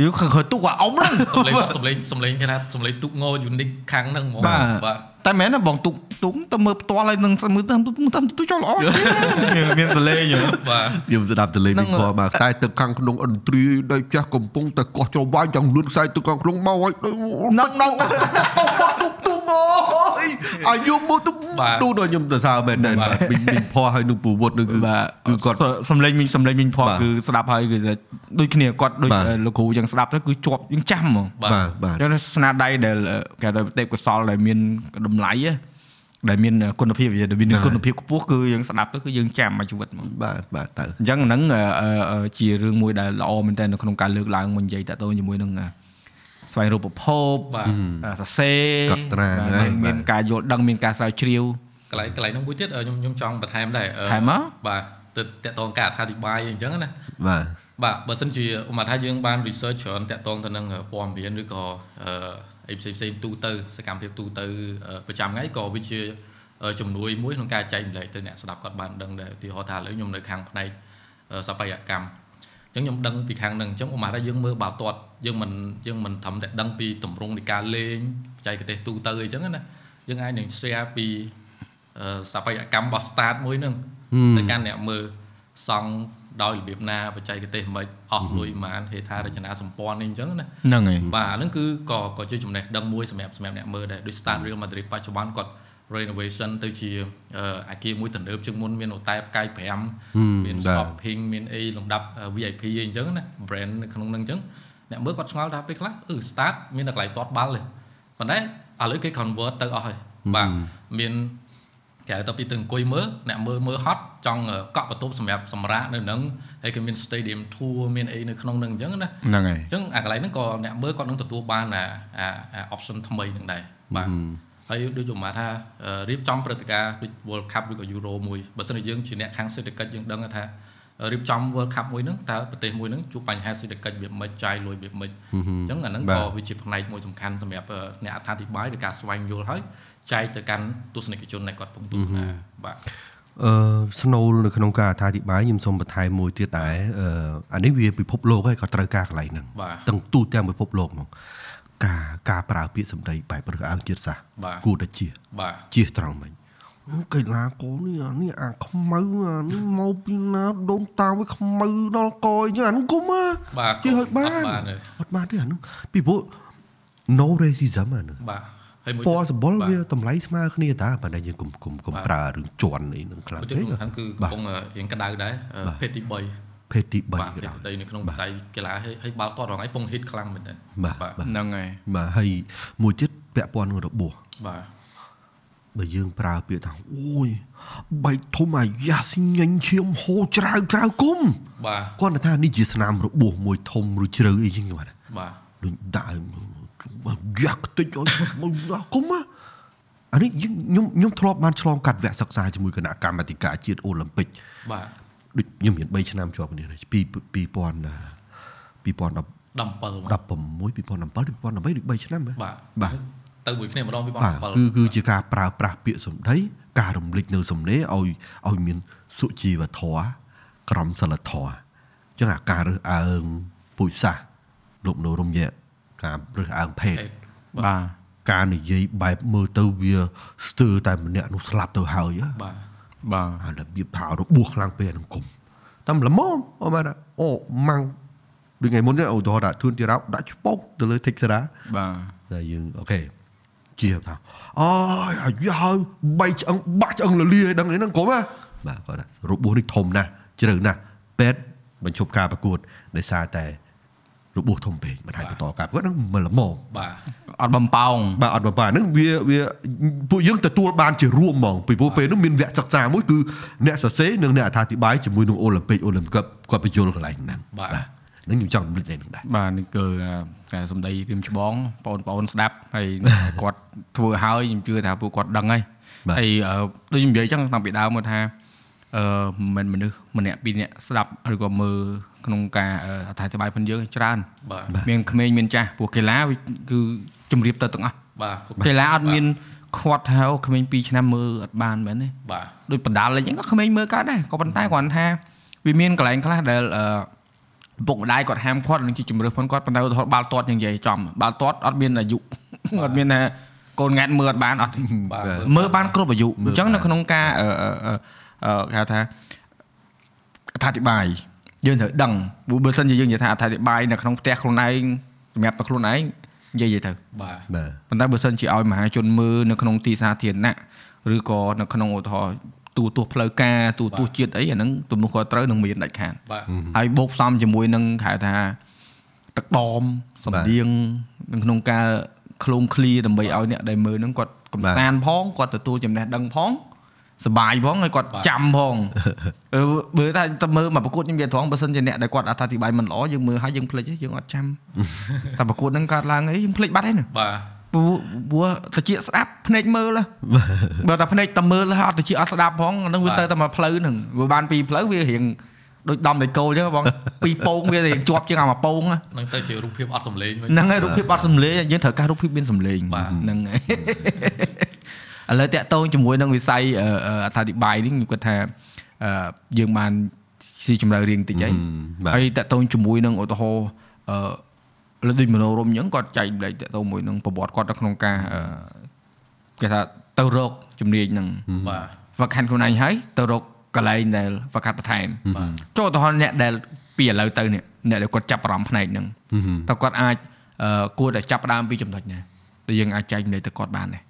យើងខើទូកអាអុំហ្នឹងសំលេងសំលេងសំលេងគេថាសំលេងទុកងយូនិកខាងហ្នឹងហ្មងបាទបាទតែមែនណាបងទូកទូកទៅមើលផ្ទាល់ហើយនឹងមើលទៅទៅទូចចូលល្អមានសលេងហ៎បាទខ្ញុំស្ដាប់តលេហ្នឹងមិញភ័សបាទខ្សែទឹកខាងក្នុងឥន្ទ្រីដែលចាស់កំពុងតែកោះច្រវាយយ៉ាងលឿនខ្សែទឹកខាងក្នុងមកហើយនឹងនឹងទុបទុបអើ យអាយុមកទុបបាទទូដល់ខ្ញុំទៅសើមែនតើបាទបាទមិញមិញភ័សហើយនឹងពូវុធនឹងគឺបាទគឺគាត់សំលេងមិញសំលេងមិញផបាទគឺស្ដាប់ហើយគឺដូចគ្នាគាត់ដូចបាទលោកគ្រូចឹងស្ដាប់ទៅគឺជាប់យើងចាំហ្មងបាទបាទចឹងស្នាដៃដែលគេថាទេពកោសលដែលមានតម្លៃហ៎ដែលមានគុណភាពវាដែលមានគុណភាពខ្ពស់គឺយើងស្ដាប់ទៅគឺយើងចាំមួយជីវិតហ្មងបាទបាទទៅអញ្ចឹងហ្នឹងអឺអឺអឺជារឿងមួយដែលល្អមែនតើនៅក្នុងការលើកឡើងមកនិយាយតទៅជាមួយនឹងអឺ ស្វែងរកប្រភពបាទអឺសរសេរកត់ត្រាបាទហ្នឹងមានបាទការយល់ដឹងមានការស្រាវជ្រាវកន្លែងកន្លែងហ្នឹងមួយទៀតអឺខ្ញុំខ្ញុំចង់បន្ថែមដែរអឺថែមមកបាទទៅតកតងការអត្ថាធិប្បាយអញ្ចឹងណាបាទបាទបើសិនជាឧបមាថាយើងបាន research ច្រើនតាក់ទងទៅនឹងព័ត៌មានឬក៏អឺអីផ្សេងផ្សេងៗទូទៅសកម្មភាពទូទៅអឺប្រចាំថ្ងៃក៏វាជាអឺជំនួយមួយក្នុងការចែកម្លែកទៅអ្នកស្ដាប់គាត់បានដឹងដែរឧទាហរណ៍ថាឥឡូវខ្ញុំនៅខាងផ្នែកអឺសប្បាយកម្ម អញ្ចឹងខ្ញុំដឹងពីខាងហ្នឹងអញ្ចឹងឧបមាថាយើងមើលបាល់ទាត់យើងមិនយើងមិនត្រឹមតែដឹងពីទម្រង់នៃការលេងបច្ចេកទេសទូទៅអីចឹងណាយើងអាចនឹង share ពីអឺសប្បាយកម្មរបស់ start មួយហ្នឹងហឹមទៅកាន់អ្នកមើលសង់ដោយរបៀបណាបច្ចេកទេសមិនអស់លុយប៉ុន្មានហេដ្ឋារចនាសម្ព័ន្ធនេះអញ្ចឹងណាហ្នឹងហើយបាទអាហ្នឹងគឺក៏ក៏ជាចំណេះដឹងមួយសម្រាប់សម្រាប់អ្នកមើលដែរដូច Start Real Madrid បច្ចុប្បន្នគាត់ renovation ទៅជាអឺអាគារមួយទំនើបជាងមុនមានហូតែផ្កាយ5មានបាទ shopping មានអីលំដាប់ VIP អីអញ្ចឹងណា brand នៅក្នុងហ្នឹងអញ្ចឹងអ្នកមើលគាត់ឆ្ងល់ថាពេលខ្លះអឺ start មានតែកន្លែងទាត់បាល់ទេប៉ុន្តែឥឡូវគេ convert ទៅអស់ហើយបាទមានគេហៅទៅពីទៅអង្គុយមើលអ្នកមើលមើលហត់ចង់កក់បន្ទប់សម្រាប់សម្រាកនៅហ្នឹងហើយក៏មាន stadium tour មានអីនៅក្នុងហ្នឹងអញ្ចឹងណាហ្នឹងហើយអញ្ចឹងអាកន្លែងហ្នឹងក៏អ្នកមើលគាត់នឹងទទួលបានអាអាអា option ថ្មីហ្នឹងដែរបាទ ហើយដូចខ្ញុំថាអឺរៀបចំព្រឹត្តិការណ៍ដូច World Cup ឬក៏ Euro មួយបើសិនជាយើងជាអ្នកខាងសេដ្ឋកិច្ចយើងដឹងថារៀបចំ World Cup មួយហ្នឹងតើប្រទេសមួយហ្នឹងជួបបញ្ហាសេដ្ឋកិច្ចវាមិនចាយលុយវាមិនអញ្ចឹងអាហ្នឹងក៏វាជាផ្នែកមួយសំខាន់សម្រាប់អឺអ្នកអត្ថាធិប្បាយឬការស្វែងយល់ហើយចែកទៅកាន់ទស្សនិកជនដែលគាត់កំពុងទស្សនាបាទអឺស្នូលនៅក្នុងការអត្ថាធិប្បាយខ្ញុំសូមបន្ថែមមួយទៀតដែរអឺអានេះវាពិភពលោកហើយក៏ត្រូវការកន្លែងហ្នឹងបាទទាំងទូទាំងពិភពលោកហ្មង ការការប្រើពាក្យសម្ដីបែបប្រកអើងជាតិសាសន៍បាទគួរតែជៀសបាទជៀសត្រង់មិញអូកីឡាករនេះអានេះអាខ្មៅអានេះមកពីណាដូនតាវាខ្មៅដល់កយចឹងអានោះគុំហ៎បាទជឿឲ្យបានអត់បានទេអត់បានទេអានោះពីព្រោះ no racism អានោះបាទហើយមួយពណ៌សម្បុរបាទវាតម្លៃស្មើគ្នាតាប៉ុន្តែយើងកុំកុំកុំប្រើរឿងជន់អីនឹងខ្លាំងប្រពេទេសកសំខាន់គឺកំពុងរៀងក្តៅដែរអឺភេទទី3 ភេទទី3បាទក៏ភេទដោយទី3នៅក្នុងវិស័យកីឡាហើយហើយបាល់ទាត់រងឯងពងហិតខ្លាំងមែនតើបាទបាទបាទហ្នឹងហើយបាទហើយមួយទៀតពាក់ព័ន្ធនឹងរបួសបាទបើយើងប្រើពាក្យថាអូយបែកធំអាយ៉ាសញញឈាមហូរច្រៅច្រៅគុំបាទគាត់ថានេះជាស្នាមរបួសមួយធំឬជ្រៅអីចឹងគាត់បាទដូចដាក់យ៉ាក់តិចអត់គុំអានេះយើងខ្ញុំខ្ញុំធ្លាប់បានឆ្លងកាត់វគ្គសិក្សាជាមួយគណៈកម្មាធិការជាតិអូឡ িম্প ិកបាទ ដូចខ្ញុំមាន3ឆ្នាំជាប់គ្នាពី2000 2010 17 16 2017 2018ដូច3ឆ្នាំហ៎បាទបាទទៅមួយគ្នាម្ដងពីបាទ17គឺគឺជាការប្រើប្រាស់ពាក្យសម្ដីការរំលេចនៅសំណេរឲ្យឲ្យមានសុជីវធម៌ក្រមសីលធម៌អញ្ចឹងអាការរើសអើងពូជសាសន៍លោកនៅរំយៈការរើសអើងភេទបាទការនិយាយបែបមើលទៅវាស្ទើរតែម្នាក់នោះស្លាប់ទៅហើយហ៎បាទ បាទអារបៀបថារបួសខ្លាំងពេកក្នុងគុំតាមល្មមអូមែនអូម៉ាំងដូចថ្ងៃមុននេះឧទាហរណ៍ដាក់ធួនទីរ៉ោដាក់ឆ្ពោកទៅលើ Texera បាទតែយើងអូខេជាថាអូយអាយហើយបីឆ្អឹងបាក់ឆ្អឹងលលាឲ្យដឹងអីហ្នឹងគុំហ៎បាទគាត់ថារបួសនេះធំណាស់ជ្រៅណាស់ពេទ្យបញ្ឈប់ការប្រកួតដោយសារតែ របួសធំពេកមិនអាចបន្តការប្រកួតហ្នឹងមិនល្មម បាទ អត់បំប៉ោង បាទអត់បបាហ្នឹងវាវាពួកយើងទទួលបានជារួមហ្មងពីព្រោះពេលនោះមានវគ្គសិក្សាមួយគឺអ្នកសរសេរនិងអ្នកអត្ថាធិប្បាយជាមួយនឹងអូឡ িম্প ិកអូឡ িম্প ិកគាត់បញ្យល់កន្លែងហ្នឹង បាទ ហ្នឹងខ្ញុំចង់រំលឹកហ្នឹងដែរ បាទនេះគឺតែសំដីរៀមច្បងបងប្អូនស្ដាប់ហើយគាត់ធ្វើហើយខ្ញុំជឿថាពួកគាត់ដឹងហើយហើយអឺដូចខ្ញុំនិយាយអញ្ចឹងតាំងពីដើមមកថា អឺមិនមែនមនុស្សម្នាក់ពីរនាក់ស្ដាប់ឬក៏មើលក្នុងការអឺអត្ថាធិប្បាយផងយើងច្រើនបាទមានក្មេងមានចាស់ពួកកីឡាវាគឺជំរាបទៅទាំងអស់បាទគ្រប់កីឡាអត់មានខាត់ថាអូក្មេង2ឆ្នាំមើលអត់បានមែនទេបាទដូចបណ្ដាលអីចឹងក៏ក្មេងមើលកើតដែរក៏ប៉ុន្តែគ្រាន់ថាវាមានកន្លែងខ្លះដែលអឺឪពុកម្ដាយគាត់ហាមឃាត់នឹងជាជំរឿផងគាត់ប៉ុន្តែឧទាហរណ៍បាល់ទាត់យ៉ាងនិយាយចំបាល់ទាត់អត់មានអាយុអត់មានថាកូនង៉ែតមើលអត់បានអត់បាទមើលបានគ្រប់អាយុអញ្ចឹងនៅក្នុងការអឺអឺអឺអឺ គេហៅថាអត្ថាធិប្បាយយើងត្រូវដឹងព្រោះបើសិនជាយើងនិយាយថាអត្ថាធិប្បាយនៅក្នុងផ្ទះខ្លួនឯងសម្រាប់តែខ្លួនឯងនិយាយទៅបាទបាទប៉ុន្តែបើសិនជាឲ្យមហាជនមើលនៅក្នុងទីសាធារណៈឬក៏នៅក្នុងឧទាហរណ៍ទូទស្សន៍ផ្លូវការទូទស្សន៍ជាតិអីអាហ្នឹងទំនួលខុសត្រូវនឹងមានដាច់ខាតបាទហើយបូកផ្សំជាមួយនឹងគេហៅថាទឹកដមសំដៀងនៅក្នុងការឃ្លោមឃ្លាដើម្បីឲ្យអ្នកដែលមើលហ្នឹងគាត់កំសាន្តផងគាត់ទទួលចំណេះដឹងផង សប្បាយផងហើយគាត់ចាំផងអឺបើថាទៅមើលមកប្រកួតខ្ញុំនិយាយត្រង់បើសិនជាអ្នកដែលគាត់អត្ថាធិប្បាយមិនល្អយើងមើលហើយយើងភ្លេចទេយើងអត់ចាំតែប្រកួតហ្នឹងកើតឡើងអីយើងភ្លេចបាត់ហើយណាបាទព្រោះព្រោះតិចស្ដាប់ភ្នែកមើលហ៎បើតែភ្នែកតែមើលហើយអត់តិចអត់ស្ដាប់ផងអាហ្នឹងវាទៅតែមកផ្លូវហ្នឹងវាបានពីរផ្លូវវារៀងដូចដំដៃគោលអញ្ចឹងបងពីរពងវារៀងជាប់ជាងអាមួយពងហ្នឹងនឹងទៅជារូបភាពអត់សម្លេងវិញហ្នឹងហើយរូបភាពអត់សំលេងយើងត្រូវការរូបភាពមានសំលេងបាទហ្នឹងហើយ ឥឡូវតាក់ទងជាមួយនឹងវិស័យអឺអឺអត្ថាធិប្បាយនេះខ្ញុំគិតថាអឺយើងបានស៊ីជម្រៅរៀងតិចហើយបាទហើយតាក់ទងជាមួយនឹងឧទាហរណ៍អឺលើដូចមនោរមអញ្ចឹងគាត់ចែកម្លែកតាក់ទងមួយនឹងប្រវត្តិគាត់នៅក្នុងការអឺគេថាទៅរកជំនាញហ្នឹងបាទវឹកហាន់ខ្លួនឯងហើយទៅរកកន្លែងដែលប្រកាសបន្ថែមចូលទៅអ្នកដែលពីឥឡូវទៅនេះអ្នកដែលគាត់ចាប់អារម្មណ៍ផ្នែកហ្នឹងតើគាត់អាចអឺគួរតែចាប់ផ្ដើមពីចំណុចណាដែលយើងអាចចែកម្លែកទៅគាត់បានដែរ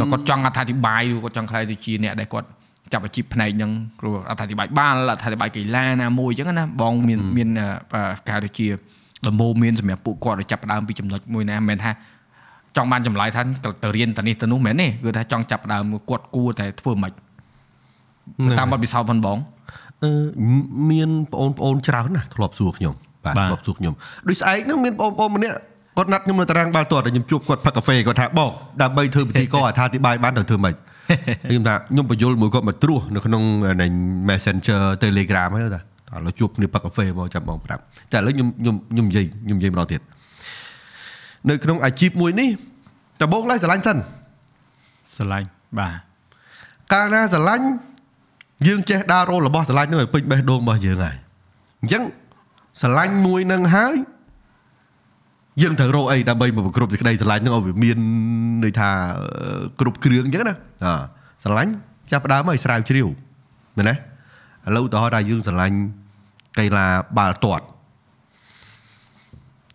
តើគាត់ចង់អត្ថាធិប្បាយឬគាត់ចង់ខ្លាយទៅជាអ្នកដែលគាត់ចាប់អាជីពផ្នែកហ្នឹងគ្រូអត្ថាធិប្បាយបាល់អត្ថាធិប្បាយកីឡាណាមួយអញ្ចឹងណាបងមានមានអឺគេហៅទៅជាដំបូងមានសម្រាប់ពួកគាត់ឲ្យចាប់ផ្ដើមពីចំណុចមួយណាមិនមែនថាចង់បានចម្លើយថាទៅរៀនទៅនេះទៅនោះមែនទេគឺថាចង់ចាប់ផ្ដើមគាត់គួរតែធ្វើម៉េចតាមបទពិសោធន៍ផងបងអឺមានបងប្អូនច្រើនណាស់ធ្លាប់សួរខ្ញុំបាទបាទធ្លាប់សួរខ្ញុំដូចស្អែកហ្នឹងមានបងប្អូនម្នាក់ គាត់ណាត់ខ្ញុំនៅតារាងបាល់ទាត់តែខ្ញុំជួបគាត់ផឹកកាហ្វេគាត់ថាបងដើម្បីធ្វើពិធីករអត្ថាធិប្បាយបានត្រូវធ្វើម៉េចខ្ញុំថាខ្ញុំបញ្យល់មួយគាត់មកត្រួសនៅក្នុងនៃ Messenger Telegram ហ្នឹងថាឥឡូវជួបគ្នាផឹកកាហ្វេមកចាំបងប្រាប់តែឥឡូវខ្ញុំខ្ញុំខ្ញុំនិយាយខ្ញុំនិយាយម្ដងទៀតនៅក្នុងអាជីពមួយនេះតើបងឡើយស្រឡាញ់សិនស្រឡាញ់បាទកាលណាស្រឡាញ់យើងចេះដើររោលរបស់ស្រឡាញ់នឹងឲ្យពេញបេះដូងរបស់យើងហើយអញ្ចឹងស្រឡាញ់មួយនឹងហើយ យើងត្រូវរកអីដើម្បីមកប្រគ្រប់សេចក្តីស្រឡាញ់នឹងឲ្យវាមានន័យថាអឺគ្រប់គ្រឿងអញ្ចឹងណាអស្រឡាញ់ចាប់ផ្ដើមឲ្យស្រាវជ្រាវមែនទេឥឡូវឧទាហរណ៍ថាយើងស្រឡាញ់កីឡាបាល់ទាត់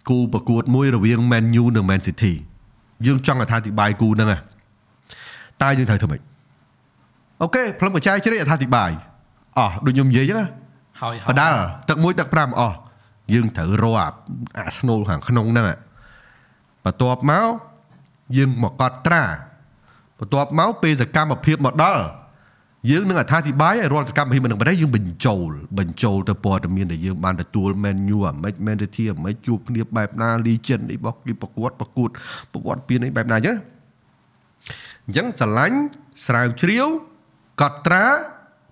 គូប្រកួតមួយរវាង Man U និង Man City យើងចង់អត្ថាធិប្បាយគូហ្នឹងហ៎តើយើងត្រូវធ្វើម៉េចអូខេផ្លឹមកញ្ចែជ្រេកអត្ថាធិប្បាយអោះដូចខ្ញុំនិយាយចឹងណាហើយបដាល់ទឹក1ទឹក5អស់ យើងត្រូវរកអាអាស្នូលខាងក្នុងហ្នឹងอะបន្ទាប់មកយើងមកកត់ត្រាបន្ទាប់មកពេលសកម្មភាពមកដល់យើងនឹងអត្ថាធិប្បាយឲ្យរាល់សកម្មភាពមិននឹងបណ្ដេយើងបញ្ចូលបញ្ចូលទៅព័ត៌មានដែលយើងបានទទួល menu អាម៉េច mentality អាម៉េចជួបគ្នាបែបណា legend អីរបស់គេប្រកួតប្រកួតប្រវត្តិពៀនអីបែបណាអញ្ចឹងអញ្ចឹងស្រឡាញ់ស្រាវជ្រាវកត់ត្រា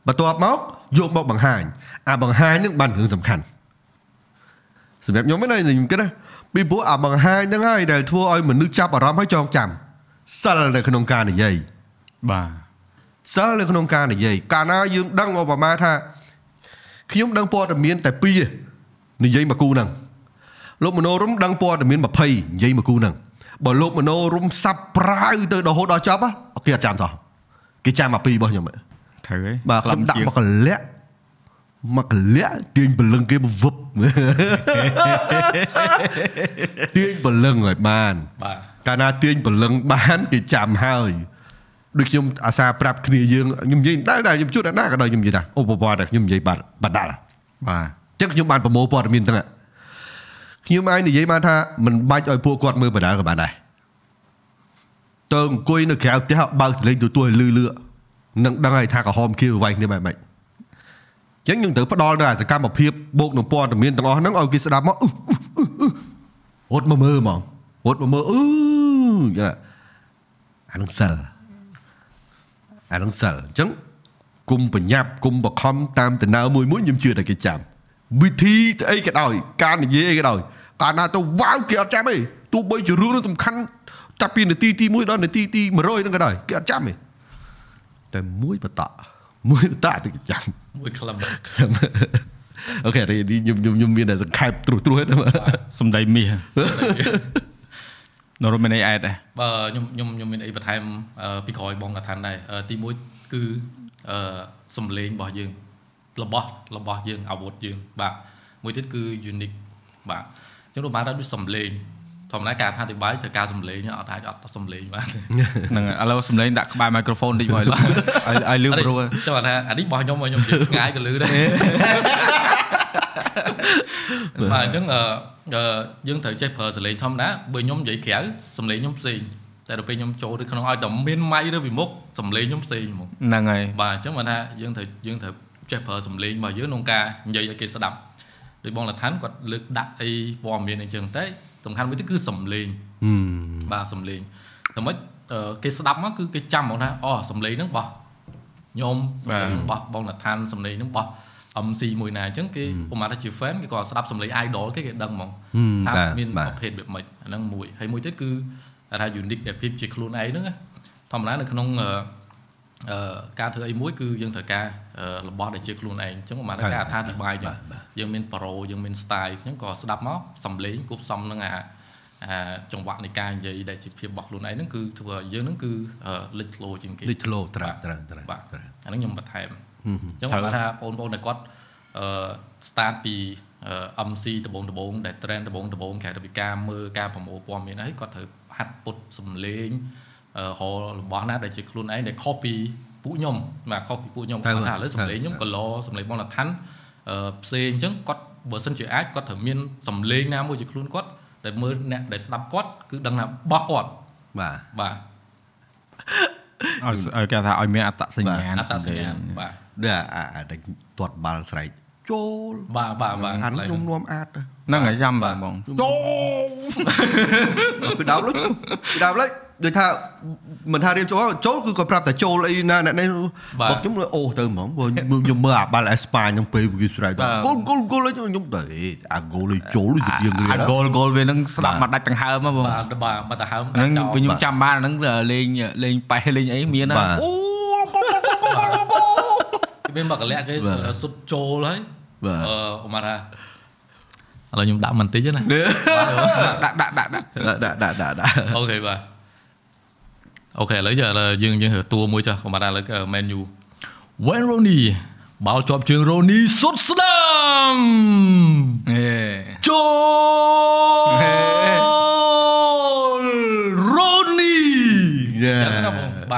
បន្ទាប់មកយកមកបង្ហាញអាបង្ហាញនឹងបានរឿងសំខាន់ សម្រាប់ខ្ញុំហ្នឹងខ្ញុំគិតណាពីព្រោះអាបង្ហាញហ្នឹងហើយដែលធ្វើឲ្យមនុស្សចាប់អារម្មណ៍ហើយចងចាំសិលនៅក្នុងការនិយាយបាទសិលនៅក្នុងការនិយាយកាលណាយើងដឹងឧបមាថាខ្ញុំដឹងព័ត៌មានតែ2ទេនិយាយមកគូហ្នឹងលោកមនោរមដឹងព័ត៌មាន20និយាយមកគូហ្នឹងបើលោកមនោរមសាប់ប្រាវទៅរហូតដល់ចប់ហ៎គេអត់ចាំសោះគេចាំមក2របស់ខ្ញុំហ៎ត្រូវហើយបាទខ្ញុំដាក់មកកលាក់ មកកលាក់ទាញបលឹងគេមកវឹបទាញបលឹងឲ្យបាន បាទកាលណាទាញបលឹងបានគេចាំហើយដូចខ្ញុំអាសាប្រាប់គ្នាយើងខ្ញុំនិយាយដែរដែរខ្ញុំជួបដែរក៏ដោយខ្ញុំនិយាយថាឧបវត្តតែខ្ញុំនិយាយបាត់បាត់ដាល់បាទចឹងខ្ញុំបានប្រមូលព័ត៌មានទាំងខ្ញុំអាចនិយាយបានថាមិនបាច់ឲ្យពួកគាត់មើលបដាល់ក៏បានដែរតើអង្គុយនៅក្រៅផ្ទះបើកសលេងទទួលឲ្យលឺលឺនឹងដឹងហើយថាក្រហមគៀវវាយគ្នាបែបម៉េច ចឹងយើងត្រូវផ្ដល់នៅអាសកម្មភាពបូកនឹងព័ត៌មានទាំងអស់ហ្នឹងឲ្យគេស្ដាប់មកអ៊ឺអ៊ឺអ៊ឺរត់មកមើលហ្មងរត់មកមើលអឺយ៉ាអានឹងសិលអានឹងសិលអញ្ចឹងគុំបញ្ញាប់គុំបខំតាមដំណើរមួយមួយខ្ញុំជឿតែគេចាំវិធីទៅអីក៏ដោយការនិយាយអីក៏ដោយកាលណាទៅវ៉ាវគេអត់ចាំទេទោះបីជារឿងនោះសំខាន់ចាប់ពីនាទីទី1ដល់នាទីទី100ហ្នឹងក៏ដោយគេអត់ចាំទេតែមួយបតៈ មួយបតៈទៅគេចាំមួយក្លឹមអូខេរីនេះខ្ញុំខ្ញុំខ្ញុំមានតែសង្ខេបត្រួសត្រួសហ្នឹងសំដីមាសនៅរត់មានអីអែតដែរបើខ្ញុំខ្ញុំខ្ញុំមានអីបន្ថែមអឺពីក្រោយបងកថាដែរអឺទី1គឺអឺសំលេងរបស់យើងរបស់របស់យើងអាវុធយើងបាទមួយទៀតគឺ unique បាទអញ្ចឹងរួមបានថាដូចសំលេង ធម្មតាការថាអធិប្បាយត្រូវការសំលេងអត់អាចអត់សំលេងបានហ្នឹងហើយឥឡូវសំឡេងដាក់ក្បែរ microphone តិចមកឲ្យឲ្យលឺព្រោះចាំថាអានេះរបស់ខ្ញុំមកខ្ញុំនិយាយឆ្ងាយក៏លឺដែរបាទអញ្ចឹងអឺអឺយើងត្រូវចេះប្រើសំឡេងធម្មតាបើខ្ញុំនិយាយក្រៅសំឡេងខ្ញុំផ្សេងតែដល់ពេលខ្ញុំចូលទៅក្នុងឲ្យតែមានម៉ៃឬពីមុខសំឡេងខ្ញុំផ្សេងហ្មងហ្នឹងហើយបាទអញ្ចឹងបានថាយើងត្រូវយើងត្រូវចេះប្រើសំឡេងរបស់យើងក្នុងការនិយាយឲ្យគេស្ដាប់ដោយបងលថានគាត់លើកដាក់អីព័ត៌មានអញ្ចឹងតែ សំខាន់មួយទៀតគឺសំឡេងបាទសំឡេងតែមិនអឺគេស្ដាប់មកគឺគេចាំហ្មងថាអូសំឡេងហ្នឹងបោះខ្ញុំសំឡេងហ្នឹងបោះបងនឋានសំឡេងហ្នឹងបោះ MC មួយណាអញ្ចឹងគេប្រហែលថាជា fan គេក៏ស្ដាប់សំឡេង idol គេគេដឹងហ្មងថាមានប្រភេទវាម៉េចអាហ្នឹងមួយហើយមួយទៀតគឺថា unique ដែលភាពជាខ្លួនឯងហ្នឹងណាធម្មតានៅក្នុងអឺអឺ ការធ្វើអីមួយគឺយើងត្រូវការអឺរបស់ដែលជាខ្លួនឯងអញ្ចឹងប្រហែលថាការអត្ថាធិប្បាយអញ្ចឹងយើងមាន pro យើងមាន style អញ្ចឹងក៏ស្ដាប់មកសំឡេងគប់សំនឹងអាអាចង្វាក់នៃការនិយាយដែលជាភាពរបស់ខ្លួនឯងហ្នឹងគឺធ្វើឲ្យយើងហ្នឹងគឺអឺលេចធ្លោជាងគេលេចធ្លោត្រូវត្រូវត្រូវបាទអាហ្នឹងខ្ញុំបន្ថែមអញ្ចឹងគាត់ថាបងប្អូនដែលគាត់អឺ start ពីអឺ MC ដំបងដំបងដែល trend ដំបងដំបងគេហៅថាពីការមើលការប្រមូលព័ត៌មានអីគាត់ត្រូវហាត់ពុតសំឡេងអឺ រលរបស់ណាដែលជាខ្លួនឯងដែលខុសពីពួកខ្ញុំបាទខុសពីពួកខ្ញុំគាត់ថាឥឡូវសំឡេងខ្ញុំកឡសំឡេងបងលឋានអឺផ្សេងអញ្ចឹងគាត់បើសិនជាអាចគាត់ត្រូវមានសំឡេងណាមួយជាខ្លួនគាត់ដែលមើលអ្នកដែលស្ដាប់គាត់គឺដឹងថាបោះគាត់បាទបាទឲ្យឲ្យគេថាឲ្យមានអត្តសញ្ញាណអត្តសញ្ញាណបាទដូចអាអាដែលទាត់បាល់ស្រែក ចូលបាទបាទបាទអានោះខ្ញុំនាំអាចទៅហ្នឹងហើយចាំបាទបងចូលពីដើមលើពីដើមលើដូចថាមិនថារៀនចូលចូលគឺក៏ប្រាប់តែចូលអីណាអ្នកនេះបើខ្ញុំអូទៅហ្មងបើខ្ញុំមើលអាបាល់អេស្ប៉ាញហ្នឹងពេលគេស្រែកទៅគោលគោលគោលខ្ញុំទៅអាគោលចូលទៅជាងរៀអានហ្គោលហ្គោលវានឹងស្ដាប់មកដាច់ដង្ហើមមកបងបាទបាទបាត់ទៅហើមហ្នឹងចោលខ្ញុំចាំបានហ្នឹងលេងលេងប៉េះលេងអីមានណាបាទអូ គេមានមកកលៈគេបាទសុទ្ធចូលហើយបាទអឺអមថាឥឡូវខ្ញុំដាក់មិនតិចណាដាក់ដាក់ដាក់ដាក់ដាក់ដាក់ដាក់ដាក់អូខេបាទអូខេឥឡូវយើងយើងយើងតួមួយចាស់អមថាឥឡូវ menu Wayne Rooney បាល់ជាប់ជើង Rooney សុទ្ធស្ដាំហេចូល Rooney យ៉ាចឹងណាប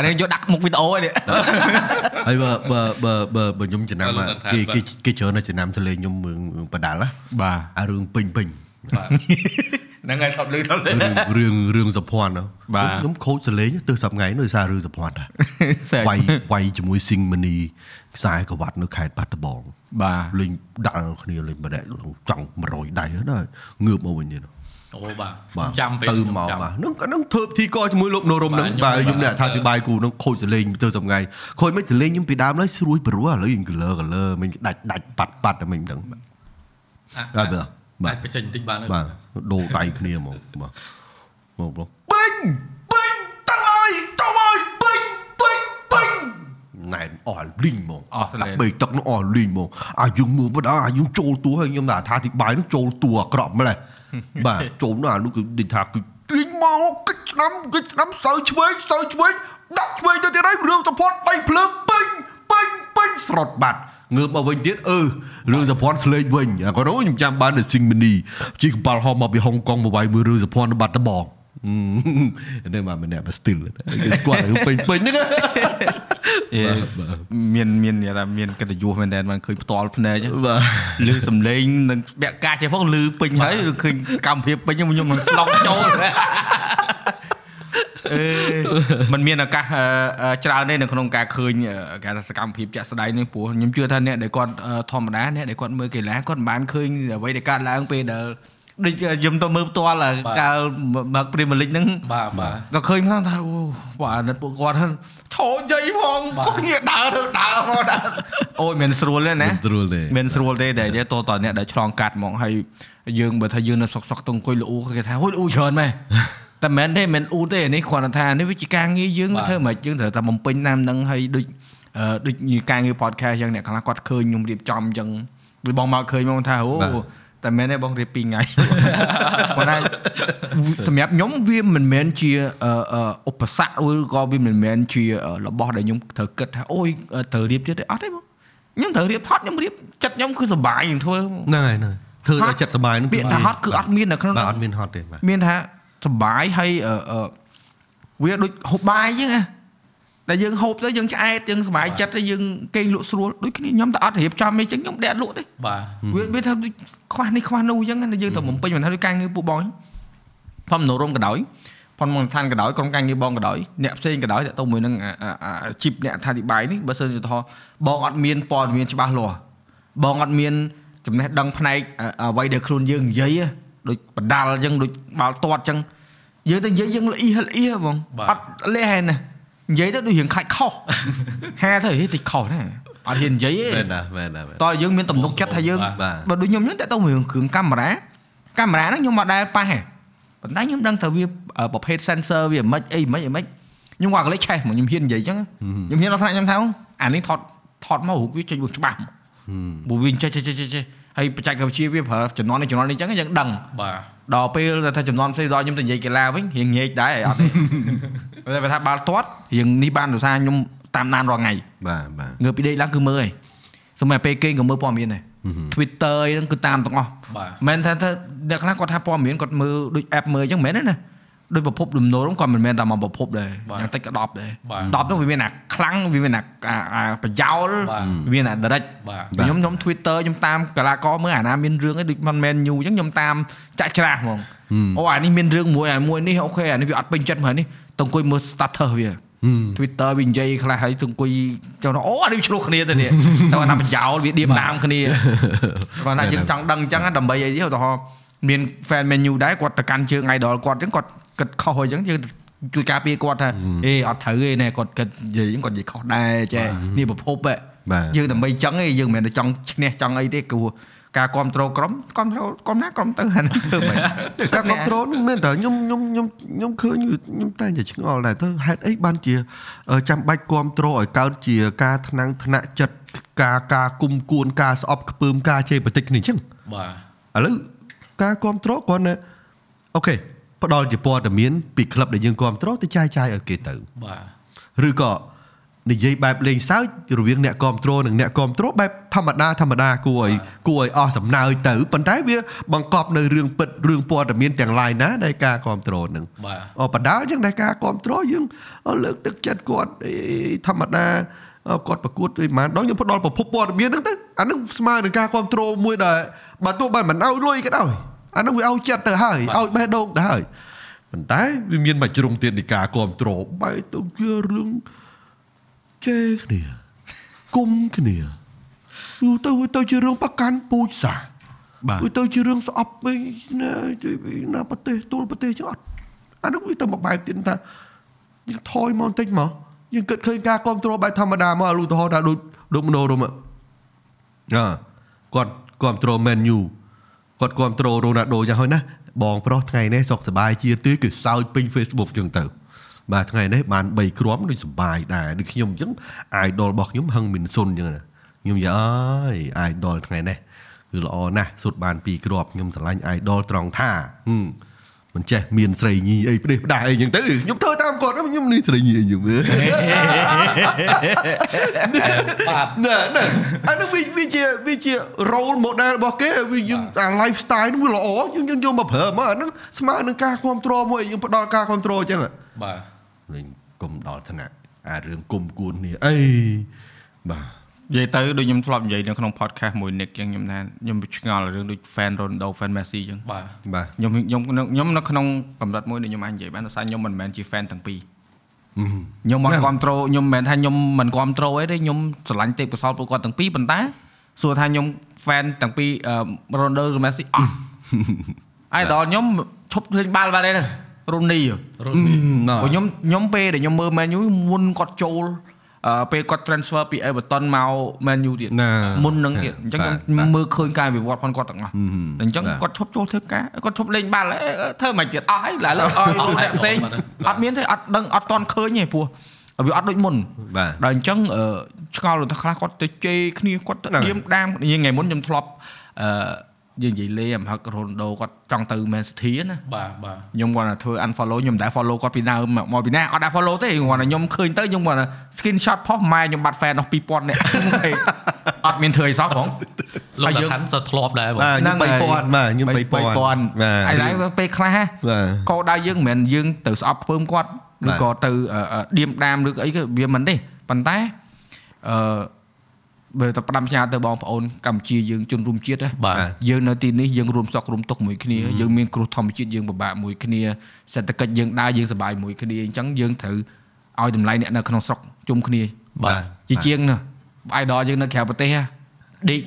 អានេះយកដាក់មុខវីដេអូឯនេះហើយបើបើបើបើបើខ្ញុំចំណាំលោកកថាគេបាទគេគេច្រើនតែចំណាំទៅលេងខ្ញុំមើលបដាល់ណាបាទអារឿងពេញពេញបាទហ្នឹងហើយថតលឺថតលឺរឿងរឿងរឿងសុភ័ណ្ឌណាបាទខ្ញុំខូចសលេងទៅសប្ងៃនោះដោយសាររឿងសុភ័ណ្ឌតាសែកវាយវាយជាមួយស៊ីងមនីខ្សែក្រវ៉ាត់នៅខេត្តបាត់ដំបងបាទលេងដាក់គ្នាលេងម្នាក់ចង់100ដៃហ្នឹងដែរងើបមកវិញទៀត អូបាទបាទចាំពេលទៅមកបាទហ្នឹងហ្នឹងធ្វើពិធីកជាមួយលោកនរមហ្នឹងបាទបាទខ្ញុំខ្ញុំអ្នកថាអធិប្បាយគូហ្នឹងខូចសលេងទៅសប្ងៃខូចមិនសលេងខ្ញុំពីដើមឡើយស្រួយព្រោះឥឡូវយើង color color មិនដាច់ដាច់ប៉ាត់ប៉ាត់តែមិនដឹងបាទបាទបាទបាទបញ្ចេញបន្តិចបានទេបាទដូរដៃគ្នាហ្មងបាទមកបងពេញពេញតាំងហើយទៅហើយពេញពេញពេញណែនអស់លីងហ្មងអស់សលេងដាក់បេទឹកនោះអស់លីងហ្មងអាយើងមើលបណ្ដាអាយើងចូលតួហើយខ្ញុំថាថាទីបាយនោះចូលតួអាក្រក់ម្លេះ បាទចូលនោះអានោះគឺនិយាយថាគឺទាញមកគិតឆ្នាំគិតឆ្នាំសើឆ្វេងសើឆ្វេងដាក់ឆ្វេងទៅទៀតហើយរឿងសពតដៃភ្លើងពេញពេញពេញស្រត់បាត់ងើបមកវិញទៀតអឺរឿងសពតស្លេកវិញអាគាត់នោះខ្ញុំចាំបាននៅស៊ីងមីនីជីកប៉ាល់ហោះមកពីហុងកុងមកវាយមើលរឿងសពតនៅបាត់ដំបង នេះមកម្នាក់បើស្ទីលគេស្គាល់រឿងពេញពេញហ្នឹងអេមានមាននិយាយថាមានកិត្តិយសមែនតើបានឃើញផ្ទាល់ភ្នែកបាទលឺសំឡេងនិងពាក់កាចេះផងលឺពេញហើយឬឃើញកម្មវិធីពេញខ្ញុំខ្ញុំនឹងស្លង់ចូលអេมันមានឱកាសអឺអឺច្រើនទេនៅក្នុងការឃើញអឺការសកម្មភាពជាក់ស្ដែងនេះព្រោះខ្ញុំជឿថាអ្នកដែលគាត់អឺធម្មតាអ្នកដែលគាត់មើលកីឡាគាត់មិនបានឃើញអ្វីដែលកើតឡើងពេលដែល ដូចខ្ញុំទៅមើលផ្ទាល់អាកាលមក Premier League ហ្នឹងបាទបាទដល់ឃើញផងថាអូបាទអាណិតពួកគាត់ហ្នឹងឈរនិយាយផងបាទគាត់ងាកដើរទៅដើរមកដើរអូយមិនស្រួលទេណាស្រួលទេមិនស្រួលទេតែនិយាយតតអ្នកដែលឆ្លងកាត់ហ្មកហើយយើងបើថាយើងនៅសុកសុកទៅអង្គុយលូគេថាហួយលូច្រើនមែនតែមិនទេមិនអ៊ូទេនេះគ្រាន់តែថានេះវាជាការងារយើងបាទធ្វើមិនយើងត្រូវតែបំពេញតាមនឹងហើយដូចអឺដូច như ការងារ podcast យ៉ាងអ្នកខ្លះគាត់ឃើញខ្ញុំរៀបចំអញ្ចឹងដូចបងមកឃើញមកថាអូបាទ តែមែនទេបងរៀប2ថ្ងៃប៉ុន្តែសម្រាប់ខ្ញុំវាមិនមែនជាអឺអឺឧបសគ្គឬក៏វាមិនមែនជារបស់ដែលខ្ញុំត្រូវគិតថាអូយត្រូវរៀបទៀតទេអត់ទេបងខ្ញុំត្រូវរៀបថតខ្ញុំរៀបចិត្តខ្ញុំគឺសុបាយនឹងធ្វើហ្នឹងហើយហ្នឹងហើយធ្វើឲ្យចិត្តសុបាយហ្នឹងពាក្យថាហត់គឺអត់មាននៅក្នុងបាទអត់មានហត់ទេបាទមានថាសុបាយហើយអឺអឺវាដូចហូបបាយអញ្ចឹងណា តែយើងហូបទៅយើងឆ្អែតយើងសុបាយចិត្តទៅយើងគេងលក់ស្រួលដូចគ្នាខ្ញុំតែអត់រៀបចំអីចឹងខ្ញុំដេកលក់ទេបាទវាវាថាដូចខ្វះនេះខ្វះនោះអញ្ចឹងណាយើងទៅបំពេញមិនថាដូចការងារពួកបងផំនៅរោមក៏ដោយផំមកឋានក៏ដោយក្រុមការងារបងក៏ដោយអ្នកផ្សេងក៏ដោយតើទៅមួយនឹងជីបអ្នកថាទីបាយនេះបើសិនជាថាបងអត់មានព័ត៌មានច្បាស់លាស់បងអត់មានចំណេះដឹងផ្នែកអ្វីដែលខ្លួនយើងនិយាយដូចបដាល់អញ្ចឹងដូចបាល់ទាត់អញ្ចឹងយើងទៅនិយាយយើងល្អីហិលអ៊ីបងអត់លះហ្នឹងណា និយាយទៅដូចរឿងខាច់ខុសហាទៅហេតិចខុសណាអត់ហ៊ាននិយាយទេមែនណាមែនណាមែនតើយើងមានទំនុកចិត្តថាយើងបាទបើដូចខ្ញុំហ្នឹងតើទៅរឿងគ្រឿងកាមេរ៉ាកាមេរ៉ាហ្នឹងខ្ញុំអត់ដែលប៉ះទេប៉ុន្តែខ្ញុំដឹងថាវាប្រភេទ sensor វាមិនអីមិនអីមិនខ្ញុំក៏កលេចឆេះមកខ្ញុំហ៊ាននិយាយអញ្ចឹងខ្ញុំហ៊ានដល់ថ្នាក់ខ្ញុំថាអានេះថតថតមករូបវាចេញវាច្បាស់ព្រោះវាចេះចេះចេះចេះហើយបច្ចេកវិទ្យាវាប្រើជំនាន់នេះជំនាន់នេះអញ្ចឹងយើងដឹងបាទ ដល់ពេលថាចំនួនផ្សេងដល់ខ្ញុំទៅនិយាយកីឡាវិញរៀងញែកដែរអត់ទេតែថាបាល់ទាត់រៀងនេះបានដោយសារខ្ញុំតាមដានរាល់ថ្ងៃបាទបាទងើបពីដេកឡើងគឺមើលហើយសម្រាប់ពេលគេងក៏មើលព័ត៌មានដែរ Twitter អីហ្នឹងគឺតាមទាំងអស់បាទមិនថាថាអ្នកខ្លះគាត់ថាព័ត៌មានគាត់មើលដូច app មើលអញ្ចឹងមិនមែនទេណា ដូចប្រភពលំនូលហ្នឹងគាត់មិនមែនតែមកប្រភពដែរបាទយ៉ាងតិចក៏10ដែរបាទ10ហ្នឹងវាមានអាខ្លាំងវាមានអាអាអាប្រយោលបាទវាមានអា direct បាទខ្ញុំខ្ញុំ Twitter ខ្ញុំតាមកីឡាករមើលអាណាមានរឿងអីដូចមិនមែន new អញ្ចឹងខ្ញុំតាមចាក់ច្រាស់ហ្មងអូអានេះមានរឿងមួយអាមួយនេះអូខេអានេះវាអត់ពេញចិត្តមើលនេះទៅអង្គុយមើល status វា Twitter វានិយាយខ្លះហើយទៅអង្គុយចូលអូអានេះឆ្លោះគ្នាទៅនេះទៅថាប្រយោលវាឌៀមដាមគ្នាគាត់ថាយើងចង់ដឹងអញ្ចឹងណាដើម្បីអីទេឧទាហរណ៍មាន fan menu ដែរគាត់ទៅកាន់ជើង idol គាត់អញ្ចឹងគាត់ គិតខុសអញ្ចឹងយើងជួយការពារគាត់ថាអេអត់ត្រូវទេណែគាត់គិតនិយាយអញ្ចឹងគាត់និយាយខុសដែរចេះនេះប្រភពហ៎បាទយើងដើម្បីអញ្ចឹងឯងយើងមិនមែនតែចង់ឈ្នះចង់អីទេគឺការគ្រប់គ្រងក្រុមគ្រប់គ្រងក្រុមណាក្រុមទៅហ្នឹងធ្វើមិនតែការគ្រប់គ្រងហ្នឹងមែនតើខ្ញុំខ្ញុំខ្ញុំខ្ញុំឃើញខ្ញុំតែងតែឆ្ងល់ដែរទៅហេតុអីបានជាអឺចាំបាច់គ្រប់គ្រងឲ្យកើតជាការថ្នាំងថ្នាក់ចិត្តការការគុំគួនការស្អប់ខ្ពើមការជេរបន្តិចគ្នាអញ្ចឹងបាទឥឡូវការគ្រប់គ្រងគ្រាន់តែអូខេ ផ្ដល់ជាព័ត៌មានពីក្លឹបដែលយើងគ្រប់គ្រងទៅចាយចាយឲ្យគេទៅបាទឬក៏និយាយបែបលេងសើចរវាងអ្នកគ្រប់គ្រងនិងអ្នកគ្រប់គ្រងបែបធម្មតាធម្មតាគួរឲ្យគួរឲ្យអស់សំណើចទៅប៉ុន្តែវាបង្កប់នៅរឿងពិតរឿងព័ត៌មានទាំងឡាយណាដែលការគ្រប់គ្រងនឹងបាទអបដាលចឹងដែលការគ្រប់គ្រងយើងលើកទឹកចិត្តគាត់អីធម្មតាអគាត់ប្រកួតដូចប៉ុន្មានដងខ្ញុំផ្ដល់ប្រភពព័ត៌មានហ្នឹងទៅអាហ្នឹងស្មើនឹងការគ្រប់គ្រងមួយដែលបើទោះបីមិនឲ្យលុយក៏ដោយ អាហ្នឹងវាឲ្យចិត្តទៅហើយឲ្យបេះដូងទៅហើយប៉ុន្តែវាមានមួយជ្រុងទៀតនៃការគ្រប់គ្រងបែរទៅជារឿងជេរគ្នាគុំគ្នាយូរទៅវាទៅជារឿងប្រកាន់ពូជសាសន៍បាទវាទៅជារឿងស្អប់វិញណាជួយណាប្រទេសទូលប្រទេសចឹងអត់អានោះវាទៅមកបែបទៀតថាយើងថយមកបន្តិចមកយើងគិតឃើញការគ្រប់គ្រងបែបធម្មតាមកឧទាហរណ៍ថាដូចដូចមនោរមអឺគាត់គ្រប់គ្រង Man U គាត់គ្រប់គ្រងរ៉ូណាល់ដូចឹងហើយណាបងប្រុសថ្ងៃនេះសុខសប្បាយជាទីគឺសើចពេញ Facebook ចឹងទៅបាទថ្ងៃនេះបាន3គ្រាប់ដូចសប្បាយដែរដូចខ្ញុំអញ្ចឹង idol របស់ខ្ញុំហឹងមីនស៊ុនអញ្ចឹងណាខ្ញុំនិយាយអើយ idol ថ្ងៃនេះគឺល្អណាស់សុទ្ធបាន2គ្រាប់ខ្ញុំស្រឡាញ់ idol ត្រង់ថាហឹម មិនចេះមានស្រីញីអីផ្ដេសផ្ដាស់អីអញ្ចឹងទៅខ្ញុំធ្វើតាមគាត់ខ្ញុំនេះស្រីញីអីអញ្ចឹងមើលបាទណែណែអានោះវាវាជាវាជា role model របស់គេវាយើងអា lifestyle នោះវាល្អយើងយើងយកមកប្រើមកអាហ្នឹងស្មើនឹងការគ្រប់គ្រងមួយយើងផ្ដល់ការគ្រប់គ្រងអញ្ចឹងបាទលេងគុំដល់ថ្នាក់អារឿងគុំគួននេះអីបាទ និយាយទៅដូចខ្ញុំធ្លាប់និយាយនៅក្នុង podcast មួយ Nick ចឹងខ្ញុំថាខ្ញុំឆ្ងល់រឿងដូច fan Ronaldo fan Messi ចឹងបាទបាទខ្ញុំខ្ញុំខ្ញុំនៅក្នុងកម្រិតមួយដែលខ្ញុំអាចនិយាយបានថាខ្ញុំមិនមែនជា fan ទាំងពីរខ្ញុំមកគ្រប់ត្រូលខ្ញុំមិនមែនថាខ្ញុំមិនគ្រប់ត្រូលអីទេខ្ញុំស្រឡាញ់ទេពកោសលពួកគាត់ទាំងពីរប៉ុន្តែសួរថាខ្ញុំ fan ទាំងពីរអឺ Ronaldo ឬ Messi អត់ idol ខ្ញុំឈប់លេងបាល់បាត់ទេ Rooney ហ៎រុននេះណ៎ព្រោះខ្ញុំខ្ញុំពេលដែលខ្ញុំមើល Man U មុនគាត់ចូលអឺ ពេលគាត់ transfer ពី Everton មក Man U ទៀតណាមុននឹងទៀតអញ្ចឹងបាទខ្ញុំបាទមើលឃើញការវិវត្តផងគាត់ទាំងអស់ហឹមអញ្ចឹងបាទគាត់ឈប់ចូលធ្វើការគាត់ឈប់លេងបាល់អេអឺធ្វើមិនទៀតអស់ហើយឡើយលើអស់លោកអ្នកផ្សេងអត់មានទេអត់ដឹងអត់តន់ឃើញទេព្រោះវាអត់ដូចមុនបាទដល់អញ្ចឹងអឺឆ្ងល់ទៅខ្លះគាត់ទៅជេរគ្នាគាត់ទៅហ្នឹងឌៀមដាមយើងថ្ងៃមុនខ្ញុំធ្លាប់អឺ យើងនិយាយលេងអំហឹករ៉ូនដូគាត់ចង់ទៅ Man City ណាបាទបាទខ្ញុំគាត់ថាធ្វើ unfollow ខ្ញុំមិនដែល follow គាត់ពីដើមមកពីណាអត់ដែល follow ទេគាត់ថាខ្ញុំឃើញទៅខ្ញុំគាត់ថា screenshot ផុសម៉ែខ្ញុំបាត់ fan នោះ2000នាក់អត់មានធ្វើអីសោះផងលោកហើយតាយើងខាន់សធ្លាប់ដែរបងបាទខ្ញុំ3000បាទខ្ញុំ3000 3000បាទហើយឡើងពេលខ្លះបាទកោដៅយើងមិនមែនយើងទៅស្អប់ខ្ពើមគាត់បាឬទក៏ទៅអឺអឺឌៀមដាមឬក៏អីក៏វាមិនទេប៉ុន្តែអឺ បើទៅផ្ដាំផ្ញើទៅបងប្អូនកម្ពុជាយើងជនរួមជាតិណាបាទយើងនៅទីនេះយើងរួមសក់រួមទុកមួយគ្នាយើងមានគ្រោះធម្មជាតិយើងពិបាកមួយគ្នាសេដ្ឋកិច្ចយើងដើរយើងសប្បាយមួយគ្នាអញ្ចឹងយើងត្រូវឲ្យតម្លៃអ្នកនៅក្នុងស្រុកជុំគ្នាបាទជាជាងណា idol យើងនៅក្រៅប្រទេសណាដេក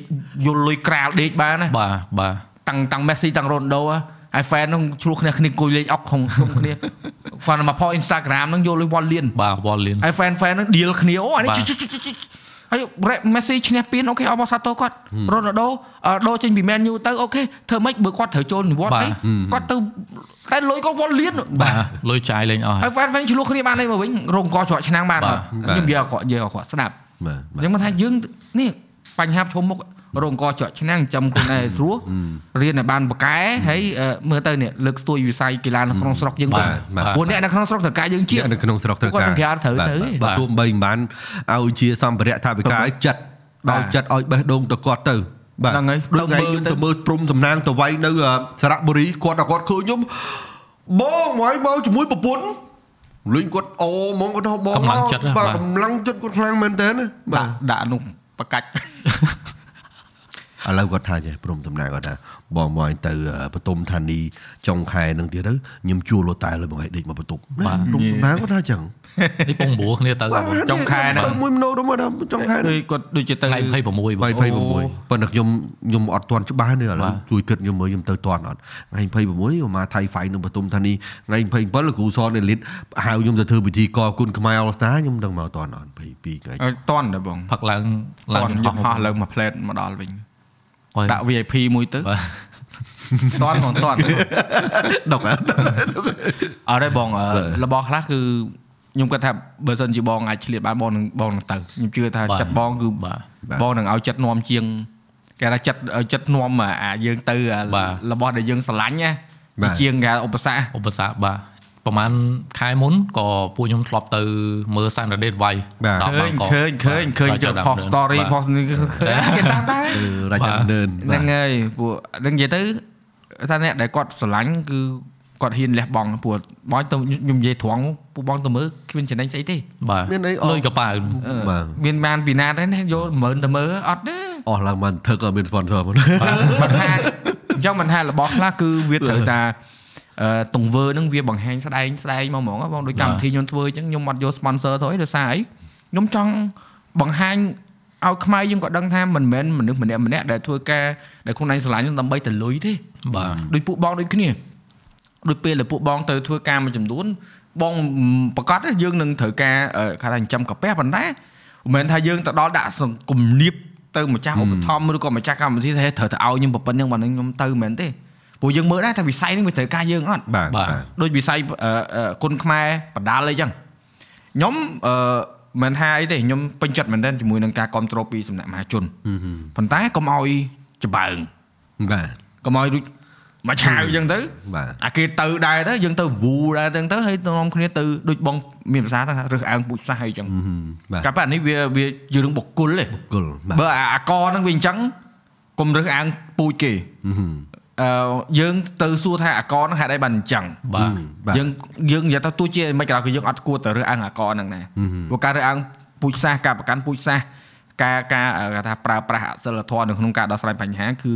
យល់លុយក្រាលដេកបានណាបាទបាទតាំងតាំង Messi តាំង Ronaldo ហ៎ហើយ fan ហ្នឹងឆ្លោះគ្នាគ្នាអង្គុយលេងអុកក្នុងក្នុងគ្នាគាត់មកផុស Instagram ហ្នឹងយកលុយវ៉ាន់លៀនបាទវ៉លលៀនហើយ fan fan ហ្នឹង deal គ្នាអូអានេះបាទជិះជិះជិះជិះ ហើយ Messi ឈ្នះពានអូខេអបអរសាទរគាត់ Ronaldo អឺដូរចេញពី Man U ទៅអូខេធ្វើម៉េចបើគាត់ត្រូវចូលនិវត្តន៍អីគាត់ទៅតែលុយគាត់វ៉ាន់លៀនបាទលុយចាយលេងអស់ហើយ fan fan ឆ្លោះគ្នាបានអីមកវិញរោងកច្រកឆ្នាំងបានបាទអត់ខ្ញុំនិយាយអត់គាត់និយាយអត់គាត់ស្ដាប់បាទអញ្ចឹងមកថាយើងនេះបញ្ហាប្រឈមមុខ រោងកច្រកឆ្នាំងចំខ្លួនឯងស្រួលរៀនឲ្យបានបកែហើយអឺមើលទៅនេះលើកស្ទួយវិស័យកីឡានៅក្នុងស្រុកយើងបាទបាទព្រោះអ្នកនៅក្នុងស្រុកត្រូវការយើងជាងនៅក្នុងស្រុកត្រូវគាត់ការនឹងក្រៅត្រូវទៅបាទបាទទោះបីមិនបានឲ្យជាសម្ភារៈថាវិការឲ្យចិត្តបាទដល់ចិត្តឲ្យបេះដូងទៅគាត់ទៅបាទហ្នឹងហើយដូចថ្ងៃទៅមើលខ្ញុំទៅទៅមើលព្រំតំណាងទៅវាយនៅអឺសារៈបុរីគាត់ដល់គាត់ឃើញខ្ញុំបងមកមកជាមួយប្រពន្ធលេងគាត់អូហ្មងគាត់ថាបងកម្លាំងចិត្តណាបាទបាទកម្លាំងចិត្តគាត់ខ្លាំងមែនតើណាបាទដាក់ដាក់នោះបកាច់ ឥឡូវគាត់ថាចេះព្រមតំណាងគាត់ថាបងមកឲ្យទៅអឺបតុមធានីចុងខែនឹងទៀតទៅខ្ញុំជួលលូតែលើបងឲ្យដេកមកបន្ទប់ណាព្រមតំណាងគាត់ថាចឹងនេះពងព្រោះគ្នាទៅបងចុងខែហ្នឹងទៅមួយម្ដងទៅមកដល់ចុងខែហ្នឹងដូចគាត់ដូចជាទៅថ្ងៃ26បង26ប៉ុន្តែខ្ញុំខ្ញុំអត់ទាន់ច្បាស់នេះឥឡូវជួយគិតខ្ញុំមើលខ្ញុំទៅទាន់អត់ថ្ងៃ26មកថៃហ្វៃនៅបទុមធានីថ្ងៃ27លោកគ្រូសនអេលីតហៅខ្ញុំទៅធ្វើពិធីកគុណខ្មែរអលស្តាខ្ញុំដឹងមកទាន់អត់22ថ្ងៃឲ្យតន់ដែរបងផឹកឡើងឡាឡើងនយន្តហោះឡើងមកផ្លែតមកដល់វិញគាត់ ដាក់ VIP មួយទៅបាទតន់បងតន់ដុកអត់អត់ទេបងអឺរបស់ខ្លះគឺខ្ញុំគាត់ថាបើសិនជាបងអាចឆ្លៀតបានបងនឹងបងនឹងទៅខ្ញុំជឿថាចិត្តបងគឺបាទបងនឹងឲ្យចិត្តនាំជាងគេថាចិត្តឲ្យចិត្តនាំអាយើងទៅអាបាទរបស់ដែលយើងស្រឡាញ់ណាបាទជាងគេឧបសគ្គឧបសគ្គបាទ ប្រហែលខែមុនក៏ពួកខ្ញុំធ្លាប់ទៅមើល Saturday Advice ដល់បាងកកឃើញឃើញឃើញចូល post story post នេះគេតាំងដែររាជដំណើរហ្នឹងហើយពួកនឹងនិយាយទៅថាអ្នកដែលគាត់ស្រឡាញ់គឺគាត់ហ៊ានលះបង់ពួកបងទៅខ្ញុំនិយាយត្រង់ពួកបងទៅមើលគ្មានចំណេញស្អីទេបាទមានអីលុយកប៉ាវបាទមានបានពីណាដែរណាយក10000ទៅមើលអត់ទេអស់ឡើងបានធ្វើក៏មាន sponsor មកមិនថាអញ្ចឹងមិនថារបស់ខ្លះគឺវាត្រូវតា ទង្វើហ្នឹងវាបង្ហាញស្ដែងស្ដែងមកហ្មងបងដូចកម្មវិធីខ្ញុំធ្វើអញ្ចឹងខ្ញុំអត់យក sponsor ទៅអីដោយសារអីខ្ញុំចង់បង្ហាញឲ្យខ្មែរយើងក៏ដឹងថាមិនមែនមនុស្សម្នាក់ម្នាក់ដែលធ្វើការដែលខ្លួនឯងស្រឡាញ់ដើម្បីទៅលុយទេបាទដូចពួកបងដូចគ្នាដូចពេលដែលពួកបងទៅធ្វើការមួយចំនួនបងប្រកាសយើងនឹងត្រូវការអឺគេថាចិញ្ចឹមកាពះប៉ុន្តែមិនមែនថាយើងទៅដល់ដាក់សង្គមនៀបទៅម្ចាស់ឧបត្ថម្ភឬក៏ម្ចាស់កម្មវិធីថាត្រូវទៅឲ្យខ្ញុំប៉ុណ្្នឹងប៉ុណ្្នឹងខ្ញុំទៅមែនទេ ព្រោះយើងមើលដែរថាវិស័យនេះវាត្រូវការយើងអត់បាទបាទបាទដូចវិស័យអឺអឺគុណខ្មែរបដាលអីចឹងខ្ញុំអឺមិនថាអីទេខ្ញុំពេញចិត្តមែនទែនជាមួយនឹងការគ្រប់គ្រងពីសំណាក់មហាជនប៉ុន្តែកុំឲ្យច្បើងបាទកុំឲ្យដូចមកឆាវអញ្ចឹងទៅបាទអាគេទៅដែរទៅយើងទៅវូដែរអញ្ចឹងទៅហើយនាំគ្នាទៅដូចបងមានភាសាថារើសអើងពូជសាសន៍អីចឹងបាទកាលប៉ានេះវាវាជារឿងបុគ្គលទេគុលបាទបើអាអាកហ្នឹងវាអញ្ចឹងកុំរើសអើងពូជគេ អឺយើងទៅសួរថាអាកហ្នឹងហេតុអីបានអញ្ចឹងបាទបាទយើងយើងនិយាយទៅទោះជាមិនក៏ដោយគឺយើងអត់គួរទៅរើសអើងអាកហ្នឹងណាព្រោះការរើសអើងពូជសាសន៍ការប្រកាន់ពូជសាសន៍ការការអឺគេថាប្រើប្រាស់អសិលធម៌នៅក្នុងការដោះស្រាយបញ្ហាគឺ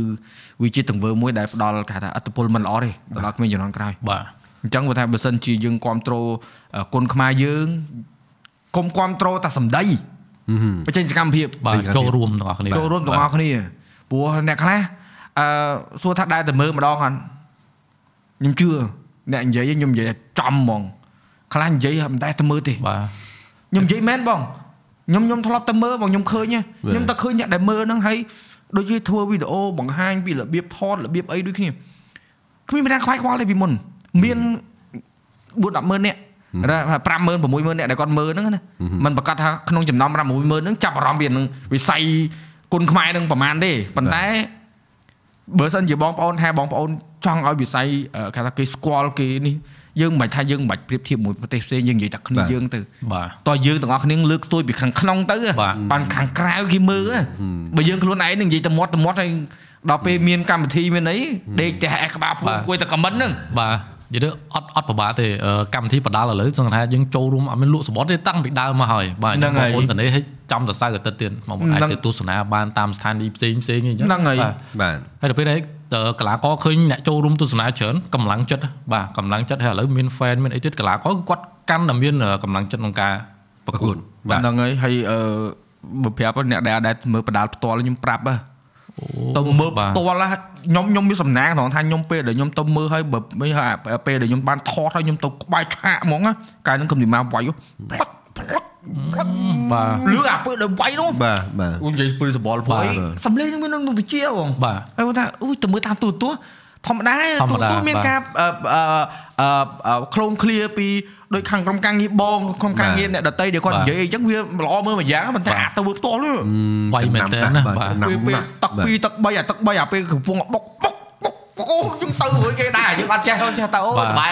វាជាទង្វើមួយដែលផ្ដល់គេថាអត្តពលមិនល្អទេទៅដល់ក្មេងជំនាន់ក្រោយបាទអញ្ចឹងបើថាបើសិនជាយើងគ្រប់គ្រងគុណខ្មែរយើងកុំគ្រប់គ្រងតែសម្ដីបញ្ចេញសកម្មភាពបាទចូលរួមទាំងអស់គ្នាចូលរួមទាំងអស់គ្នាព្រោះអ្នកខ្លះ អឺសួរថាដែរតែមើលម្ដងអត់ខ្ញុំជឿអ្នកនិយាយខ្ញុំនិយាយថាចំហ្មងខ្លះនិយាយមិនតែតែមើលទេបាទខ្ញុំនិយាយមែនបងខ្ញុំខ្ញុំធ្លាប់តែមើលបងខ្ញុំឃើញហ៎ខ្ញុំតែឃើញអ្នកដែលមើលហ្នឹងហើយដូចជាធ្វើវីដេអូបង្ហាញពីរបៀបថតរបៀបអីដូចគ្នាគ្មានមានណាខ្វាយខ្វល់ទេពីមុនមាន4 10ម៉ឺននាក់ថា50000 60000នាក់ដែលគាត់មើលហ្នឹងណាมันប្រកាសថាក្នុងចំណោម5 60000ហ្នឹងចាប់អារម្មណ៍ពីនឹងវិស័យគុណខ្មែរហ្នឹងប្រហែលទេប៉ុន្តែ បើសិនជាបងប្អូនថាបងប្អូនចង់ឲ្យវិស័យអឺគេថាគេស្គាល់គេនេះយើងមិនបាច់ថាយើងមិនបាច់ប្រៀបធៀបមួយប្រទេសផ្សេងយើងនិយាយតែគ្នាយើងទៅបាទតោះយើងទាំងអស់គ្នាលើកស្ទួយពីខាងក្នុងទៅបាទបានខាងក្រៅគេមើលណាបើយើងខ្លួនឯងនឹងនិយាយតែមាត់ទៅមាត់ហើយដល់ពេលមានកម្មវិធីមានអីដេកតែអេក្បាលពួកគួយតែខមមិនហ្នឹងបាទ និយាយទៅអត់អត់ពិបាកទេអឺកម្មវិធីបដាល់ឥឡូវសង្ឃថាយើងចូលរួមអត់មានលក់សបត់ទេតាំងពីដើមមកហើយបាទហ្នឹងហើយបងប្អូនតនេះឲ្យចំតសៅរ៍អាទិត្យទៀតបងប្អូនអាចហ្នឹងទៅទស្សនាបានតាមស្ថានីយ៍ផ្សេងផ្សេងអីចឹងហ្នឹងហើយបាទបាទហើយដល់ពេលនេះតើកីឡាករឃើញអ្នកចូលរួមទស្សនាច្រើនកម្លាំងចិត្តបាទកម្លាំងចិត្តហើយឥឡូវមាន fan មានអីទៀតកីឡាករគឺគាត់កាន់តែមានកម្លាំងចិត្តក្នុងការប្រកួតបាទហ្នឹងហើយហើយអឺបើប្រាប់អ្នកដែលដែលមើលបដាលផ្ទាល់ខ្ញុំប្រាប់ហ៎ ទៅមើលបាទផ្ទាល់ហ่ะខ្ញុំខ្ញុំមានសំណាងត្រង់ថាខ្ញុំពេលដែលខ្ញុំទៅមើលហើយបើមិនហើយពេលដែលខ្ញុំបានថតហើយខ្ញុំទៅក្បែរឆាកហ្មងណាកាលហ្នឹងខ្ញុំនិយាយមកវាយផ្លឹកផ្លឹកផ្លឹកបាទលឿអាពេលដែលវាយនោះបាទបាទអូនិយាយព្រឺសបល់ព្រោះបាទអីសំលេងនឹងមាននឹងវិជាបងបាទហើយគាត់ថាអូយទៅមើលតាមទូរទស្សន៍ធម្មតាធម្មតាទូរទស្សន៍មានបាទការអឺអឺអឺអឺ clone clear ពី ដូចខាងក្រុមការងារបងក្រុមការងារអ្នកដតីដែលគាត់និយាយអីចឹងវាល្អមើលមួយយ៉ាងប៉ុន្តែអាទៅមើលផ្ទាល់វាយមែនតើណាបាទណាំពេលពេលណាស់ទឹកពីរទឹក3អាទឹក3អាពេលកំពុងបុកបុកបុកអូយើងទៅរួចគេដែរយើងអត់ចេះអត់ចេះទៅអូបាទសប្បាយ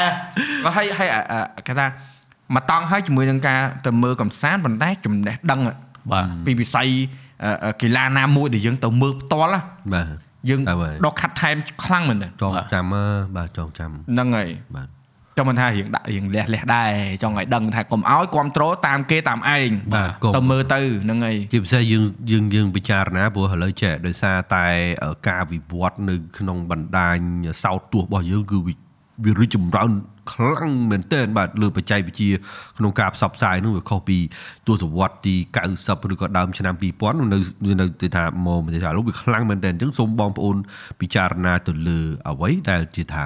ហើយហើយហើយអាអាគេថាមកតង់ហើយជាមួយនឹងការទៅមើលកំសាន្តប៉ុន្តែចំណេះដឹងបាទពីវិស័យអឺអឺកីឡាណាមួយដែលយើងទៅមើលផ្ទាល់ណាបាទយើងហើយដកខាត់ថែមខ្លាំងមែនទេចងចាំអើបាទចងចាំហ្នឹងហើយបាទ ចង់មិនថារៀងដាក់រៀងលះលះដែរចង់ឲ្យដឹងថាកុំឲ្យគ្រប់ត្រូលតាមគេតាមឯងបាទកុំទៅមើលទៅហ្នឹងហើយជាពិសេសយើងយើងយើងពិចារណាព្រោះឥឡូវចេះដោយសារតែការវិវត្តនៅក្នុងបណ្ដាញសោតទស្សន៍របស់យើងគឺវាវារីកចម្រើនខ្លាំងមែនទែនបាទលើបច្ចេកវិទ្យាក្នុងការផ្សព្វផ្សាយនោះវាខុសពីទសវត្សរ៍ទី90ឬក៏ដើមឆ្នាំ2000នៅនៅនៅទៅថាមកទៅថាលោកវាខ្លាំងមែនទែនអញ្ចឹងសូមបងប្អូនពិចារណាទៅលើអ្វីដែលជាថា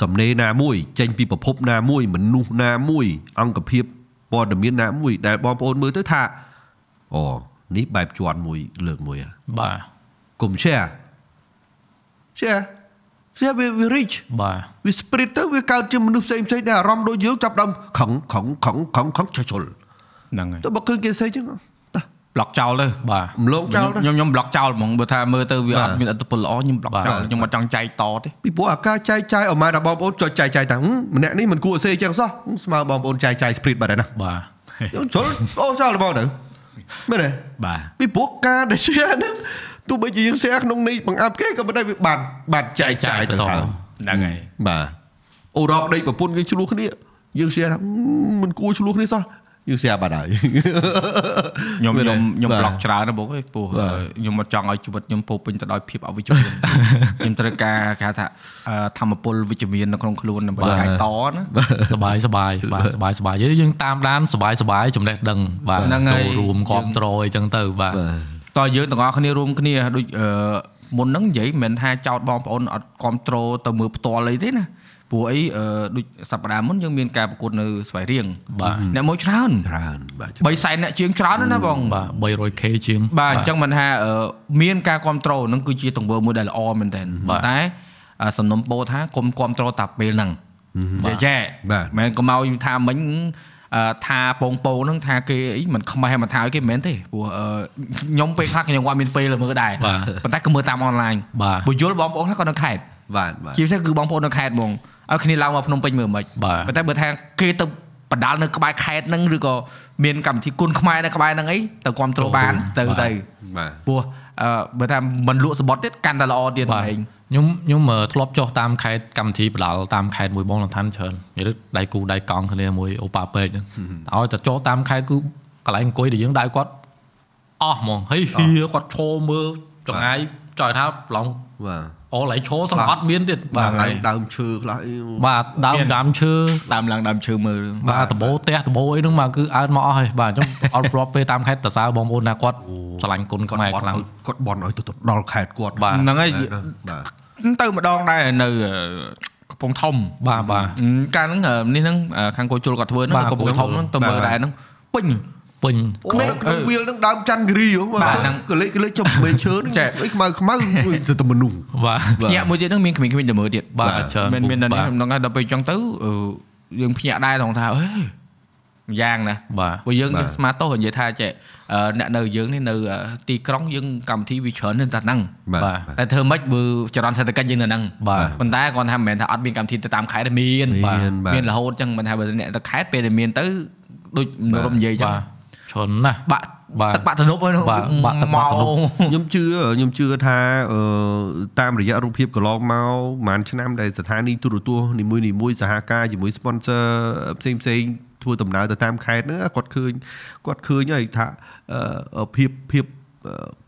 សំណេរណាមួយ ចេញពីប្រភពណាមួយមនុស្សណាមួយ អង្គភាពព័ត៌មានណាមួយដែលបងប្អូនមើលទៅថាអូនេះបែបជាន់មួយលើកមួយហ่ะបាទកុំ share share share វា rich បាទវា spirit ទៅវាកើតជាមនុស្សផ្សេងផ្សេងដែលអារម្មណ៍ដូចយើងចាប់ផ្ដើមខឹងខឹងខឹងខឹងខឹងចុលហ្នឹងហើយទៅបើឃើញគេផ្សេងចឹង តោះប្លុកចោលទៅបាទរំលងចោលទៅខ្ញុំខ្ញុំប្លុកចោលហ្មងបើថាមើលទៅវាបាទអត់មានអត្តពលល្អខ្ញុំប្លុកបាទចោលខ្ញុំអត់ចង់ចែកតទេពីព្រោះអាការចែកចាយអមម៉ែដល់បងប្អូនចុចចែកចាយតាហឹមម្នាក់នេះមិនគួរអសេចឹងសោះហឹមស្មើបងប្អូនចែកចាយ spirit បាត់ហើយណាបាទយើងជុលអូចោលបងទៅមែនទេបាទពីព្រោះការដែល share ហ្នឹងទោះបីជាយើង share ក្នុងនេះបង្អាប់គេក៏មិនដែរវាបានបានចែកចាយទៅហើយហ្នឹងហើយបាទអូរ៉ុបដេកប្រពន្ធគេឆ្លោះគ្នាយើង share ថាមិនគួរឆ្លោះគ្នាសោះ យើង share បាត់ហើយ ខ្ញុំ មែនទេ ខ្ញុំខ្ញុំ បាទ ប្លុកច្រើនណាស់បងអើយព្រោះ បាទ ខ្ញុំអត់ចង់ឲ្យជីវិតខ្ញុំពោរពេញទៅដោយភាពអវិជ្ជមាន ខ្ញុំត្រូវការគេហៅថាអឺធម្មពលវិជ្ជមាននៅក្នុងខ្លួនដើម្បីកាយតណា សบายសบายបាទសบายសบายយើងតាមដានសบายសบายចំណេះដឹងបាទ ហ្នឹងហើយ ចូលរួមគ្រប់ត្រអីចឹងទៅបាទ តើយើងទាំងអស់គ្នារួមគ្នាដូចអឺមុនហ្នឹងនិយាយមិនមែនថាចោតបងប្អូនអត់គ្រប់ត្រូលទៅមើលផ្ទាល់អីទេណា ព្រោះអីអឺដូចសប្តាហ៍មុនយើងមានការប្រកួតនៅស្វាយរៀងបាទអ្នកមួយច្រើនច្រើនបាទ3សែនអ្នកជាងច្រើនណាស់ណាបងបាទ 300k ជាងបាទអញ្ចឹងមិនថាអឺមានការគ្រប់ត្រូលហ្នឹងគឺជាទង្វើមួយដែលល្អមែនតើបាទតែអ่าសំណុំពោថាគុំគ្រប់ត្រូលតែពេលហ្នឹងចាចាបាទមិនក៏មកថាមិញអឺថាពងពោហ្នឹងថាគេអីមិនខ្មេះមកថាឲ្យគេមិនមែនទេព្រោះអឺខ្ញុំពេលខ្លះខ្ញុំក៏អត់មានពេលមើលដែរបាទប៉ុន្តែក៏មើលតាមអនឡាញបាទបើយល់បងប្អូនខ្លះក៏នៅខេត្តបាទបាទជាពិសេសគឺបងប្អូននៅខេត្តហ្មង ឲ្យគ្នាឡើងមកភ្នំពេញមើលមិនបាទប៉ុន្តែបើថាគេទៅបដាល់នៅក្បែរខេត្តហ្នឹងឬក៏មានកម្មវិធីគុណខ្មែរនៅក្បែរហ្នឹងអីទៅគ្រប់គ្រងបានទៅបាទទៅបាទព្រោះអឺបើថាមិនលក់សបុតទៀតកាន់តែល្អទៀតបាទឯងខ្ញុំខ្ញុំអឺធ្លាប់ចុះតាមខេត្តកម្មវិធីបដាល់តាមខេត្តមួយបងលំឋានច្រើននិយាយទៅដៃគូដៃកង់គ្នាមួយអូប៉ាពេកហ្នឹងឲ្យតែចុះតាមខេត្តគឺកន្លែងអង្គុយដែលយើងដៅគាត់អស់ហ្មងហើយហៀគាត់ឈរមើលចង្អាយចង់ថាឡងបាទ អូឡៃឈរសង្កត់មានទៀតបាទឡើងដើមឈើខ្លះអីបាទដើមដើមឈើតាមឡើងដើមឈើមើលបាទដបោផ្ទះដបោអីហ្នឹងមកគឺអើតមកអស់ហើយបាទអញ្ចឹងអត់ប្របពេលតាមខេត្តតសើបងប្អូនណាគាត់ឆ្លាញ់គុណគាត់ខ្មែបរន់ខ្លាំងឲ្យគាត់បន់ឲ្យទៅទៅដល់ខេត្តគាត់បាទហ្នឹងហើយបាទទៅម្ដងដែរនៅអឺកំពង់ធំបាទបាទអឺកាលហ្នឹងអឺនេះហ្នឹងអឺខាងគោជុលគាត់ធ្វើហ្នឹងបាទនៅកំពង់ធំហ្នឹងទៅមើលដែរហ្នឹងពេញ ពេញអូនៅក្នុងវាលហ្នឹងដើមច័ន្ទគិរីហ៎បាទហ្នឹងកលេចកលេចចំមេឈើហ្នឹងចាស្អីខ្មៅខ្មៅទៅតែមនុស្សបាទភ្ញាក់មួយទៀតហ្នឹងមានក្មេងៗទៅមើលទៀតបាទបាទច្រើនមានមានតែនេះបាទហ្នឹងហើយដល់ពេលអញ្ចឹងទៅអឺយើងភ្ញាក់ដែរត្រង់ថាអេម្យ៉ាងណាបាទព្រោះយើងបាទស្មាតទោសនិយាយថាចេះអឺអ្នកនៅយើងនេះនៅអឺទីក្រុងយើងកម្មវិធីវាច្រើនតែហ្នឹងបាទតែធ្វើម៉េចបើចរន្តសេដ្ឋកិច្ចយើងនៅហ្នឹងបាទប៉ុន្តែគាត់ថាមិនមែនថាអត់មានកម្មវិធីទៅតាមខេត្តទេមានមានបាទមានរហូតអញ្ចឹងមិនថាបើអ្នកទៅខេត្តពេលដែលមានទៅដូចមករំនិយាយអញ្ចឹងបាទ ច្រើនណាស់បាក់បាទទឹកបាក់ទំនប់ហ្នឹងបាទបាក់ទឹកបាក់ទំនប់ខ្ញុំជឿខ្ញុំជឿថាអឺតាមរយៈរូបភាពកន្លងមកប្រហែលឆ្នាំដែលស្ថានីយទូរទស្សន៍នីមួយនីមួយៗសហការជាមួយ sponsor ផ្សេងផ្សេងៗធ្វើដំណើរទៅតាមខេត្តហ្នឹងគាត់ឃើញគាត់ឃើញហើយថាអឺភាពភាពអឺ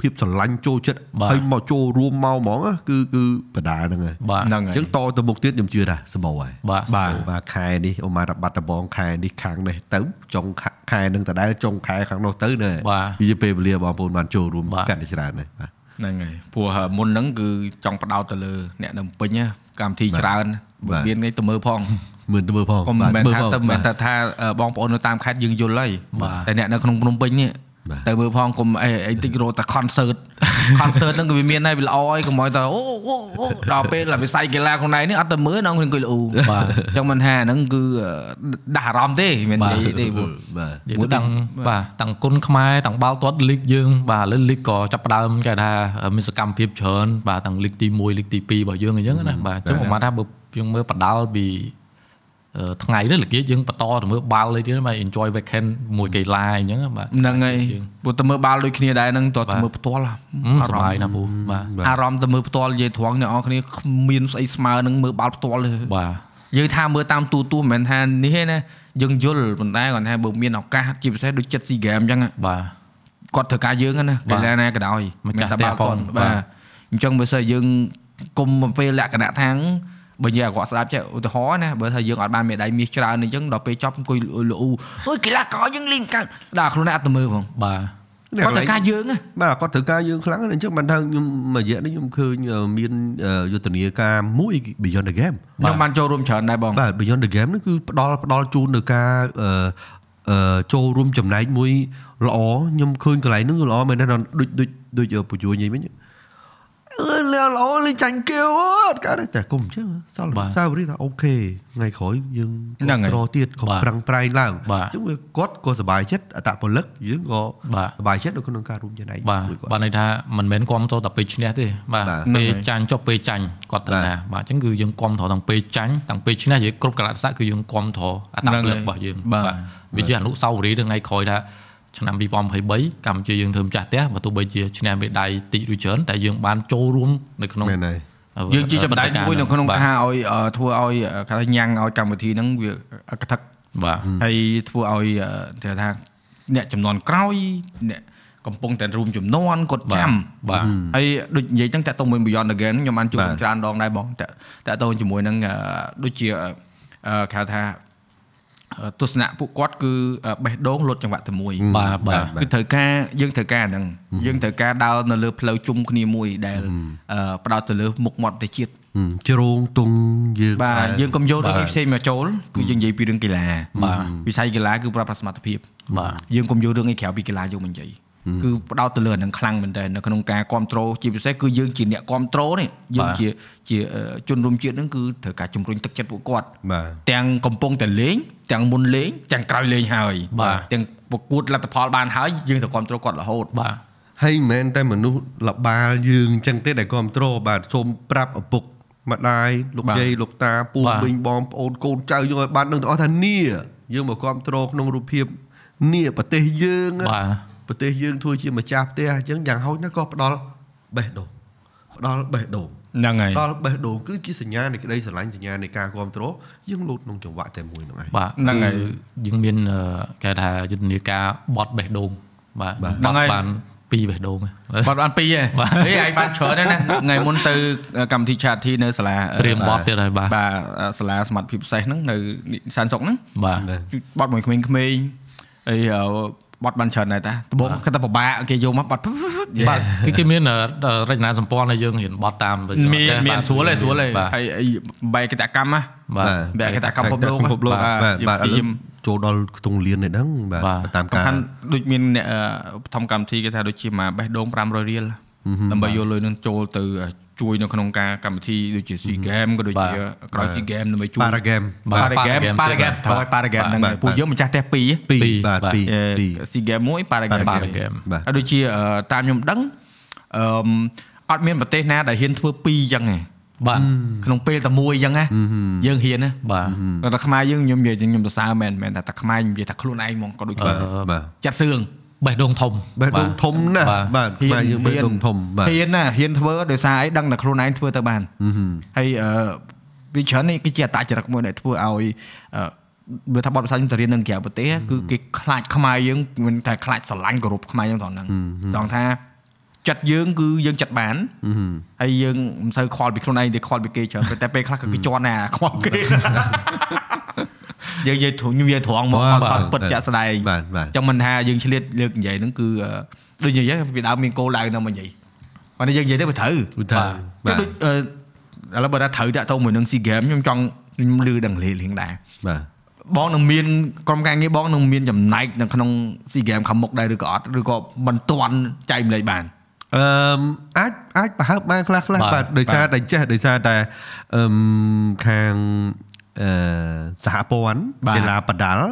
ភាពស្រឡាញ់ចូលចិត្តបាទហើយមកចូលរួមមកហ្មងណាគឺគឺបដាហ្នឹងហើយបាទហ្នឹងអហើយញ្ចឹងតទៅមុខទៀតខ្ញុំជឿថាសម្បូរហើយបាទបាទបាទខែនេះអូម៉ារ៉ាបាត់ដំបងខែនេះខាងនេះទៅចុងខែខែនឹងដដែលចុងខែខាងនោះទៅណែបាទវាជាពេលវេលាបងប្អូនបានចូលរួមបាទកាន់តែច្រើនហើយបាទហ្នឹងហើយព្រោះមុនហ្នឹងគឺចង់បដោតទៅលើអ្នកនៅភ្នំពេញណាកម្មវិធីបាទច្រើនបាទបើមាននេះទៅមើលផងមើលទៅមើលផងកុំមិនមែនមើលថាផងទៅមិនមែនបាទថាថាអឺបងប្អូននៅតាមខេត្តយើងយល់ហើយបាទតែអ្នកនៅក្នុងភ្នំពេញនេះបា ទទៅមើលផងកុំអីអីតិចរត់តែ concert concert ហ្នឹងក៏វាមានដែរវាល្អហើយកុំឲ្យតែអូអូអូដល់ពេលតែវិស័យកីឡាខ្លួនឯងនេះអត់ទៅមើលដល់ខ្លួនអង្គុយលូបាទអញ្ចឹងមិនថាហ្នឹងគឺដាក់អារម្មណ៍ទេមិននិយាយទេព្រោះបាទនិយាយទៅទាំងបាទទាំងគុណខ្មែរទាំងបាល់ទាត់លីកយើងបាទឥឡូវលីកក៏ចាប់ផ្ដើមគេថាមានសកម្មភាពច្រើនបាទទាំងលីកទី1លីកទី2របស់យើងអញ្ចឹងណាបាទអញ្ចឹងប្រហែលថាបើយើងមើលបដាល់ពីអឺ ថ្ងៃនេះល្ងាចយើងបន្តទៅមើលបាល់អីទៀតបាទ enjoy weekend មួយកីឡាអញ្ចឹងបាទហ្នឹងហើយព្រោះទៅមើលបាល់ដូចគ្នាដែរហ្នឹងតើទៅមើលផ្ទាល់ហឹមសប្បាយណាស់ពូបាទអារម្មណ៍ទៅមើលផ្ទាល់និយាយត្រង់អ្នកនរគ្នាគ្មានស្អីស្មើនឹងមើលបាល់ផ្ទាល់ទេបាទយើងថាមើលតាមទូទូមិនមែនថានេះទេណាយើងយល់ប៉ុន្តែគាត់ថាបើមានឱកាសជាពិសេសដូចចិត្តស៊ីហ្គេមអញ្ចឹងបាទគាត់ធ្វើការយើងហ្នឹងណាបាទកីឡាណាក៏ដោយម្ចាស់តែបាល់ផ្ទះផងគាត់បាបាទទអញ្ចឹងបើសិនយើងគុំមកពេលលក្ខណៈថាង បើនិយាយឲ្យគាត់ស្ដាប់ចេះឧទាហរណ៍ណាបើថាយើងអត់បានមេដៃមាសច្រើនអញ្ចឹងដល់ពេលចប់អង្គុយលូលូអើយកីឡាករយើងលេងកើតដល់ខ្លួនឯងអត់ទៅមើលផងបាទគាត់ធ្វើការយើងណាបាទគាត់ត្រូវការយើងខ្លាំងណាស់អញ្ចឹងបានថាខ្ញុំមួយរយៈនេះខ្ញុំឃើញអឺមានអឺយុទ្ធនាការមួយ Beyond the Game ខ្ញុំបានចូលរួមច្រើនដែរបងបាទ Beyond the Game នេះគឺផ្ដល់ផ្ដល់ជូននៅការអឺអឺចូលរួមចំណែកមួយល្អខ្ញុំឃើញកន្លែងហ្នឹងល្អមែនទេដូចដូចដូចពញ្ញុនិយាយវិញ អឺល្អលេងចាញ់គេអត់កើតតែគុំអញ្ចឹងសល់បាទសាវរីថាអូខេថ្ងៃក្រោយយើងហ្នឹងហើយរទៀតកុំបាទប្រឹងប្រែងឡើងបាទអញ្ចឹងវាគាត់ក៏សប្បាយចិត្តអតពលិកយើងក៏បាទសប្បាយចិត្តនៅក្នុងការរួមចំណែកបាទមួយគាត់បាទន័យថាមិនមែនគាំទ្រតែពេលឈ្នះទេបាទបាទពេលចាញ់ចុះពេលចាញ់គាត់ទៅបាទណាបាទអញ្ចឹងគឺយើងគាំទ្រទាំងពេលចាញ់ទាំងពេលឈ្នះនិយាយគ្រប់កលៈទេសៈគឺយើងគាំទ្រអត្តពលិករបស់យើងបាទវាជាអនុស្សាវរីយ៍ទៅថ្ងៃក្រោយថា ឆ្នាំ2023កម្ពុជាយើងធ្វើម្ចាស់ផ្ទះបើទោះបីជាឈ្នះមេដាយតិចឬច្រើនតែយើងបានចូលរួមនៅក្នុងមែនហើយយើងជាចំណែកមួយនៅក្នុងបាទការឲ្យអឺធ្វើឲ្យអឺគេថាញ៉ាំងឲ្យកម្មវិធីហ្នឹងវាកថាបាទហើយធ្វើឲ្យអឺគេថាអ្នកចំនួនក្រោយអ្នកកំពុងតែរួមចំនួនគាត់ចាំបាទហើយដូចនិយាយចឹងតាក់ទងមួយ Beyond Again ខ្ញុំបានជួបបាទច្រើនដងដែរបងតាក់តាក់ទងជាមួយនឹងអឺដូចជាអឺគេហៅថាអឺ ទស្សនៈពួកគាត់គឺអឺបេះដូងលុតចង្វាក់តែមួយបាទបាទគឺត្រូវការយើងត្រូវការហ្នឹងយើងត្រូវការដើរនៅលើផ្លូវជុំគ្នាមួយដែលអឺផ្ដោតទៅលើមុខមាត់ប្រទេសជាតិហឹមជ្រងទង់យើងបាទយើងកុំយករឿងបាទនេះផ្សេងមកចូលគឺយើងនិយាយពីរឿងកីឡាបាទវិស័យកីឡាគឺប្រាប់ប្រាសមត្ថភាពបាទយើងកុំយករឿងឯក្រៅពីកីឡាយកមកនិយាយ គឺផ្ដោតទៅលើអានឹងខ្លាំងមែនតើនៅក្នុងការគ្រប់គ្រងជាពិសេសគឺយើងជាអ្នកគ្រប់គ្រងនេះយើងជាជាអឺជនរួមជាតិហ្នឹងគឺត្រូវការជំរុញទឹកចិត្តពួកគាត់បាទទាំងកំពុងតែលេងទាំងមុនលេងទាំងក្រោយលេងហើយបាទទាំងប្រកួតលទ្ធផលបានហើយយើងត្រូវគ្រប់គ្រងគាត់រហូតបាទហើយមិនមែនតែមនុស្សលបាលយើងអញ្ចឹងទេដែលគ្រប់គ្រងបាទសូមប្រាប់ឪពុកម្ដាយលោកបាទយាយលោកតាពូបាទមីងបងប្អូនកូនចៅយើងឲ្យបានដឹងទាំងអស់ថានីយើងមកគ្រប់គ្រងក្នុងរូបភាពនីប្រទេសយើងបាទ ប្រទេសយើងធ្វើជាម្ចាស់ផ្ទះអញ្ចឹងយ៉ាងហោចណាស់ក៏ផ្ដល់បេះដូងផ្ដល់បេះដូងហ្នឹងហើយផ្ដល់បេះដូងគឺជាសញ្ញានៃក្តីស្រឡាញ់សញ្ញានៃការគ្រប់គ្រងយើងលោតក្នុងចង្វាក់តែមួយហ្នឹងឯងបាទហ្នឹងហើយគឺយើងមានអឺគេថាយុទ្ធនាការបត់បេះដូងបាទបាទបហ្នឹងហើយត់បានពីរបេះដូងហ៎បាត់បានពីរហ៎ហេឯងបានច្រើនហើយណាថ្ងៃមុនទៅកម្មវិធី chat ធីនៅសាលាត្រៀមបត់ទៀតហើយបាទបាទសាលាសមត្ថភាពពិសេសហ្នឹងនៅសានសុកហ្នឹងបាទបត់មួយក្មេងៗអីអឺ បត់បានច្រើនដែរតាដំបូងគាត់តែពិបាកគេយកមកបត់បាទគឺគេមានអឺរចនាសម្ព័ន្ធឲ្យយើងរៀនបត់តាមទៅមានមានស្រួលទេស្រួលទេបាទហើយអីបែកកិច្ចកម្មណាបាទបែកកិច្ចកម្មពិភពលោកពិភពលោកបាទបាទបាទឥឡូខ្ញុំវចូលដល់ខ្ទង់លៀននេះហ្នឹងបាទបាទតាមសំការខាន់ដូចមានអ្នកអឺបឋមកម្មវិធីគេថាដូចជាមួយបេះដូង500រៀលដើម្បីយកលុយនឹងចូលទៅ ជួយនៅក្នុងការកម្មវិធីដូចជា SEA Game ក៏ដូចជាក្រោយ SEA Game ដើម្បីជួយប៉ារ៉ាហ្គេមបាទ Paragame Paragame Paragame បាទត្រូវឲ្យ Paragame ហ្នឹងបាទហើយពួកយើងម្ចាស់ផ្ទះពីរពីរពីរបាទបាទពីរពីរ SEA Game មួយ Paragame Paragame បាទហើយដូចជាអឺតាមខ្ញុំដឹងអឺមអត់មានប្រទេសណាដែលហ៊ានធ្វើពីរអញ្ចឹងទេបាទក្នុងពេលតែមួយអញ្ចឹងណាយើងហ៊ានណាបាទគាត់តែខ្មែរយើងខ្ញុំនិយាយខ្ញុំសរសើរមែនមែនតែតែខ្មែរខ្ញុំនិយាយថាខ្លួនឯងហ្មងក៏ដូចជាបាទបាទចាត់សឿង បេះដូងធំបេះដូងធំណាស់បាទបាទខ្មែរយើងបេះដូងធំបាទហ៊ានណាហ៊ានធ្វើដោយសារអីដឹងតែខ្លួនឯងធ្វើទៅបានហឹមហើយអឺវាច្រើននេះគឺជាអត្តចរិតមួយដែលធ្វើឲ្យអឺបើថាបទពិសោធន៍ខ្ញុំទៅរៀននៅក្រៅប្រទេសគឺគេខ្លាចខ្មែរយើងមិនតែខ្លាចស្រឡាញ់គោរពខ្មែរយើងត្រង់ហ្នឹងត្រង់ថាចិត្តយើងគឺយើងចិត្តបានហឹមហើយយើងមិនសូវខ្វល់ពីខ្លួនឯងទេខ្វល់ពីគេច្រើនតែពេលខ្លះក៏គេជន់ដែរខ្វល់គេ យើងនិយាយធំខ្ញុំនិយាយត្រង់មកអត់អត់ពិតចាក់ស្ដែងបាទបាទចឹងមិនថាយើងឆ្លៀតលើកនិយាយហ្នឹងគឺអឺដូចនិយាយពីដើមមានគោលដៅនៅមកនិយាយបើយើងនិយាយទៅវាត្រូវឧទាហរណ៍គឺបាទដូចអឺឥឡូវបើថាត្រូវតាក់ទងមួយនឹង SEA Game ខ្ញុំចង់ខ្ញុំលឺដឹងលេងដែរបាទបងនឹងមានក្រុមការងារបងនឹងមានចំណែកនៅក្នុង SEA Games ខាងមុខដែរឬក៏អត់ឬក៏មិនទាន់ចែកម្លែកបានអឺមអាចអាចប្រហើបបានខ្លះខ្លះបាទបាទដោយសារតែចេះដោយសារតែអឺមខាងអឺ សហព័ន្ធបាទកីឡាបដាល់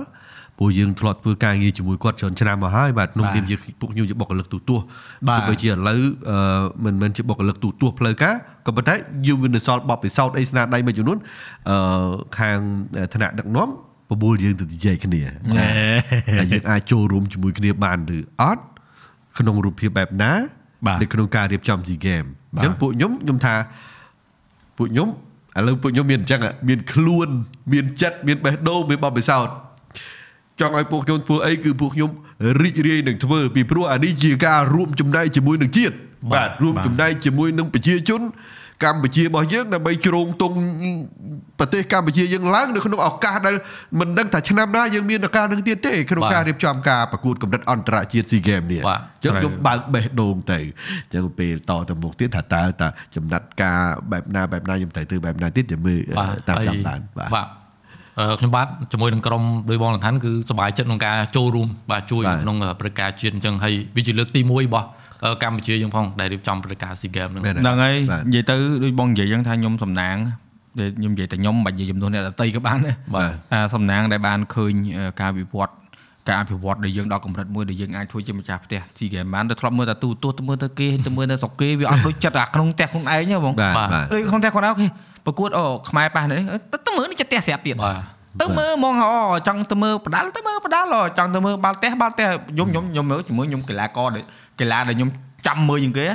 ព្រោះយើងធ្លាប់ធ្វើការងារជាមួយគាត់ច្រើនឆ្នាំមកហើយបាទក្នុងបាទនាមជាពួកខ្ញុំជាបុគ្គលិកទូទាស់បាទទោះបីជាឥឡូវអឺមិនមែនជាបុគ្គលិកទូទាស់ផ្លូវការក៏ប៉ុន្តែយើងមាននៅសល់បបពិសោធន៍អីស្នាដៃមួយចំនួនអឺខាងឋានៈដឹកនាំបបួលយើងទៅនិយាយគ្នាណាហើយយើងអាចចូលរួមជាមួយគ្នាបានឬអត់ក្នុងរូបភាពបែបណាបាទនៅក្នុងការរៀបចំ SEA Games អញ្ចឹងពួកខ្ញុំខ្ញុំថាពួកខ្ញុំ ឥឡូវពួកខ្ញុំមានអញ្ចឹងហ่ะមានខ្លួន មានចិត្តមានបេះដូងមានបបពិសោធន៍ចង់ឲ្យពួកខ្ញុំធ្វើអីគឺពួកខ្ញុំរីករាយនឹងធ្វើពីព្រោះអានេះជាការរួមចំណែកជាមួយនឹងជាតិបាទរួមចំណែកជាមួយនឹងប្រជាជន កម្ពុជារបស់យើងដើម្បីជ្រោងទង់ប្រទេសកម្ពុជាយើងឡើងនៅក្នុងឱកាសដែលមិនដឹងថាឆ្នាំណាយើងមានឱកាសនឹងទៀតទេក្នុងការរៀបចំការប្រកួតកម្រិតអន្តរជាតិ SEA Games នេះបាទអញ្ចឹងខ្ញុំបើកបេះដូងទៅអញ្ចឹងពេលតទៅមុខទៀតថាតើតើចំណាត់ការបែបណាបែបណាខ្ញុំត្រូវធ្វើបែបណាទៀតចាំមើលបាទតាមហើយតាមដានបាទបាទអឺខ្ញុំបាទជាមួយនឹងក្រុមដោយបងលន្តានគឺសប្បាយចិត្តក្នុងការចូលរួមបាទជួយបាទក្នុងព្រឹត្តិការណ៍ជាតិអញ្ចឹងហើយវាជាលើកទី1របស់អឺ កម្ពុជាយើងផងដែលរៀបចំព្រឹត្តិការណ៍ SEA Games ហ្នឹងមែនហ្នឹងហើយបាទនិយាយទៅដូចបងនិយាយអញ្ចឹងថាខ្ញុំសំណាងដែលខ្ញុំនិយាយតែខ្ញុំមិនបាច់និយាយចំនួនអ្នកដតីក៏បានដែរបាទថាសំណាងដែលបានឃើញអឺការវិវត្តការអភិវឌ្ឍដែលយើងដល់កម្រិតមួយដែលយើងអាចធ្វើជាម្ចាស់ផ្ទះស៊ីហ្គេមបានទៅធ្លាប់មើលតែទូទស្សន៍ទៅមើលទៅគេទៅមើលទៅស្រុកគេវាអត់ដូចចិត្តអាក្នុងផ្ទះខ្លួនឯងទេបងបាទបាទបាទដូចក្នុងផ្ទះគាត់អូខេប្រកួតអូខ្មែរប៉ះនេះទៅទៅមើលនេះចិត្តផ្ទះស្រាប់ទៀតបាទទៅមើលហ្មងអូចង់ទៅមើលបដាល់ទៅមើលបដាល់អូចង់ទៅមើលបាល់ទះបាល់ទះខ្ញុំខ្ញុំខ្ញុំមើលជាមួយខ្ញុំកីឡាករដែល កីឡាដែលខ្ញុំចាំមើលជាងគេ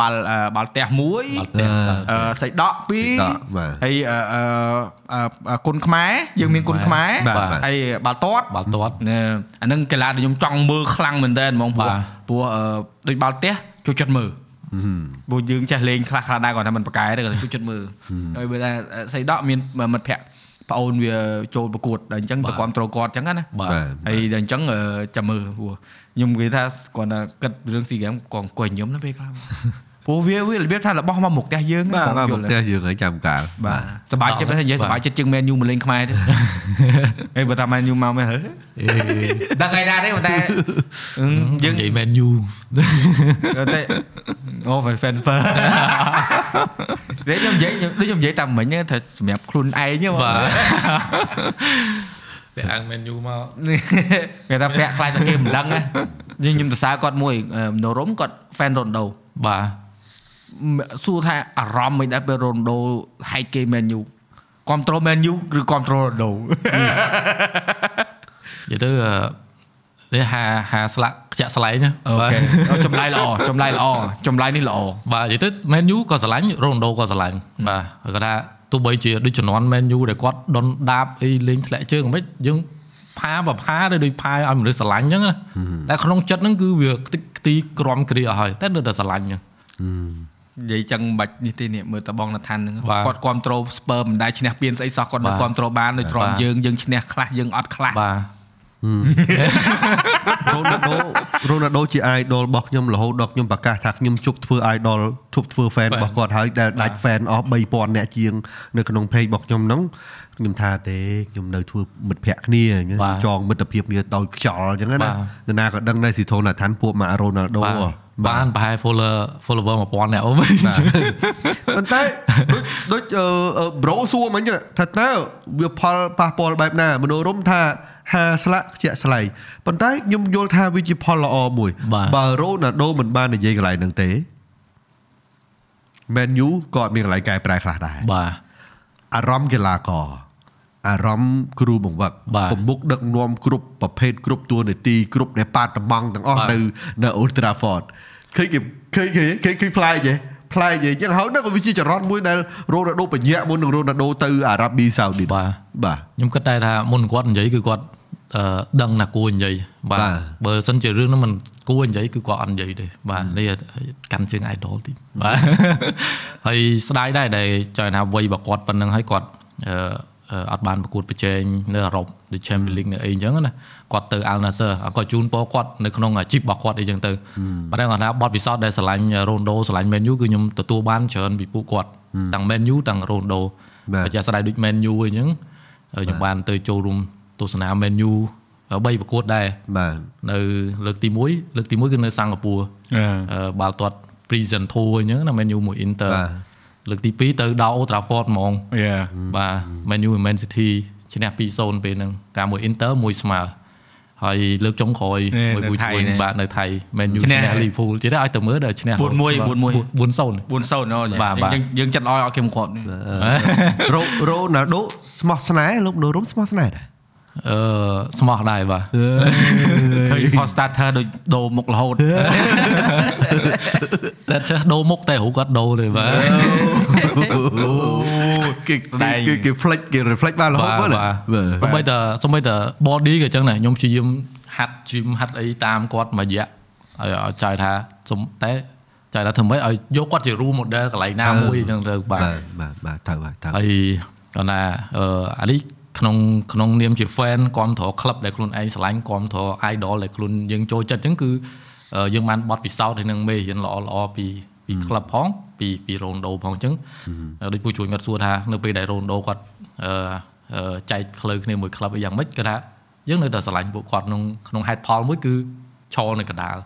បាល់អឺបាល់ទះមួយបាល់ទះអឺសៃដកពីរសៃដកបាទហើយអឺអឺអឺអឺគុណខ្មែរយើងមានគុណខ្មែរបាទបាទហើយបាល់ទាត់បាល់ទាត់ណែអានឹងកីឡាដែលខ្ញុំចង់មើលខ្លាំងមែនតើហ្មងព្រោះបាទព្រោះអឺដូចបាល់ទះចូលចិត្តមើលព្រោះយើងចេះលេងខ្លះខ្លះដែរគាត់ថាមិនប្រកែទេគាត់ចូលចិត្តមើលហើយបើថាសៃដកមានមិត្តភ័ក្តិ ប្អូនវាចូលប្រកួតដល់អញ្ចឹងទៅគ្រប់ត្រូលគាត់អញ្ចឹងណាបាទបាទហើយដល់អញ្ចឹងអឺចាំមើលព្រោះខ្ញុំនិយាយថាគាត់ថាគិតរឿងស៊ីហ្គេមក៏អង្គុយខ្ញុំណាពេលខ្លះ ព្រោះវាវារបៀបថារបស់មកមុខផ្ទះយើងបាទបាទយមកល់ផ្ទះយើងហើយចាំកាលបាទសប្បាយចិត្តទេនិយាយសប្បាយចិត្តជាងមែនយូមកលេងខ្មែរទេហើយបើថាមែនយូមកមែនហឺដឹងថ្ងៃណាទេប៉ុន្តែអឺយើងនិយាយ Man U តែអូ fan spur តែខ្ញុំនិយាយដូចខ្ញុំនិយាយតាមមិញហ្នឹងថាសម្រាប់ខ្លួនឯងហ្នឹងបាទពាក់អាវ Man U មកគេថាពាក់ខ្លាចតែគេមិនដឹងណាយើងខ្ញុំសរសើរគាត់មួយអឺណូរុំគាត់ fan Ronaldo បាទ សួរថាអារម្មណ៍មិនដែរពេល Ronaldo ហែកគេ Man U គ្រប់ត្រូល Man U ឬគ្រប់ត្រូល Ronaldo និយាយទៅអឺនេះហាហាស្លាក់ខ្ជាក់ស្លែងណាអូខេអូចម្លើយល្អចម្លើយល្អចម្លើយនេះល្អបាទនិយាយទៅ Man U ក៏ស្រឡាញ់ Ronaldo ក៏ស្រឡាញ់បាទគាត់ថាទោះបីជាដូចជំនាន់ Man U ដែលគាត់ដុនដាបអីលេងធ្លាក់ជើងមិនយើងផាបផាទៅដូចផាឲ្យមនុស្សស្រឡាញ់អញ្ចឹងណាតែក្នុងចិត្តហ្នឹងគឺវាខ្ទេចខ្ទីក្រំគ្រាអស់ហើយតែនៅតែស្រឡាញ់អញ្ចឹង និយាយចឹងមិនបាច់នេះទេនេះមើលតបងនឋានហ្នឹងបាទគាត់គ្រប់ត្រូលស្ពើមិនដែរឈ្នះពៀនស្អីសោះគាត់នៅបាទគ្រប់ត្រូលបានដូចត្រង់បាទយើងយើងឈ្នះខ្លះយើងអត់ខ្លះបាទរ៉ូណាល់ដូរ៉ូណាល់ដូជា idol របស់ខ្ញុំរហូតដល់ខ្ញុំប្រកាសថាខ្ញុំជប់ធ្វើ idol ជប់ធ្វើ fan របស់គាត់ហើយដែលដាច់ fan អស់3000អ្នកជាងនៅក្នុង page របស់ខ្ញុំហ្នឹងខ្ញុំថាទេខ្ញុំនៅធ្វើមិត្តភ័ក្ដិគ្នាអញ្ចឹងបាទចងមិត្តភាពគ្នាដោយខ្យល់អញ្ចឹងណាបាទនរណាក៏ដឹងដែរស៊ីធូណាថានពួកម៉ារ៉ូណាល់ដូ បាទបានប្រហែល follower follower 1000អ្នកអូវិញប៉ុន្តែដូចដូចអឺអឺ bro សួរមិញថាតើវាផលប៉ះពាល់បែបណាមនោរមថាហាស្លាក់ជាក់ស្លែងប៉ុន្តែខ្ញុំយល់ថាវាជាផលល្អមួយបាទបើរ៉ូណាល់ដូមិនបាននិយាយកន្លែងហ្នឹងទេ Man U ក៏អត់មានកន្លែងកែប្រែខ្លះដែរបាទអារម្មណ៍កីឡាករ អារម្មណ៍គ្រូបង្វឹកបាទប្រមុខដឹកនាំគ្រប់ប្រភេទគ្រប់តួនាទីគ្រប់នៃប៉ាតតំងទាំងអស់បាទនៅនៅ Old Trafford ឃើញគេឃើញគេឃើញឃើញប្លែកទេប្លែកទេអញ្ចឹងហើយនោះក៏វាជាចរន្តមួយដែលរ៉ូណាល់ដូបញ្ញាក់មុននឹងរ៉ូណាល់ដូទៅអារ៉ាប៊ីសាអូឌីតបាទបាទខ្ញុំគិតដែរថាមុនគាត់និយាយគឺគាត់អឺដឹងណាគួរនិយាយបាទបាទបើសិនជារឿងហ្នឹងមិនគួរនិយាយគឺគាត់អត់និយាយទេបាទនេះកាន់ជើង idol ទីបាទហើយស្ដាយដែរដែលចង់ថាវ័យរបស់គាត់ប៉ុណ្ណឹងហើយគាត់អឺ អឺអត់បានប្រកួតប្រជែងនៅអឺរ៉ុបដូច Champions League នៅអីអញ្ចឹងណាគាត់ទៅ Al Nassr ក៏ជូនពរគាត់នៅក្នុងអាជីពរបស់គាត់អីចឹងទៅប៉ុន្តែគាត់ថាបទពិសោធន៍ដែលស្រឡាញ់ Ronaldo ស្រឡាញ់ Man U គឺខ្ញុំទទួលបានច្រើនពីពួកគាត់ទាំង Man U ទាំង Ronaldo បាទបើជាក់ស្ដែងដូច Man U អីចឹងខ្ញុំបានទៅចូលរួមទទស្សនា menu 3ប្រកួតដែរបាទនៅលើកទី1លើកទី1គឺនៅសិង្ហបុរីអឺបាល់ទាត់ present tour អញ្ចឹងណា menu មួយ Inter បាទ លើកទី2ទៅដល់ Old Trafford ហ្មងយ៉ាបាទ menu Man City ឈ្នះ2-0ពេលហ្នឹងការមួយ Inter មួយស្មើហើយលើកចុងក្រោយនេះមួយនៅមួយថៃជួយនេះបាទនៅថៃ menu ឈ្នះឈ្នះ Liverpool ជិះឲ្យទៅមើលដល់ឈ្នះ4-1 4-1 4-0 4-0ណោះបាទបាទយើងយើងចិត្តឲ្យឲ្យគេមកគាត់នេះរ៉ូរ៉ូណាល់ដូស្មោះស្នេហ៍លោកណូរុំស្មោះស្នេហ៍ដែរ អឺស្មោះដែរបាទឃើញ post starter ដូចដូរមុខរហូតតែចេះដូរមុខតែរូបគាត់ដូរទេបាទគេស្ដែងគេគេ flex គេ reflect បានរហូតមើលបាទបាទសំបីតសំបីត body ក៏អញ្ចឹងដែរខ្ញុំព្យាយាមហាត់ gym ហាត់អីតាមគាត់មួយរយៈឲ្យឲ្យចៅថាសំតែចៅថាធ្វើម៉េចឲ្យយកគាត់ជា role model កន្លែងណាមួយអញ្ចឹងទៅបាទបាទបាទបាទទៅបាទទៅហើយគាត់ថាអឺអានេះ ក្នុងក្នុងនាមជា fan គ្រប់ត្រ club ដែលខ្លួនឯងស្រឡាញ់គ្រប់ត្រ idol ដែលខ្លួនយើងចូលចិត្តអញ្ចឹងគឺអឺយើងបានបត់ពិសោធន៍ហើយនឹងមេរៀនល្អល្អពីពី club ផងពីពី Ronaldo ផងអញ្ចឹងដូចពូជួនគាត់សួរថានៅពេលដែល Ronaldo គាត់អឺអឺចែកផ្លូវគ្នាមួយ club អីយ៉ាងម៉េចគាត់ថាយើងនៅតែស្រឡាញ់ពួកគាត់ក្នុងក្នុងហេតុផលមួយគឺឈរនៅកណ្ដាល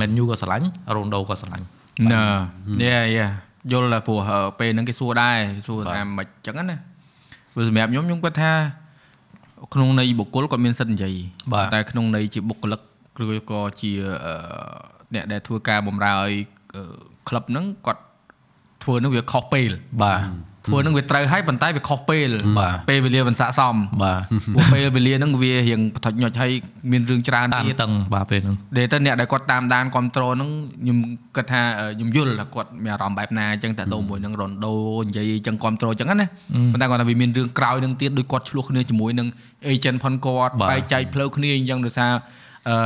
Man U ក៏ស្រឡាញ់ Ronaldo ក៏ស្រឡាញ់ណែយ៉ាយ៉ាយល់តែព្រោះអឺពេលហ្នឹងគេសួរដែរសួរថាមិនអញ្ចឹងណា ព្រោះសម្រាប់ខ្ញុំខ្ញុំគាត់ថាក្នុងន័យបុគ្គលគាត់មានសិទ្ធិនិយាយបាទតែក្នុងន័យជាបុគ្គលិកឬក៏ជាអឺអ្នកដែលធ្វើការបម្រើឲ្យក្លឹបហ្នឹងគាត់ធ្វើហ្នឹងវាខុសពេលបាទ ធ្វើហ្នឹងវាត្រូវហើយប៉ុន្តែវាខុសពេលបាទពេលវេលាមិនស័ក្តិសមបាទព្រោះពេលវេលាហ្នឹងវារៀងបថុចញុចហើយមានរឿងច្រើនតាមទៀតតឹងបាទពេលហ្នឹងដែលទៅអ្នកដែលគាត់តាមដានគ្រប់ត្រូលហ្នឹងខ្ញុំគិតថាអឺខ្ញុំយល់ថាគាត់មានអារម្មណ៍បែបណាអញ្ចឹងតែដូរមួយនឹងរ៉ុនដូនិយាយអញ្ចឹងគ្រប់ត្រូលអញ្ចឹងណាប៉ុន្តែគាត់ថាវាមានរឿងក្រោយនឹងទៀតដូចគាត់ឆ្លោះគ្នាជាមួយនឹង agent ផនគាត់បាទបែកចែកផ្លូវគ្នាអញ្ចឹងដោយសារអឺ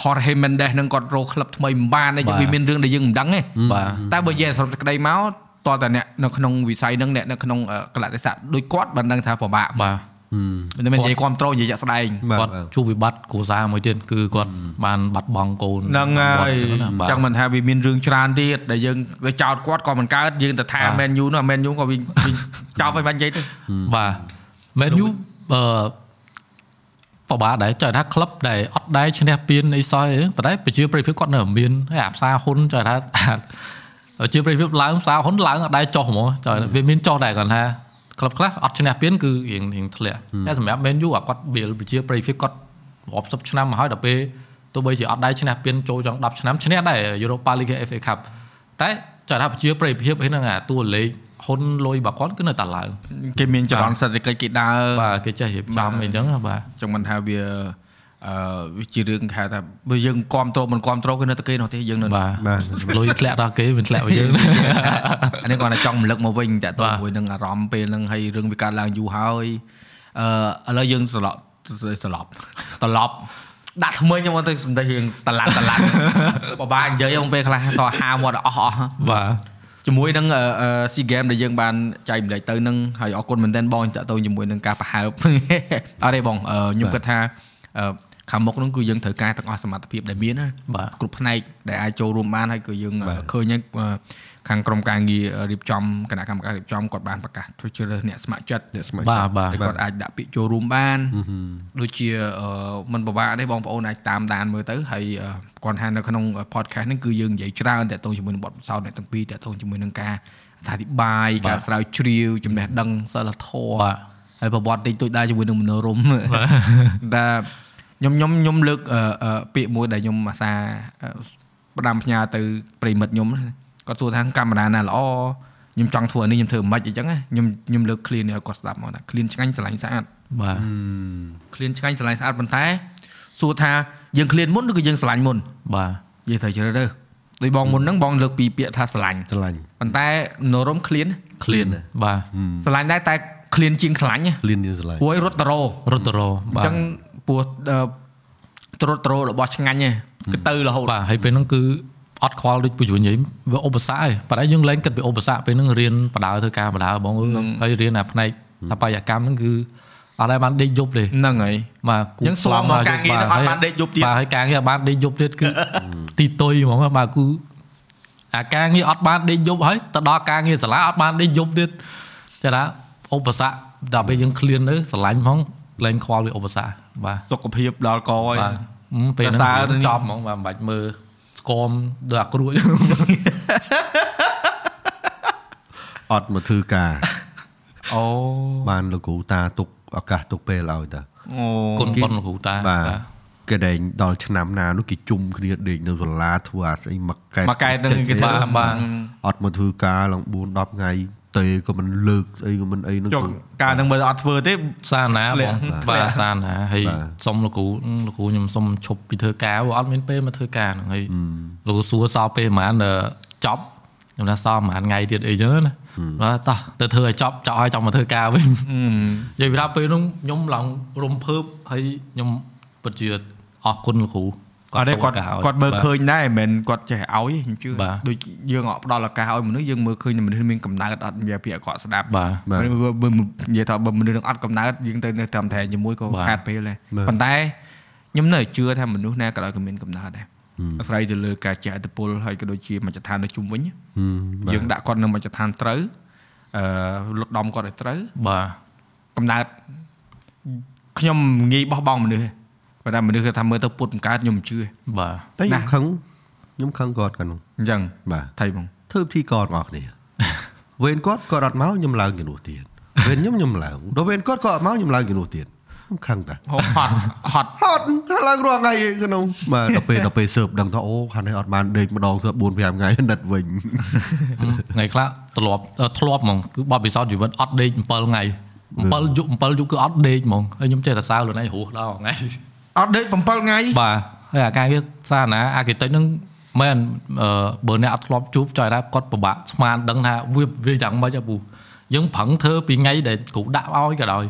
Jorge Mendes នឹងគាត់រកក្លឹបថ្មីមិនបានទេបាទវាមានរឿងដែលយើងមិនដឹងទេបាទតែបើនិយាយសរុបសេចក្តីមក តើតើអ្នកនៅក្នុងវិស័យហ្នឹងអ្នកនៅក្នុងអឺកលៈទេសៈដូចគាត់បានដឹងថាពិបាកបាទមិនមែននិយាយគ្រប់ត្រូលនិយាយជាក់ស្ដែងបាទគាត់ជួបវិបត្តិគ្រួសារមួយទៀតគឺគាត់បានបាត់បង់កូនហ្នឹងហើយគាត់ចឹងណាបាទចឹងមិនថាវាមានរឿងច្រើនទៀតដែលយើងទៅចោតគាត់ក៏មិនកើតយើងទៅថាបាទមែនយូនោះមែនយូក៏វាវាចោតឲ្យបាញ់និយាយទៅបាទមែនយូអឺបបាដែរចង់ថាក្លឹបដែលអត់ដែរឈ្នះពានអីសោះទេប៉ុន្តែប្រជាប្រិយភាពគាត់នៅតែមានហើយអាផ្សារហ៊ុនចង់ថាប្រ ជាប្រិយភាពឡើងផ្សារហ៊ុនឡើងអត់ដែរចុះហ្មងចង់ថាវាមានចុះដែរគាត់ថាក្លឹបខ្លះអត់ឈ្នះពានគឺរៀងរៀងធ្លាក់តែសម្រាប់មែនយូអាគាត់បៀលប្រជាប្រិយភាពគាត់រាប់សិបឆ្នាំមកហើយដល់ពេលទោះបីជាអត់ដែរឈ្នះពានចូលចង់10ឆ្នាំឈ្នះដែរ Europa League FA Cup តែចង់ថាប្រជាប្រិយភាពហ្នឹងអាតួលេខហ៊ុនលុយរបស់គាត់គឺនៅតែឡើងគេមានចរន្តសេដ្ឋកិច្ចគេដើរបាទគេចេះរៀបចំអីចឹងណាបាទចឹងមិនថាវា អឺវាជារឿងគេហៅថាបើយើងគ្រប់ត្រូលមិនគ្រប់ត្រូលគឺនៅតែគេនោះទេយើងនៅបាទបាទលុយធ្លាក់ដល់គេមិនធ្លាក់មកយើងណាអានេះគាត់តែចង់រំលឹកមកវិញតែតើបាទមួយនឹងអារម្មណ៍ពេលហ្នឹងហើយរឿងវាកើតឡើងយូរហើយអឺឥឡូវយើងត្រឡប់ត្រឡប់ត្រឡប់ដាក់ថ្មីខ្ញុំមកទៅសំដីរឿងតឡាត់តឡាត់បបាក់និយាយមកពេលខ្លះតហាមាត់អស់អស់បាទជាមួយនឹងស៊ីហ្គេមដែលយើងបានចែកម្លែកទៅនឹងហើយអរគុណមែនទែនបងតាក់ទងជាមួយនឹងការប្រហើបអត់ទេបងអឺខ្ញុំគិតថាអឺ ខាងមុខហ្នឹងគឺយើងត្រូវការទាំងអស់សមត្ថភាពដែលមានណាបាទគ្រប់ផ្នែកដែលអាចចូលរួមបានហើយគឺយើងឃើញហើយអឺខាងក្រុមការងាររៀបចំគណៈកម្មការរៀបចំគាត់បានប្រកាសធ្វើជ្រើសរើសអ្នកស្ម័គ្រចិត្តអ្នកស្ម័គ្របាទបាទដែលគាត់អាចដាក់ពាក្យចូលរួមបានដូចជាអឺមិនពិបាកទេបងប្អូនអាចតាមដានមើលទៅហើយអឺគាត់ថានៅក្នុង podcast ហ្នឹងគឺយើងនិយាយច្រើនតាក់ទងជាមួយនឹងបទពិសោធន៍អ្នកទាំងពីរតាក់ទងជាមួយនឹងការអធិប្បាយការស្រាវជ្រាវចំណេះដឹងសិលធម៌បាទហើយប្រវត្តិតិចតួចដែរជាមួយនឹងមនោរម្យតែ ខ្ញុំខ្ញុំខ្ញុំលើកអឺអឺពាក្យមួយដែលខ្ញុំអាសាអឺផ្ដាំផ្ញើទៅប្រិមិត្តខ្ញុំណាគាត់សួរថាកាមេរ៉ាណាល្អខ្ញុំចង់ធ្វើអានេះខ្ញុំធ្វើមិនអញ្ចឹងណាខ្ញុំខ្ញុំលើក clean ឲ្យគាត់ស្ដាប់មកថា clean ឆ្ងាញ់ស្រឡាញ់ស្អាតបាទ clean ឆ្ងាញ់ស្រឡាញ់ស្អាតប៉ុន្តែសួរថាយើង clean មុនឬក៏យើងស្រឡាញ់មុនបាទនិយាយត្រូវជ្រើសរើសដោយបងមុនហ្នឹងបងលើកពីពាក្យថាស្រឡាញ់ឆ្លាញ់ប៉ុន្តែមនោរម្យ clean clean បាទស្រឡាញ់ដែរតែ clean ជាងស្រឡាញ់ណាលៀនយើងឆ្លាញ់ព្រោះឲ្យរត់តរោរត់ទៅរកអបាទញ្ចឹង ពោះអឺត្រុតត្រោរបស់ឆ្ងាញ់ហ្នឹងគឺទៅរហូតបាទហើយពេលហ្នឹងគឺអត់ខ្វល់ដូចពូជនិយាយវាឧបសគ្គឯងប៉ុន្តែយើងលែងគិតពីឧបសគ្គពេលហ្នឹងរៀនបដើធ្វើការបដើបងអើយហើយរៀនអាផ្នែកស្ថាបត្យកម្មហ្នឹងគឺអត់ដែរបានដេកយប់ទេហ្នឹងហើយបាទគូយើងស្លំមកការងារហ្នឹងអត់បានដេកយប់ទៀតបាទហើយការងារអត់បានដេកយប់ទៀតគឺទីតុយហ្មងបាទគឺអាការងារអត់បានដេកយប់ហើយទៅដល់ការងារសាលាអត់បានដេកយប់ទៀតចាថាឧបសគ្គដល់ពេលយើងឃ្លានទៅស្រឡាញ់ផង លែងខ្វល់វាឧបសគ្គបាទសុខភាពដល់កហើយបាទហឹមពេលសរសើរហ្នឹងនេះចប់ហ្មងបាទមិនបាច់មើលស្គមដូចអាគ្រួចអត់មកធ្វើការអូបានលោកគ្រូតាទុកឱកាសទុកពេលឲ្យតាអូគុណប៉ុនលោកគ្រូតាបាទគេដែងដល់ឆ្នាំណានោះគេជុំគ្នាដេកនៅសាលាធ្វើអាស្អីមកកែមកកែនឹងគេបាទថាបាទអត់មកធ្វើការឡើង4 10ថ្ងៃ ទេក៏មិនលើកស្អីក៏មិនអីនោះចុះការនឹងមើលអត់ធ្វើទេសារណាលាបងក់បាទសារណាហើយបាទសុំលោកគ្រូលោកគ្រូខ្ញុំសុំឈប់ពីធ្វើការព្រោះអត់មានពេលមកធ្វើការហ្នឹងហើយលោកគ្រូសួរសល់ពេលប្រហែលអឺចប់ខ្ញុំថាសល់ប្រហែលថ្ងៃទៀតអីចឹងណាបាទតោះទៅធ្វើឲ្យចប់ចប់ឲ្យចង់មកធ្វើការវិញនិយាយពីថាពេលនោះខ្ញុំឡើងរំភើបហើយខ្ញុំពិតជាអរគុណលោកគ្រូ អត់ទេគាត់ទោសឱកាសឲ្យគាត់មើលបាទឃើញដែរមិនមែនគាត់ចេះឲ្យទេខ្ញុំជឿបាទដូចយើងអត់ផ្ដល់ឱកាសឲ្យមនុស្សយើងមើលឃើញមនុស្សមានកំណើតអត់និយាយពីអកតស្ដាប់បាទបាទបើបើនិយាយថាបើមនុស្សនឹងអត់កំណើតយើងទៅនៅតាមត្រែងជាមួយក៏បាទខាតពេលដែរបាទប៉ុន្តែខ្ញុំនៅជឿថាមនុស្សណាក៏ដោយក៏មានកំណើតដែរអាស្រ័យទៅលើការចេះឥទ្ធិពលហើយក៏ដូចជាមជ្ឈដ្ឋាននៅជុំវិញយើងយើងដាក់គាត់នៅមជ្ឈដ្ឋានត្រូវអឺលុតដំគាត់ឲ្យត្រូវបាទកំណើតខ្ញុំងាយបោះបង់មនុស្សទេ ប៉ុន្តែមនុស្សគេថាមើលទៅពុតបង្កើតខ្ញុំមិនជឿទេបាទតែខ្ញុំណាខឹងខ្ញុំខឹងគាត់កាលនោះអញ្ចឹងបាទថៃបងធ្វើពិធីករបងប្អូនគ្នាវេនគាត់គាត់អត់មកខ្ញុំឡើងជំនួសទៀតវេនខ្ញុំខ្ញុំឡើងដល់វេនគាត់គាត់អត់មកខ្ញុំឡើងជំនួសទៀតខ្ញុំខឹងតាហត់ហត់ហត់ឡើងរាល់ថ្ងៃក្នុងបាទដល់ពេលដល់ពេលសើបដឹងថាអូខាងនេះអត់បានដេកម្ដងសើប4 5ថ្ងៃណិតវិញថ្ងៃខ្លះធ្លាប់អឺធ្លាប់ហ្មងគឺបបពិសោធន៍ជីវិតអត់ដេក7ថ្ងៃ7យប់7យប់គឺអត់ដេកហ្មងហើយខ្ញុំចេះតែសើខ្លួនឯងរស់ដល់ថ្ងៃ អត់ដេក7ថ្ងៃបាទហើយអាការងារសារណាអាគិតិចហ្នឹងមែនអឺបើអ្នកអត់ធ្លាប់ជួបចង់ថាគាត់ពិបាកស្មានដឹងថាវាវាយ៉ាងម៉េចហ៎ពូយើងប្រឹងធ្វើពីថ្ងៃដែលគ្រូដាក់ឲ្យក៏ដោយ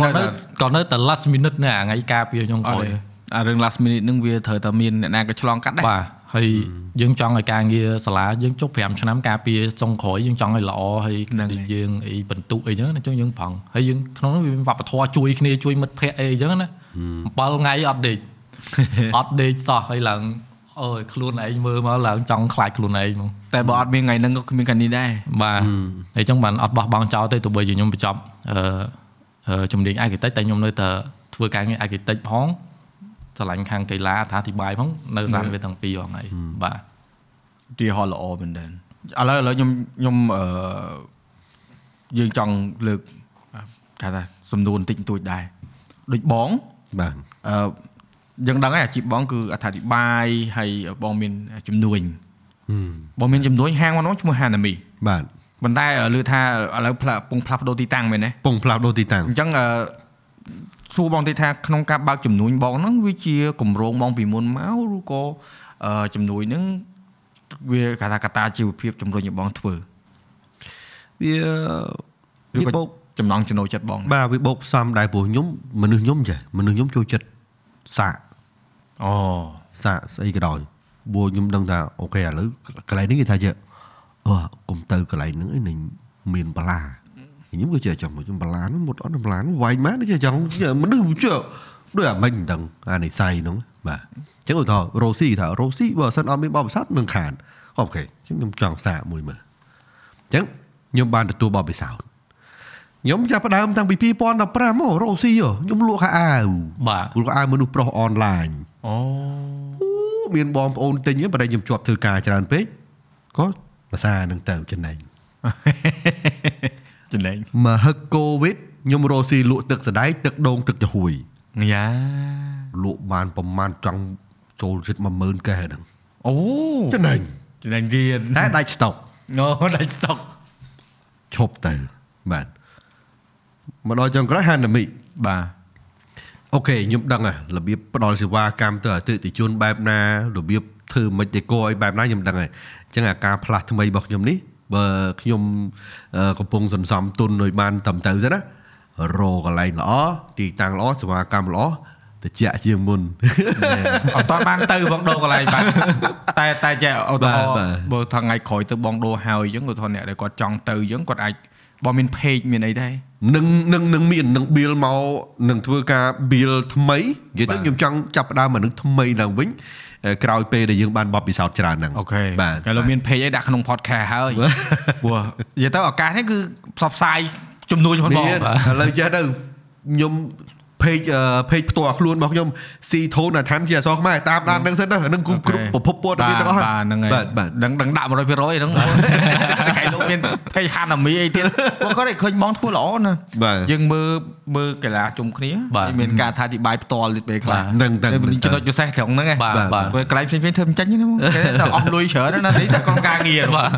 គាត់នៅគាត់នៅតែ last minute នៅអាថ្ងៃការពារខ្ញុំអក្រោត់យទេអារឿង last minute ហ្នឹងវាត្រូវតែមានអ្នកណាក៏ឆ្លងកាត់ដែរបាទហើយយើងចង់ឲ្យការងារសាលាយើងចុះ5ឆ្នាំការពារចុងក្រោយយើងចង់ឲ្យល្អហើយហ្នឹងហើយយើងអីបន្ទុកអីចឹងណាចុះយើងប្រឹងហើយយើងក្នុងនោះវាមានវប្បធម៌ជួយគ្នាជួយមិត្តភ័ក្តិអីចឹងណា 7ថ្ងៃអត់ដេកអត់ដេកសោះហើយឡើងអើយខ្លួនឯងមើលមកឡើងចង់ខ្លាចខ្លួនឯងហ្មងតែបើអត់មានថ្ងៃហ្នឹងក៏គ្មានកាលនេះដែរបាទហើយចឹងបានអត់បោះបង់ចោលទេទោះបីជាខ្ញុំបញ្ចប់អឺអឺជំនាញអាគិតិចតែខ្ញុំនៅតែធ្វើការងារអាគិតិចផងឆ្លាញ់ខាងកីឡាអត្ថាធិប្បាយផងនៅតាមវាទាំងពីរហ្នឹងហើយបាទទីហោល្អមែនដែរឥឡូវឥឡូវខ្ញុំខ្ញុំអឺយើងចង់លើកគេថាសំណួរបន្តិចបន្តួចដែរដូចបង បាទអឺយើងដឹងហើយអាជីពបងគឺអត្ថាធិប្បាយហើយបងមានជំនួញបងមានជំនួញហាងបងឈ្មោះ Hanami បាទប៉ុន្តែឮថាឥឡូវផ្លាស់ពងផ្លាស់ប្ដូរទីតាំងមែនទេពងផ្លាស់ដូរទីតាំងអញ្ចឹងអឺសួរបងតិចថាក្នុងការបើកចំនួនបងហ្នឹងវាជាកម្រងបងពីមុនមកឬក៏អឺចំនួនហ្នឹងវាគេថាកត្តាជីវភាពជំរុញឲ្យបងធ្វើវាឬវាបោក៏ក ចំណងចំណូលចិត្តបងបាទវាបោកផ្សំដែរព្រោះខ្ញុំមនុស្សខ្ញុំចេះមនុស្សខ្ញុំចូលចិត្តសាកអូសាកស្អីក៏ដោយព្រោះខ្ញុំដឹងថាអូខេឥឡូវកន្លែងនេះគេថាជាអូកុំទៅកន្លែងហ្នឹងឯងនឹងមានបលាខ្ញុំក៏ចេះចង់មកខ្ញុំបលានោះមុតអត់បលានោះវាយម៉ែចេះចង់មនុស្សជឿដូចអាមិនដឹងអានិស័យហ្នឹងបាទអញ្ចឹងឧទាហរណ៍រ៉ូស៊ីថារ៉ូស៊ីបើសិនអត់មានបបិស័តនឹងខានអូខេខ្ញុំចង់សាកមួយមើលអញ្ចឹងខ្ញុំបានទទួលបបិស័ត ខ្ញុំចាប់ផ្ដើមតាំងពី2015មករ៉ូស៊ីខ្ញុំលក់ខោអាវបាទលក់ខោអាវមនុស្សប្រុសអនឡាញអូអូមានបងប្អូនទិញហ្នឹងបើតែខ្ញុំជាប់ធ្វើការច្រើនពេកក៏ភាសានឹងទៅចំណេញចំណេញមកហឹកកូវីដខ្ញុំរកស៊ីលក់ទឹកសណ្ដែកទឹកដូងទឹកចំហួយយ៉ាលក់បានប្រមាណចង់ចូលជិត10000កែហ្នឹងអូចំណេញចំណេញទៀតតែដាច់ស្តុកអូដាច់ស្តុកឈប់ទៅបាទ មកដល់ចុងក្រោយហានាមីបាទអូខេខ្ញុំដឹងហើយរបៀបផ្ដល់សេវាកម្មទៅអតិថិជនបែបណារបៀបធ្វើមិនដេកឲ្យបែបណាខ្ញុំដឹងហើយអញ្ចឹងអាការផ្លាស់ថ្មីរបស់ខ្ញុំនេះបើខ្ញុំអឺកំពុងសន្សំទុនឲ្យបានត្រឹមត្រូវទៅណារកកន្លែងល្អទីតាំងល្អសេវាកម្មល្អតិចជាងមុនអត់តបានទៅបងដូរកន្លែងបាទតែតែចេះឧទាហរណ៍បាទបាទបើថាថ្ងៃក្រោយទៅបងដូរហើយអញ្ចឹងឧទាហរណ៍អ្នកដែលគាត់ចង់ទៅអញ្ចឹងគាត់អាច បងមាន page មានអីដែរនឹងនឹងនឹងមាននឹង bill មកនឹងធ្វើការ bill ថ្មីនិយាយទៅខ្ញុំចង់ចាប់ផ្ដើមមកនឹងថ្មីឡើងវិញអឺក្រោយពេលដែលយើងបានបបពិសោធន៍ច្រើនហ្នឹងអូខេបាទឥឡូវមាន page អីដាក់ក្នុង podcast ហើយព្រោះនិយាយទៅឱកាសនេះគឺផ្សព្វផ្សាយចំនួនផងបងមានឥឡូវចេះទៅខ្ញុំ page page ផ្ទាល់ខ្លួនរបស់ខ្ញុំ C Tone ឋានជាអសរខ្មែរតាមដាននឹងសិនទៅនឹងគ្រប់គ្រប់ប្រភពព័ត៌មានទាំងអស់ហ្នឹងបាទបាទនឹងនឹងដាក់100%ហ្នឹងថ្ងៃលោកមាន page Hanami អីទៀតគាត់គាត់ឃើញបងធ្វើល្អណាយើងមើលមើលកីឡាជុំគ្នាបាទមានការថាអធិប្បាយផ្ទាល់ទៀតពេលខ្លះហ្នឹងហ្នឹងតែចំណុចពិសេសត្រង់ហ្នឹងឯងបាទបាទពេលកន្លែងផ្សេងៗធ្វើមិនចាញ់ទេណាបងគេតែអស់លុយច្រើនណាស់នេះតែក្រុមការងារបាទ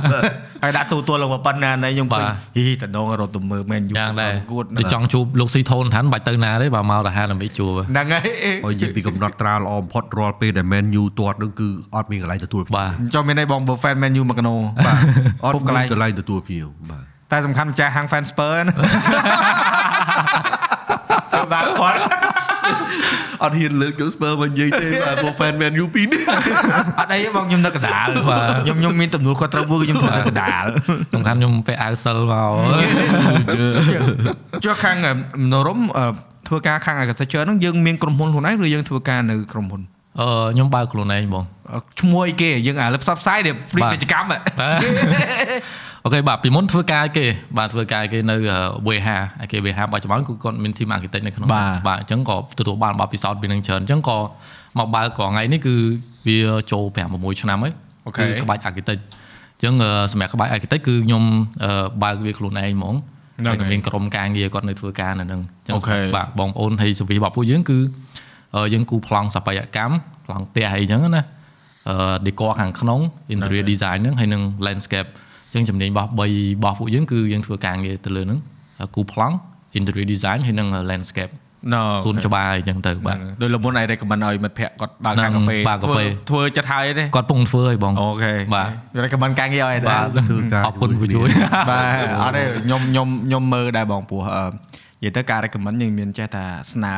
ហើយដាក់ទូទួលឡើងប៉ុណ្ណានៃខ្ញុំបាទឃើញហីតំណងរត់ទៅមើលមែនយូយ៉ាងដែរគួតដូចចង់ជួបលោកស៊ីថូនឋានបាច់ទៅណាទេបើមកតាហានដើម្បីជួបហ្នឹងហើយហើយនិយាយពីកំណត់ត្រាល្អបំផុតរាល់ពេលដែល Man U ទាត់នឹងគឺអត់មានកន្លែងទទួលភ្ញៀវបាទចុះមានន័យបងបើ fan Man U មកកណូបាទអត់ពុកកន្លែមាងនកន្លែងទទួលភ្ញៀវបាទ តែសំខាន់ម្ចាស់ហាង fan Spur ណាចូលដាក់គាត់អត់ហ៊ានលើកយក Spur មកនិយាយទេបាទពួក fan Man U ពីរនេះអត់អីទេបងខ្ញុំនៅកណ្ដាលបាទខ្ញុំខ្ញុំមានទំនួលខុសត្រូវមួយគឺខ្ញុំធ្វើនៅកណ្ដាលសំខាន់ខ្ញុំពាក់អាវសិលមកចុះខាងមនោរមអឺធ្វើការខាង agriculture ហ្នឹងយើងមានក្រុមហ៊ុនខ្លួនឯងឬយើងធ្វើការនៅក្រុមហ៊ុនអឺខ្ញុំបើកខ្លួនឯងបងអឺឈ្មោះអីគេយើងអាលើផ្សព្វផ្សាយដែល free បាទពាណិជ្ជកម្មហ៎ okay បាទពីមុនធ្វើការគេបាទធ្វើការគេនៅ WH ឯគេ WH បច្ចុប្បន្នគឺគាត់មាន team architect នៅក្នុងបាទបាទអញ្ចឹងក៏ទទួលបានបទពិសោធន៍ពីនឹងច្រើនអញ្ចឹងក៏មកបើកក៏ថ្ងៃនេះគឺវាចូល5 6ឆ្នាំហើយអូខេគឺក្បាច់ architect អញ្ចឹងអឺសម្រាប់ក្បាច់ architect គឺខ្ញុំអឺបើកវាខ្លួនឯងហ្មងហ្នឹងហើយហើយមានក្រុមការងារគាត់នៅធ្វើការនៅនឹងអញ្ចឹង okay បាទបងប្អូនហើយ service របស់ពួកយើងគឺអឺយើងគូប្លង់ស្ថាបត្យកម្មប្លង់ផ្ទះអីចឹងណាអឺ decor ខាងក្នុង interior design ហ្នឹងហើយនឹង landscape អញ្ចឹងជំនាញរបស់3របស់ពួកយើងគឺយើងធ្វើការងារទៅលើហ្នឹងគូប្លង់ interior design ហើយនឹង landscape ណូសួនច្បារអីចឹងទៅបាទដោយលំមុនឯង recommend ឲ្យមិត្តភក្តិគាត់បើកខាងហ្នឹងកាហ្វេបើកកាហ្វេធ្វើធ្វើចិត្តហើយទេគាត់ពងធ្វើឲ្យបងអូខេបាទ recommend ការងារឲ្យតែបាទធ្វើការអរគុណពួកជួយ បាទអត់ទេខ្ញុំខ្ញុំខ្ញុំមើលដែរបងព្រោះអឺនិយាយទៅការ recommend យើងមានចេះថាស្នើ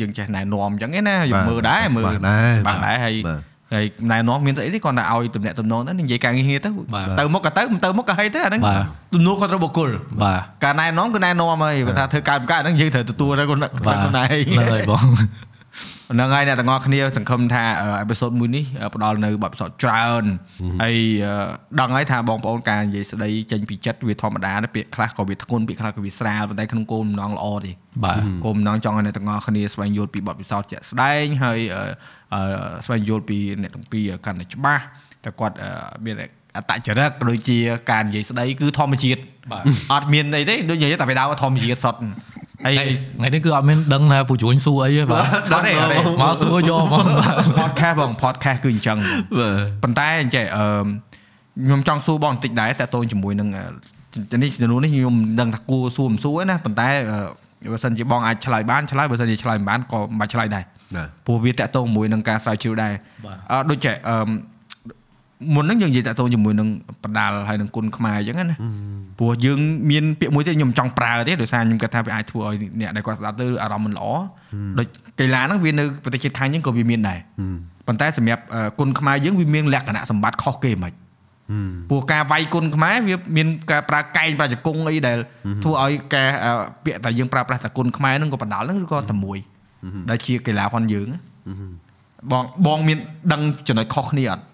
យើងចេះណែនាំអញ្ចឹងឯណាយើងមើលដែរមើលបាទដែរបាទដែរហើយបាទ ហើយណែនាំមានស្អីទេគាត់តែឲ្យតំណែងតំណងទៅនិយាយការងារទៅបាទទៅមុខក៏ទៅមិនទៅមុខក៏ហីទៅអាហ្នឹងបាទទំនួលគាត់ត្រូវបុគ្គលបាទការណែនាំគឺណែនាំហើយបើថាធ្វើការមិនកើតហ្នឹងយើងត្រូវទទួលទៅខ្លួនខ្លួនឯងហ្នឹងហើយបងហ្នឹងហើយអ្នកទាំងអស់គ្នាសង្ឃឹមថាអេពីសូតមួយនេះអឺផ្ដល់នៅបទពិសោធន៍ច្រើនហើយអឺដឹងហើយថាបងប្អូនការនិយាយស្ដីចេញពីចិត្តវាធម្មតាណាពាក្យខ្លះក៏វាធ្ងន់ពាក្យខ្លះក៏វាស្រាលប៉ុន្តែក្នុងគោលបំណងល្អទេបាទគោលបំណងចង់ឲ្យអ្នកទាំងអស់គ្នាស្វែងយល់ពីបទពិសោធន៍ជាក់ស្ដែងហើយអឺអឺ ស្វែងយល់ពីអ្នកទាំងពីរកាន់តែច្បាស់តែគាត់អឺមានអត្តចរិតក៏ដូចជាការនិយាយស្ដីគឺធម្មជាតិបាទអត់មានអីទេដូចនិយាយតែបេដៅធម្មជាតិសុទ្ធហើយថ្ងៃថ្ងៃនេះគឺអត់មានដឹងថាពួកជួញសួរអីទេបាទអត់ទេអត់ទេមកសួរយកហ្មង podcast បង podcast គឺអញ្ចឹងបាទប៉ុន្តែអញ្ចឹងអឺខ្ញុំចង់សួរបងបន្តិចដែរតើតូនជាមួយនឹងអឺនេះចំនួននេះខ្ញុំមិនដឹងថាគួរសួរមិនសួរទេណាប៉ុន្តែអឺ បើសិនជាបងអាចឆ្លើយបានឆ្លើយបើសិនជាឆ្លើយមិនបានក៏មិនបាច់ឆ្លើយដែរបាទព្រោះវាតកតងជាមួយនឹងការស្រាវជ្រាវដែរបាទអឺដូចចេះអឺមុនហ្នឹងយើងនិយាយតកតងជាមួយនឹងបដាលហើយនឹងគុណខ្មែរអញ្ចឹងណាព្រោះយើងមានពាក្យមួយទៀតខ្ញុំចង់ប្រើទេដោយសារខ្ញុំគិតថាវាអាចធ្វើឲ្យអ្នកដែលគាត់ស្ដាប់ទៅអារម្មណ៍មិនល្អដូចកីឡាហ្នឹងវានៅប្រទេសជាតិខាងយើងក៏វាមានដែរប៉ុន្តែសម្រាប់អឺគុណខ្មែរយើងវាមានលក្ខណៈសម្បត្តិខុសគេហ្មង ព្រោះការវាយគុណខ្មែរវាមានការប្រើកែងប្រាជង្គង់អីដែលធ្វើឲ្យការអឺពាក្យតែយើងប្រើប្រាស់តែគុណខ្មែរហ្នឹងក៏បដាល់ហ្នឹងឬក៏តែមួយដែលជាកីឡាផងយើងណាបងបងមានដឹងចំណុចខុសគ្នាអត់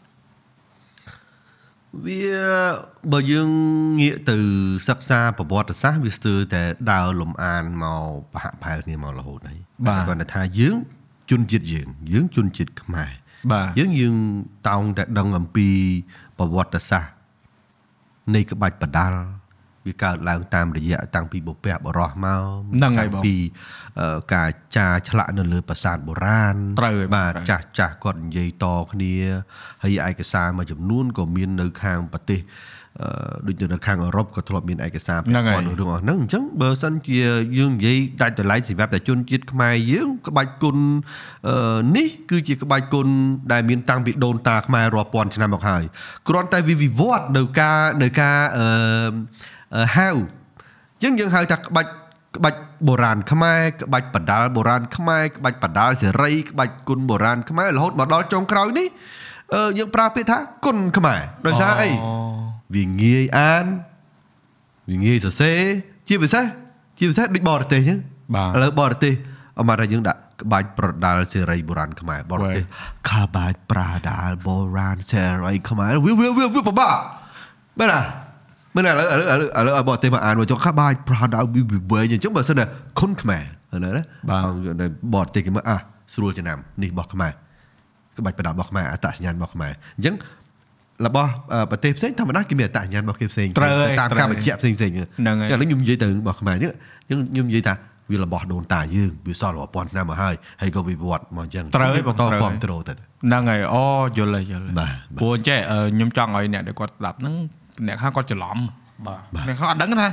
វាបើយើងងាកទៅសិក្សាប្រវត្តិសាស្ត្រវាស្ទើរតែដើរលំអានមកប្រហាក់ប្រហែលគ្នាមករហូតហើយបាទគាត់ថាយើងជនជាតិយើង យើងជនជាតិខ្មែរបាទយើងយើងតោងតែដឹងអំពី ប្រវត្តិសាស្ត្រនៃក្បាច់បដាល់វាកើតឡើងតាមរយៈតាំងពីបុព្វបុរសមកហ្នឹងហើយបងតាំពីអឺការចារឆ្លាក់នៅលើប្រាសាទបុរាណត្រូវហើយបងបាទត្រូវចាស់ចាស់គាត់និយាយតគ្នាហើយឯកសារមួយចំនួនក៏មាននៅខាងប្រទេសអឺ ដូចនៅខាងអឺរ៉ុបក៏ធ្លាប់មានឯកសារហ្នឹងហើយពាក់ព័ន្ធនឹងរឿងអស់ហ្នឹងអញ្ចឹងបើសិនជាយើងនិយាយដាច់តម្លៃសម្រាប់តែជនជាតិខ្មែរយើងក្បាច់គុណអឺនេះគឺជាក្បាច់គុណដែលមានតាំងពីដូនតាខ្មែររាប់ពាន់ឆ្នាំមកហើយគ្រាន់តែវាវិវត្តនៅការនៅការអឺអឺហៅអញ្ចឹងយើងហៅថាក្បាច់ក្បាច់បុរាណខ្មែរក្បាច់បដាលបុរាណខ្មែរក្បាច់បដាលសេរីក្បាច់គុណបុរាណខ្មែររហូតមកដល់ចុងក្រោយនេះអឺយើងប្រើពាក្យថាគុណខ្មែរដោយសារអី វាងាយអានវាងាយសរសេរជាពិសេសជាពិសេសដូចបរទេសអញ្ចឹងបាទឥឡូវបរទេសអមថាយើងដាក់ក្បាច់ប្រដាល់សេរីបុរាណខ្មែរបរទេសក្បាច់ប្រដាល់បុរាណសេរីខ្មែរវាវាវាវាពិបាកមែនទេមែនទេឥឡូវឥឡូវឥឡូវឥឡូវឲ្យបរទេសមកអានមកចុះក្បាច់ប្រដាល់វាវាវែងអញ្ចឹងបើសិនតែគុនខ្មែរអាហ្នឹងណាបាទអង្គនៅបរទេសគេមើលអះស្រួលចំណាំនេះរបស់ខ្មែរក្បាច់ប្រដាប់របស់ខ្មែរអត្តសញ្ញាណរបស់ខ្មែរអញ្ចឹង របស់អឺប្រទេសផ្សេងធម្មតាគេមានអត្តសញ្ញាណរបស់គេផ្សេងត្រូវហើយតាមត្រូវការបញ្ជាក់ផ្សេងផ្សេងៗហ្នឹងហើយឥឡូវខ្ញុំនិយាយទៅរបស់ខ្មែរអញ្ចឹងអញ្ចឹងខ្ញុំនិយាយថាវារបស់ដូនតាយើងវាសល់រាប់ពាន់ឆ្នាំមកហើយហើយក៏វិវត្តមកអញ្ចឹងត្រូវហើយវាបន្តត្រូវហើយគ្រប់គ្រងទៅហ្នឹងហើយអូយល់ហើយយល់ហើយបាទព្រោះអញ្ចេះអឺខ្ញុំចង់ឲ្យអ្នកដែលគាត់ស្ដាប់ហ្នឹងអ្នកខ្លះគាត់ច្រឡំបាទអ្នកខ្លះអត់ដឹងថា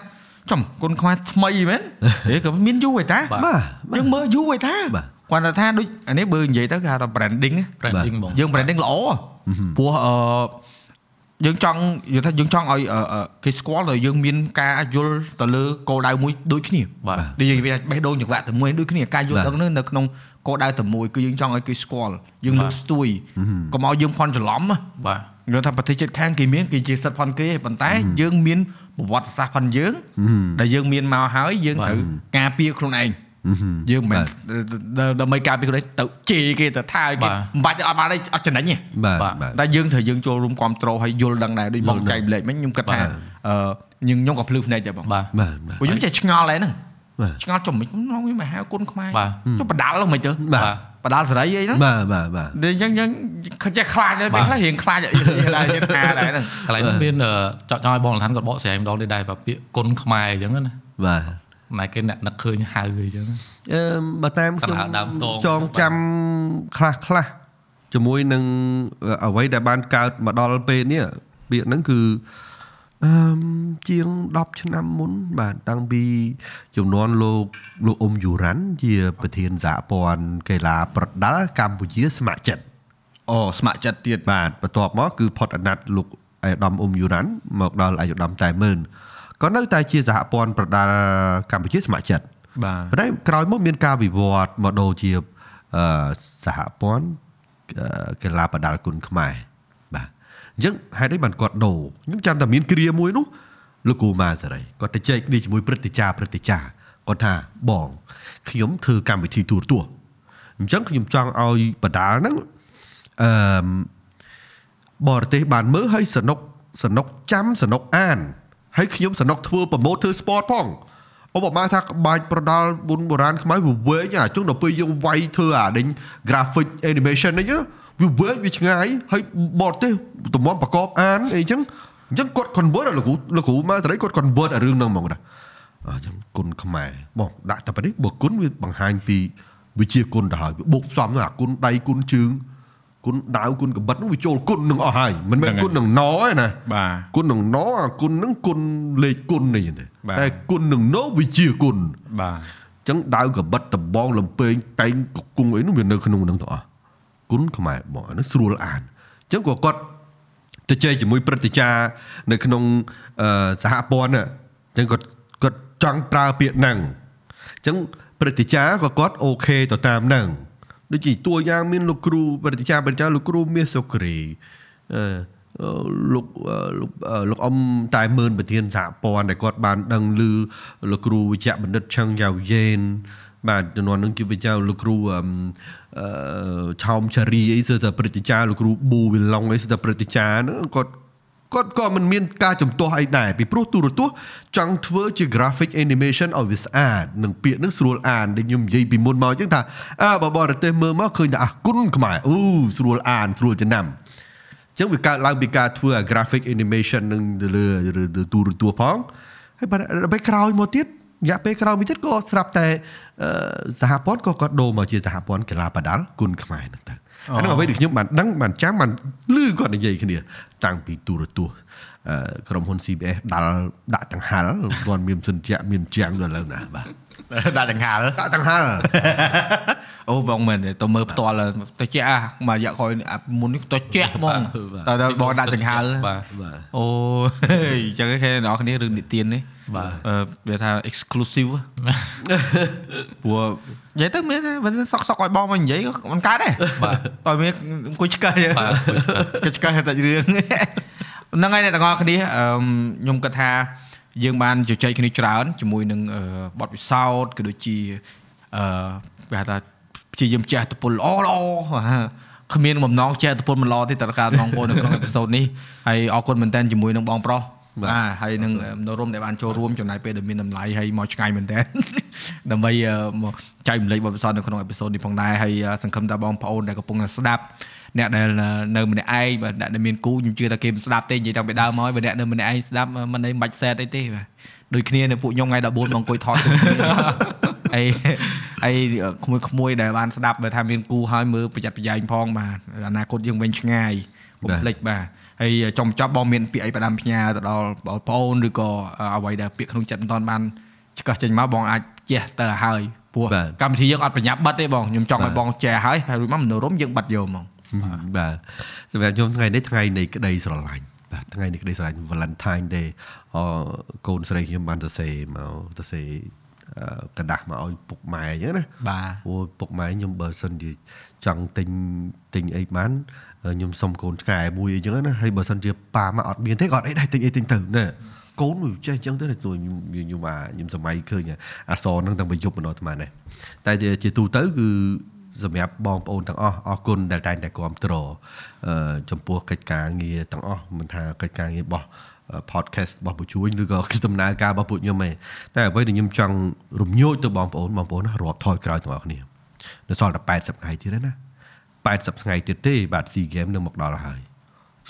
ចំគុណខ្មែរថ្មីមែនហេក៏មានយូរហើយតាបាទបាទយើងមើលយូរហើយតាបាទគាត់ថាថាដូចអានេះបើនិយាយទៅគេហៅថា branding ណា branding បងយើង branding ល្អព្រោះអឺ យើងចង់និយាយថាយើងចង់ឲ្យអឺអឺគេស្គាល់ទៅយើងមានការយល់ទៅលើគោលដៅមួយដូចគ្នាបាទដូចយើងនិយាយថាបេះដូងចង្វាក់តែមួយដូចគ្នាការយល់បាទដឹងនោះនៅក្នុងគោលដៅតែមួយគឺយើងចង់ឲ្យគេស្គាល់យើងលើកស្ទួយកុំឲ្យយើងផន់ច្រឡំណាបាទយើងថាប្រទេសជិតខាងគេមានគេជាសិទ្ធិផនគេប៉ុន្តែយើងមានប្រវត្តិសាស្ត្រផនយើងដែលយើងមានមកហើយយើងត្រូវការពារខ្លួនឯង យើងមិនមែនដើម្បីការពារខ្លួនឯងទៅជេរគេទៅថាឲ្យគេមិនបាច់អត់បានទេអត់ចំណេញទេបាទបាទបាទតែយើងត្រូវយើងចូលរួមគ្រប់គ្រងហើយយល់ដឹងដែរដូចបងចែកម្លែកមិញខ្ញុំគិតថាបាទអឺខ្ញុំខ្ញុំក៏ភ្លឺភ្នែកដែរបងបាទបាទបាទព្រោះខ្ញុំចេះឆ្ងល់ដែរហ្នឹងបាទឆ្ងល់ចំមិនខ្ញុំវាមកហៅគុណខ្មែរបាទចុះបដាល់ហ្នឹងមិនទៅបាទបដាល់សេរីអីហ្នឹងបាទបាទបាទតែអញ្ចឹងយើងចេះខ្លាចដែរពេលខ្លះរៀងខ្លាចអីដែរយើងថាដែរហ្នឹងកន្លែងនេះមានអឺចង់ចង់ឲ្យបងលំឋានគាត់បកស្រាយម្ដងទៀតដែរបាទពាក្យគុណខ្មែរអញ្ចឹងណាបាទ ណែគេអ្នកនឹកឃើញហៅអីចឹងអឺបើតាមកណ្ដាលដើមតងចងចាំខ្លះខ្លះជាមួយនឹងអ្វីដែលបានកើតមកដល់ពេលនេះពាក្យហ្នឹងគឺអឺមជាង10ឆ្នាំមុន បាទតាំងពីចំនួនលោកលោកអ៊ុំយូរ៉ាន់ជា ប្រធានសហព័ន្ធកីឡាប្រដាល់កម្ពុជាស្ម័គ្រចិត្តអូស្ម័គ្រចិត្តទៀតបាទបន្ទាប់មកគឺផុតអាណត្តិលោកអាយដាមអ៊ុំយូរ៉ាន់មកដល់អាយដាមតែម៉ឺន ក៏នៅតែជាសហព័ន្ធប្រដាល់កម្ពុជាស្ម័គ្រចិត្តបាទប៉ុន្តែក្រោយមកមានការវិវត្តមកដូរជាអឺសហព័ន្ធអឺកីឡាប្រដាល់គុណខ្មែរបាទអញ្ចឹងហេតុអីបានគាត់ដូរខ្ញុំចាំតែមានគ្រាមួយនោះលោកគូម៉ាសេរីគាត់ទៅចែកគ្នាជាមួយព្រឹទ្ធាចារ្យព្រឹទ្ធាចារ្យគាត់ថាបងខ្ញុំធ្វើកម្មវិធីទូរទស្សន៍អញ្ចឹងខ្ញុំចង់ឲ្យបដាល់ហ្នឹងអឺមបរទេសបានមើលហើយសនុកសនុកចាំសនុកអាន ហើយខ្ញុំសនុកធ្វើប្រម៉ូទធ្វើ sport ផងឧបមាថាក្បាច់ប្រដាល់បុនបុរាណខ្មែរវាវែងអាចឹងដល់ពេលយើងវាយធ្វើអាដេញ graphic animation នេះវាវែងវាឆ្ងាយហើយបរទេសតម្រាំប្រកបអានអីចឹងអញ្ចឹងគាត់ convert ឲ្យលោកគ្រូលោកគ្រូមកត្រីគាត់ convert ឲ្យរឿងហ្នឹងហ្មងតាអញ្ចឹងគុណខ្មែរបងដាក់តែប៉ុណ្នេះបើគុណវាបង្ហាញពីវិជាគុណទៅហើយវាបុកផ្សំទៅអាគុណដៃគុណជើង គុណដាវគុណកបិតនោះវាចូលគុណនឹងអស់ហើយមិនមែនគុណនឹងណទេណាបាទគុណនឹងណអាគុណនឹងគុណលេខគុណនេះទេបាទតែគុណនឹងណវាជាគុណបាទអញ្ចឹងដាវកបិតដបងលំពេងតែងគង់អីនោះវានៅក្នុងនឹងទាំងអស់គុណខ្មែរបងអានេះស្រួលអានអញ្ចឹងក៏គាត់ទៅជែកជាមួយព្រឹទ្ធាចារ្យនៅក្នុងអឺសហព័ន្ធហ្នឹងអញ្ចឹងគាត់គាត់ចង់ប្រើពាក្យហ្នឹងអញ្ចឹងព្រឹទ្ធាចារ្យក៏គាត់អូខេទៅតាមហ្នឹង ដូចជាតួយ៉ាងមានលោកគ្រូព្រឹទ្ធាចារ្យព្រឹទ្ធាចារ្យលោកគ្រូមាសសុគ្រីអឺអឺលោកអឺលោកអឺលោកអ៊ំតែមឿនប្រធានសហព័ន្ធដែលគាត់បានដឹងឮលោកគ្រូវិជ្ជបណ្ឌិតឆឹងយ៉ាវយេនបាទជំនាន់នឹងជាវិជ្ជាលោកគ្រូអឺអឺឆោមឆារីអីគឺតែព្រឹត្តិការណ៍លោកគ្រូប៊ូវិឡុងអីគឺតែព្រឹត្តិការណ៍ហ្នឹងគាត់ គាត់ក៏មិនមានការចំទាស់អីដែរពីព្រោះទូរទស្សន៍ចង់ធ្វើជា graphic animation ឲ្យវាស្អាតនិងពាក្យហ្នឹងស្រួលអានដែលខ្ញុំនិយាយពីមុនមកអញ្ចឹងថាអើបើបរទេសមើលមកឃើញថាអះគុណខ្មែរអូស្រួលអានស្រួលចំណាំអញ្ចឹងវាកើតឡើងពីការធ្វើអា graphic animation នឹងទៅលើឬទូរទស្សន៍ផងហើយបាទដល់ពេលក្រោយមកទៀតរយៈពេលក្រោយមកទៀតក៏ស្រាប់តែអឺសហព័ន្ធក៏គាត់ដូរមកជាសហព័ន្ធកីឡាបដាល់គុណខ្មែរហ្នឹងទៅ អាហ្នឹងអ្វីដែលខ្ញុំបានដឹងបានចាំបានឮគាត់និយាយគ្នា តាំងពីទូរទស្សន៍អឺ ក្រុមហ៊ុន CBS ដាល់ដាក់ដង្ហាល់គាត់មានសិនជាមានជាងដល់ឥឡូវណាបាទដាក់ចង្ហាល់ដាក់ដង្ហាល់អូបងមែនទេទៅមើលផ្ទាល់ទៅជែកអាមួយរយៈក្រោយអាមុននេះទៅជែកហ្មងតែដល់បងដាក់ចង្ហាល់បាទបាទអូយអញ្ចឹងគេអ្នកគ្នារឿងនិទាននេះបាទអឺវាថា exclusive ព្រោះនិយាយទៅមានថាបើសក់សក់ឲ្យបងមកនិយាយក៏មិនកើតដែរបាទតើមានអង្គុយឆ្កឹះបាទគេឆ្កឹះតែរឿង ហ្នឹងហើយអ្នកទាំងអស់គ្នាអឺខ្ញុំគិតថាយើងបានជជែកគ្នាច្រើនជាមួយនឹងអឺបទពិសោធន៍ក៏ដូចជាអឺគេហៅថាព្យាយាមចេះតពលល្អល្អគ្មានបំណងចេះតពលមិនល្អទេតើការបងប្អូននៅក្នុងអេពីសូតនេះហើយអរគុណមែនតើជាមួយនឹងបងប្រុសបាទបាទហើយនឹងនៅរំដែលបានចូលរួមចំណាយពេលដែលមានតម្លៃហើយមកឆ្ងាយមែនតើដើម្បីអឺមកចែករំលែកបទពិសោធន៍នៅក្នុងអេពីសូតនេះផងដែរហើយអឺសង្ឃឹមថាបងប្អូនដែលកំពុងតែស្ដាប់ អ្នកដែលអឺនៅម្នាក់ឯងបាទអ្នកដែលមានគូខ្ញុំជឿថាគេមិនស្ដាប់ទេនិយាយតាំងពីដើមមកហើយបើអ្នកនៅម្នាក់ឯងស្ដាប់អឺមិនអីមិនបាច់សែតអីទេបាទដូចគ្នានៅពួកខ្ញុំថ្ងៃ14មកអង្គុយថតជុំគ្នាអីអីក្មួយក្មួយៗដែលបានស្ដាប់បើថាមានគូហើយមើលប្រយ័ត្នប្រយែងផងបាទអនាគតយើងវិញឆ្ងាយកុំភ្លេចបាទហើយចុងបញ្ចប់បងមានពាក្យអីផ្ដាំផ្ញើទៅដល់បងប្អូនឬក៏អ្វីដែលពាក្យក្នុងចិត្តមិនតាន់បានឆ្កឹះចេញមកបងអាចជះទៅឲ្យហើយព្រោះបាទកម្មវិធីយើងអត់ប្រញាប់បិទទេបងខ្ញុំចង់បាទឲ្យបងចែហើយហើយរួចមកមនោរមយើងបិទយកហ្មង បាទសម្រាប់ខ្ញុំថ្ងៃនេះថ្ងៃនៃក្តីស្រឡាញ់បាទថ្ងៃនៃក្តីស្រឡាញ់ Valentine Day អកូនស្រីខ្ញុំបានសរសេរមកសរសេរអឺกระดาษមកឲ្យពុកម៉ែអញ្ចឹងណា បាទ អូពុកម៉ែខ្ញុំបើសិនជាចង់ទិញទិញអីបានខ្ញុំសុំកូនឆ្កែមួយអីចឹងណាហើយបើសិនជាប៉ាមកអត់មានទេក៏អត់អីដែរទិញអីទិញទៅណាកូនវាចេះអញ្ចឹងទៅខ្ញុំខ្ញុំអាខ្ញុំសម័យឃើញអសរហ្នឹងតាំងពីយប់មកដល់អាត្មានេះតែជាជាទូទៅគឺ សម្រាប់បងប្អូនទាំងអស់អរគុណដែលតែងតែគ្រប់គ្រងអឺចំពោះកិច្ចការងារទាំងអស់មិនថាកិច្ចការងាររបស់ podcast របស់ពួកជួញឬក៏ដំណើរការរបស់ពួកខ្ញុំឯងតែអ្វីដែលខ្ញុំចង់រំញោចទៅបងប្អូនបងប្អូនណារាប់ថយក្រោយទាំងអស់គ្នានៅសល់តែ80ថ្ងៃទៀតទេណា80ថ្ងៃទៀតទេបាទ SEA Games នឹងមកដល់ហើយ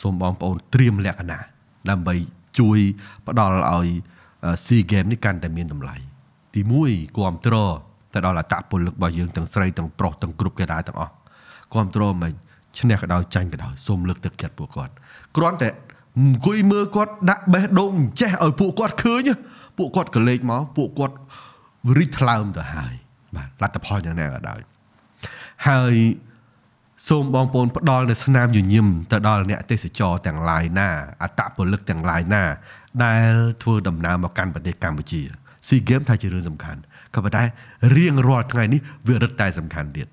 សូមបងប្អូនត្រៀមលក្ខណៈដើម្បីជួយផ្ដល់ឲ្យ SEA Games នេះកាន់តែមានតម្លៃទី1គ្រប់ត្រ ទៅដល់អតពលិករបស់យើងទាំងស្រីទាំងប្រុសទាំងគ្រប់កេរ៉ាទាំងអស់គ្រប់ត្រមិនឈ្នះក៏ដោយចាញ់ក៏ដោយសូមលើកទឹកចិត្តពួកគាត់គ្រាន់តែអង្គុយមើលគាត់ដាក់បេះដូងចេះឲ្យពួកគាត់ឃើញពួកគាត់ក៏លេចមកពួកគាត់រីកថ្លើមទៅហើយបាទលទ្ធផលយ៉ាងណាក៏ដោយហើយសូមបងប្អូនផ្ដល់នៅស្នាមញញឹមទៅដល់អ្នកទេសចរទាំងឡាយណាអតពលិកទាំងឡាយណា ដែលធ្វើដំណើរមកកាន់ប្រទេសកម្ពុជាស៊ីហ្គេមថាជារឿងសំខាន់ ក៏ប៉ុន្តែរៀងរាល់ថ្ងៃនេះវារឹតតែសំខាន់ទៀត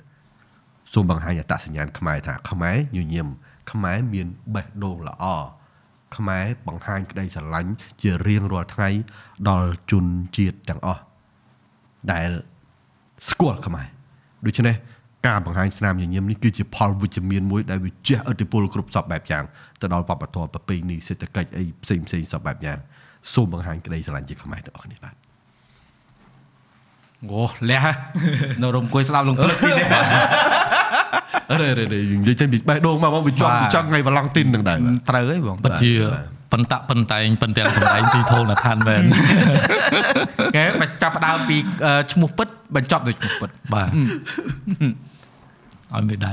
សូមបង្ហាញអត្តសញ្ញាណខ្មែរថាខ្មែរញញឹមខ្មែរមានបេះដូងល្អខ្មែរបង្ហាញក្តីស្រឡាញ់ជារៀងរាល់ថ្ងៃដល់ជនជាតិទាំងអស់ដែលស្គាល់ខ្មែរដូច្នេះការបង្ហាញស្នាមញញឹមនេះគឺជាផលវិជ្ជមានមួយដែលវាជះឥទ្ធិពលគ្រប់សពបែបយ៉ាងទៅដល់វប្បធម៌ប្រពៃណីសេដ្ឋកិច្ចអីផ្សេងផ្សេងសពបែបយ៉ាងសូមបង្ហាញក្តីស្រឡាញ់ជាខ្មែរទាំងអស់គ្នាបាទ អូលះនៅរំគួយស្ដាប់លងភ្លឹកពីនេះអរេរេនិយាយចេញពីបេះដូងមកមកវាចង់បាទវាចង់ថ្ងៃវឡង់ទីននឹងដែរបាទត្រូវហើយបងពិតជាប៉ុន្តែប៉ុន្តែប៉ុន្តែសម្ដែងទីធូលណឋានមែនគេបញ្ចាប់ផ្ដើមពីអឺឈ្មោះពិតបញ្ចប់ដោយឈ្មោះពិតបាទឲ្យមេដៃ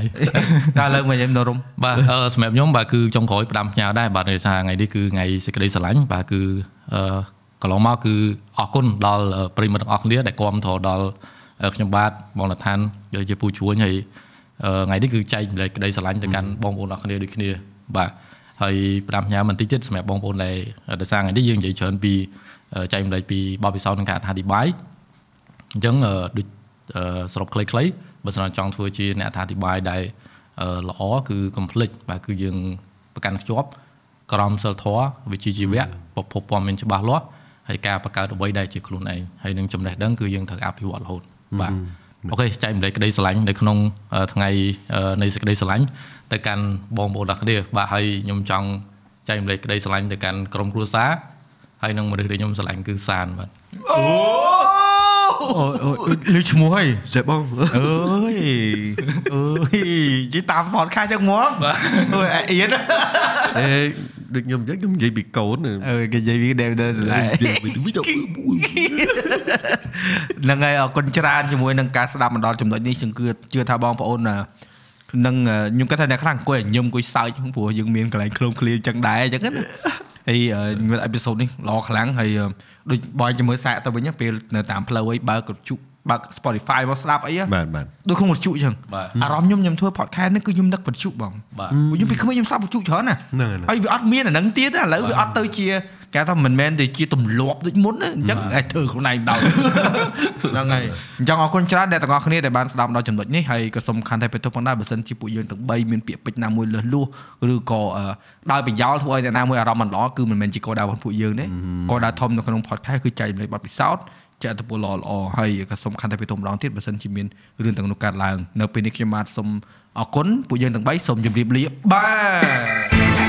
តែលើមកយើងនៅរំបាទអឺសម្រាប់ខ្ញុំបាទគឺចុងក្រោយផ្ដាំផ្ញើដែរបាទដោយសារថ្ងៃនេះគឺថ្ងៃសេចក្តីស្រឡាញ់បាទគឺអឺ កន្លងមកគឺអរគុណដល់ប្រិយមិត្តទាំងអស់គ្នាដែលគាំទ្រដល់ខ្ញុំបាទបងលឋានដែលជាពូជួញហើយអឺថ្ងៃនេះគឺចែកម្លែកក្តីស្រឡាញ់ទៅកាន់បងប្អូនអស់គ្នាដូចគ្នាបាទហើយផ្ដាំផ្ញើបន្តិចទៀតសម្រាប់បងប្អូនដែលដោយសារថ្ងៃនេះយើងនិយាយច្រើនពីចែកម្លែកពីបបពិសោធន៍និងការអត្ថាធិប្បាយអញ្ចឹងអឺដូចអឺសរុបខ្លីៗបើសិនចង់ធ្វើជាអ្នកអត្ថាធិប្បាយដែលអឺល្អគឺ complete បាទគឺយើងប្រកាន់ខ្ជាប់ក្រមសិលធម៌វិជ្ជាជីវៈប្រភពព័ត៌មានច្បាស់លាស់ ហើយការបង្កើតអ្វីដែលជាខ្លួនឯងហើយនឹងចំណេះដឹងគឺយើងត្រូវអភិវឌ្ឍរហូតបាទអូខេចែកម្លែកក្តីស្រឡាញ់នៅក្នុងអឺថ្ងៃអឺនៃសេចក្តីស្រឡាញ់ទៅកាន់បងប្អូនទាំងគ្នាបាទហើយខ្ញុំចង់ចែកម្លែកក្តីស្រឡាញ់ទៅកាន់ក្រុមគ្រួសារហើយនឹងមនុស្សដែលខ្ញុំស្រឡាញ់គឺសានបាទអូអូលឺឈ្មោះហើយចេះបងអើយអើយនិយាយតាម podcast ចឹងហ្មងអូយអៀនអេ ដូចខ្ញុំអញ្ចឹងខ្ញុំនិយាយពីកូនអើយគេនិយាយពីដែរដែរនិយាយពីវីដេអូហ្នឹងហើយអរគុណច្រើនជាមួយនឹងការស្ដាប់មកដល់ចំណុចនេះខ្ញុំគឺជឿថាបងប្អូននឹងខ្ញុំគិតថាអ្នកខ្លះអង្គុយញឹមអង្គុយសើចព្រោះយើងមានកន្លែងឃ្លោមឃ្លាចឹងដែរអញ្ចឹងណាហើយអេពីសូតនេះល្អខ្លាំងហើយដូចបងជាមួយសាកទៅវិញពេលនៅតាមផ្លូវអីបើកជុ បើក Spotify មកស្ដាប់អីបាទបាទដូចក្នុងវិទ្យុអញ្ចឹងបាទអារម្មណ៍ខ្ញុំខ្ញុំធ្វើ podcast នេះគឺខ្ញុំនឹកវិទ្យុបងបាទខ្ញុំពីក្មេងខ្ញុំស្ដាប់វិទ្យុច្រើនណាហ្នឹងហើយហើយវាអត់មានអាហ្នឹងទៀតឥឡូវវាអត់ទៅជាគេថាមិនមែនទៅជាទម្លាប់ដូចមុនណាអញ្ចឹងឯងធ្វើខ្លួនឯងដោយហ្នឹងហើយអញ្ចឹងអរគុណច្រើនដែលទាំងអស់គ្នាដែលបានស្ដាប់ដល់ចំណុចនេះហើយក៏សូមខន្តីបេទុកផងដែរបើសិនជាពួកយើងទាំង3មានពាក្យពេចន៍ណាមួយលើសលួសឬក៏អឺដោយប្រយោលធ្វើឲ្យអ្នកណាមួយអារម្មណ៍មិនល្អគឺមិនមែនជាគោលដៅរបស់ពួកយើងទេគោលដៅធំនៅក្នុង podcast គឺចែករំលែកបទពិសោធន៍ ចែកទៅពលល្អល្អហើយក៏សូមខន្តីបេទុកម្ដងទៀតបើសិនជាមានរឿងទាំងនោះកើតឡើងនៅពេលនេះខ្ញុំបាទសូមអរគុណពួកយើងទាំង3សូមជម្រាបលាបាទ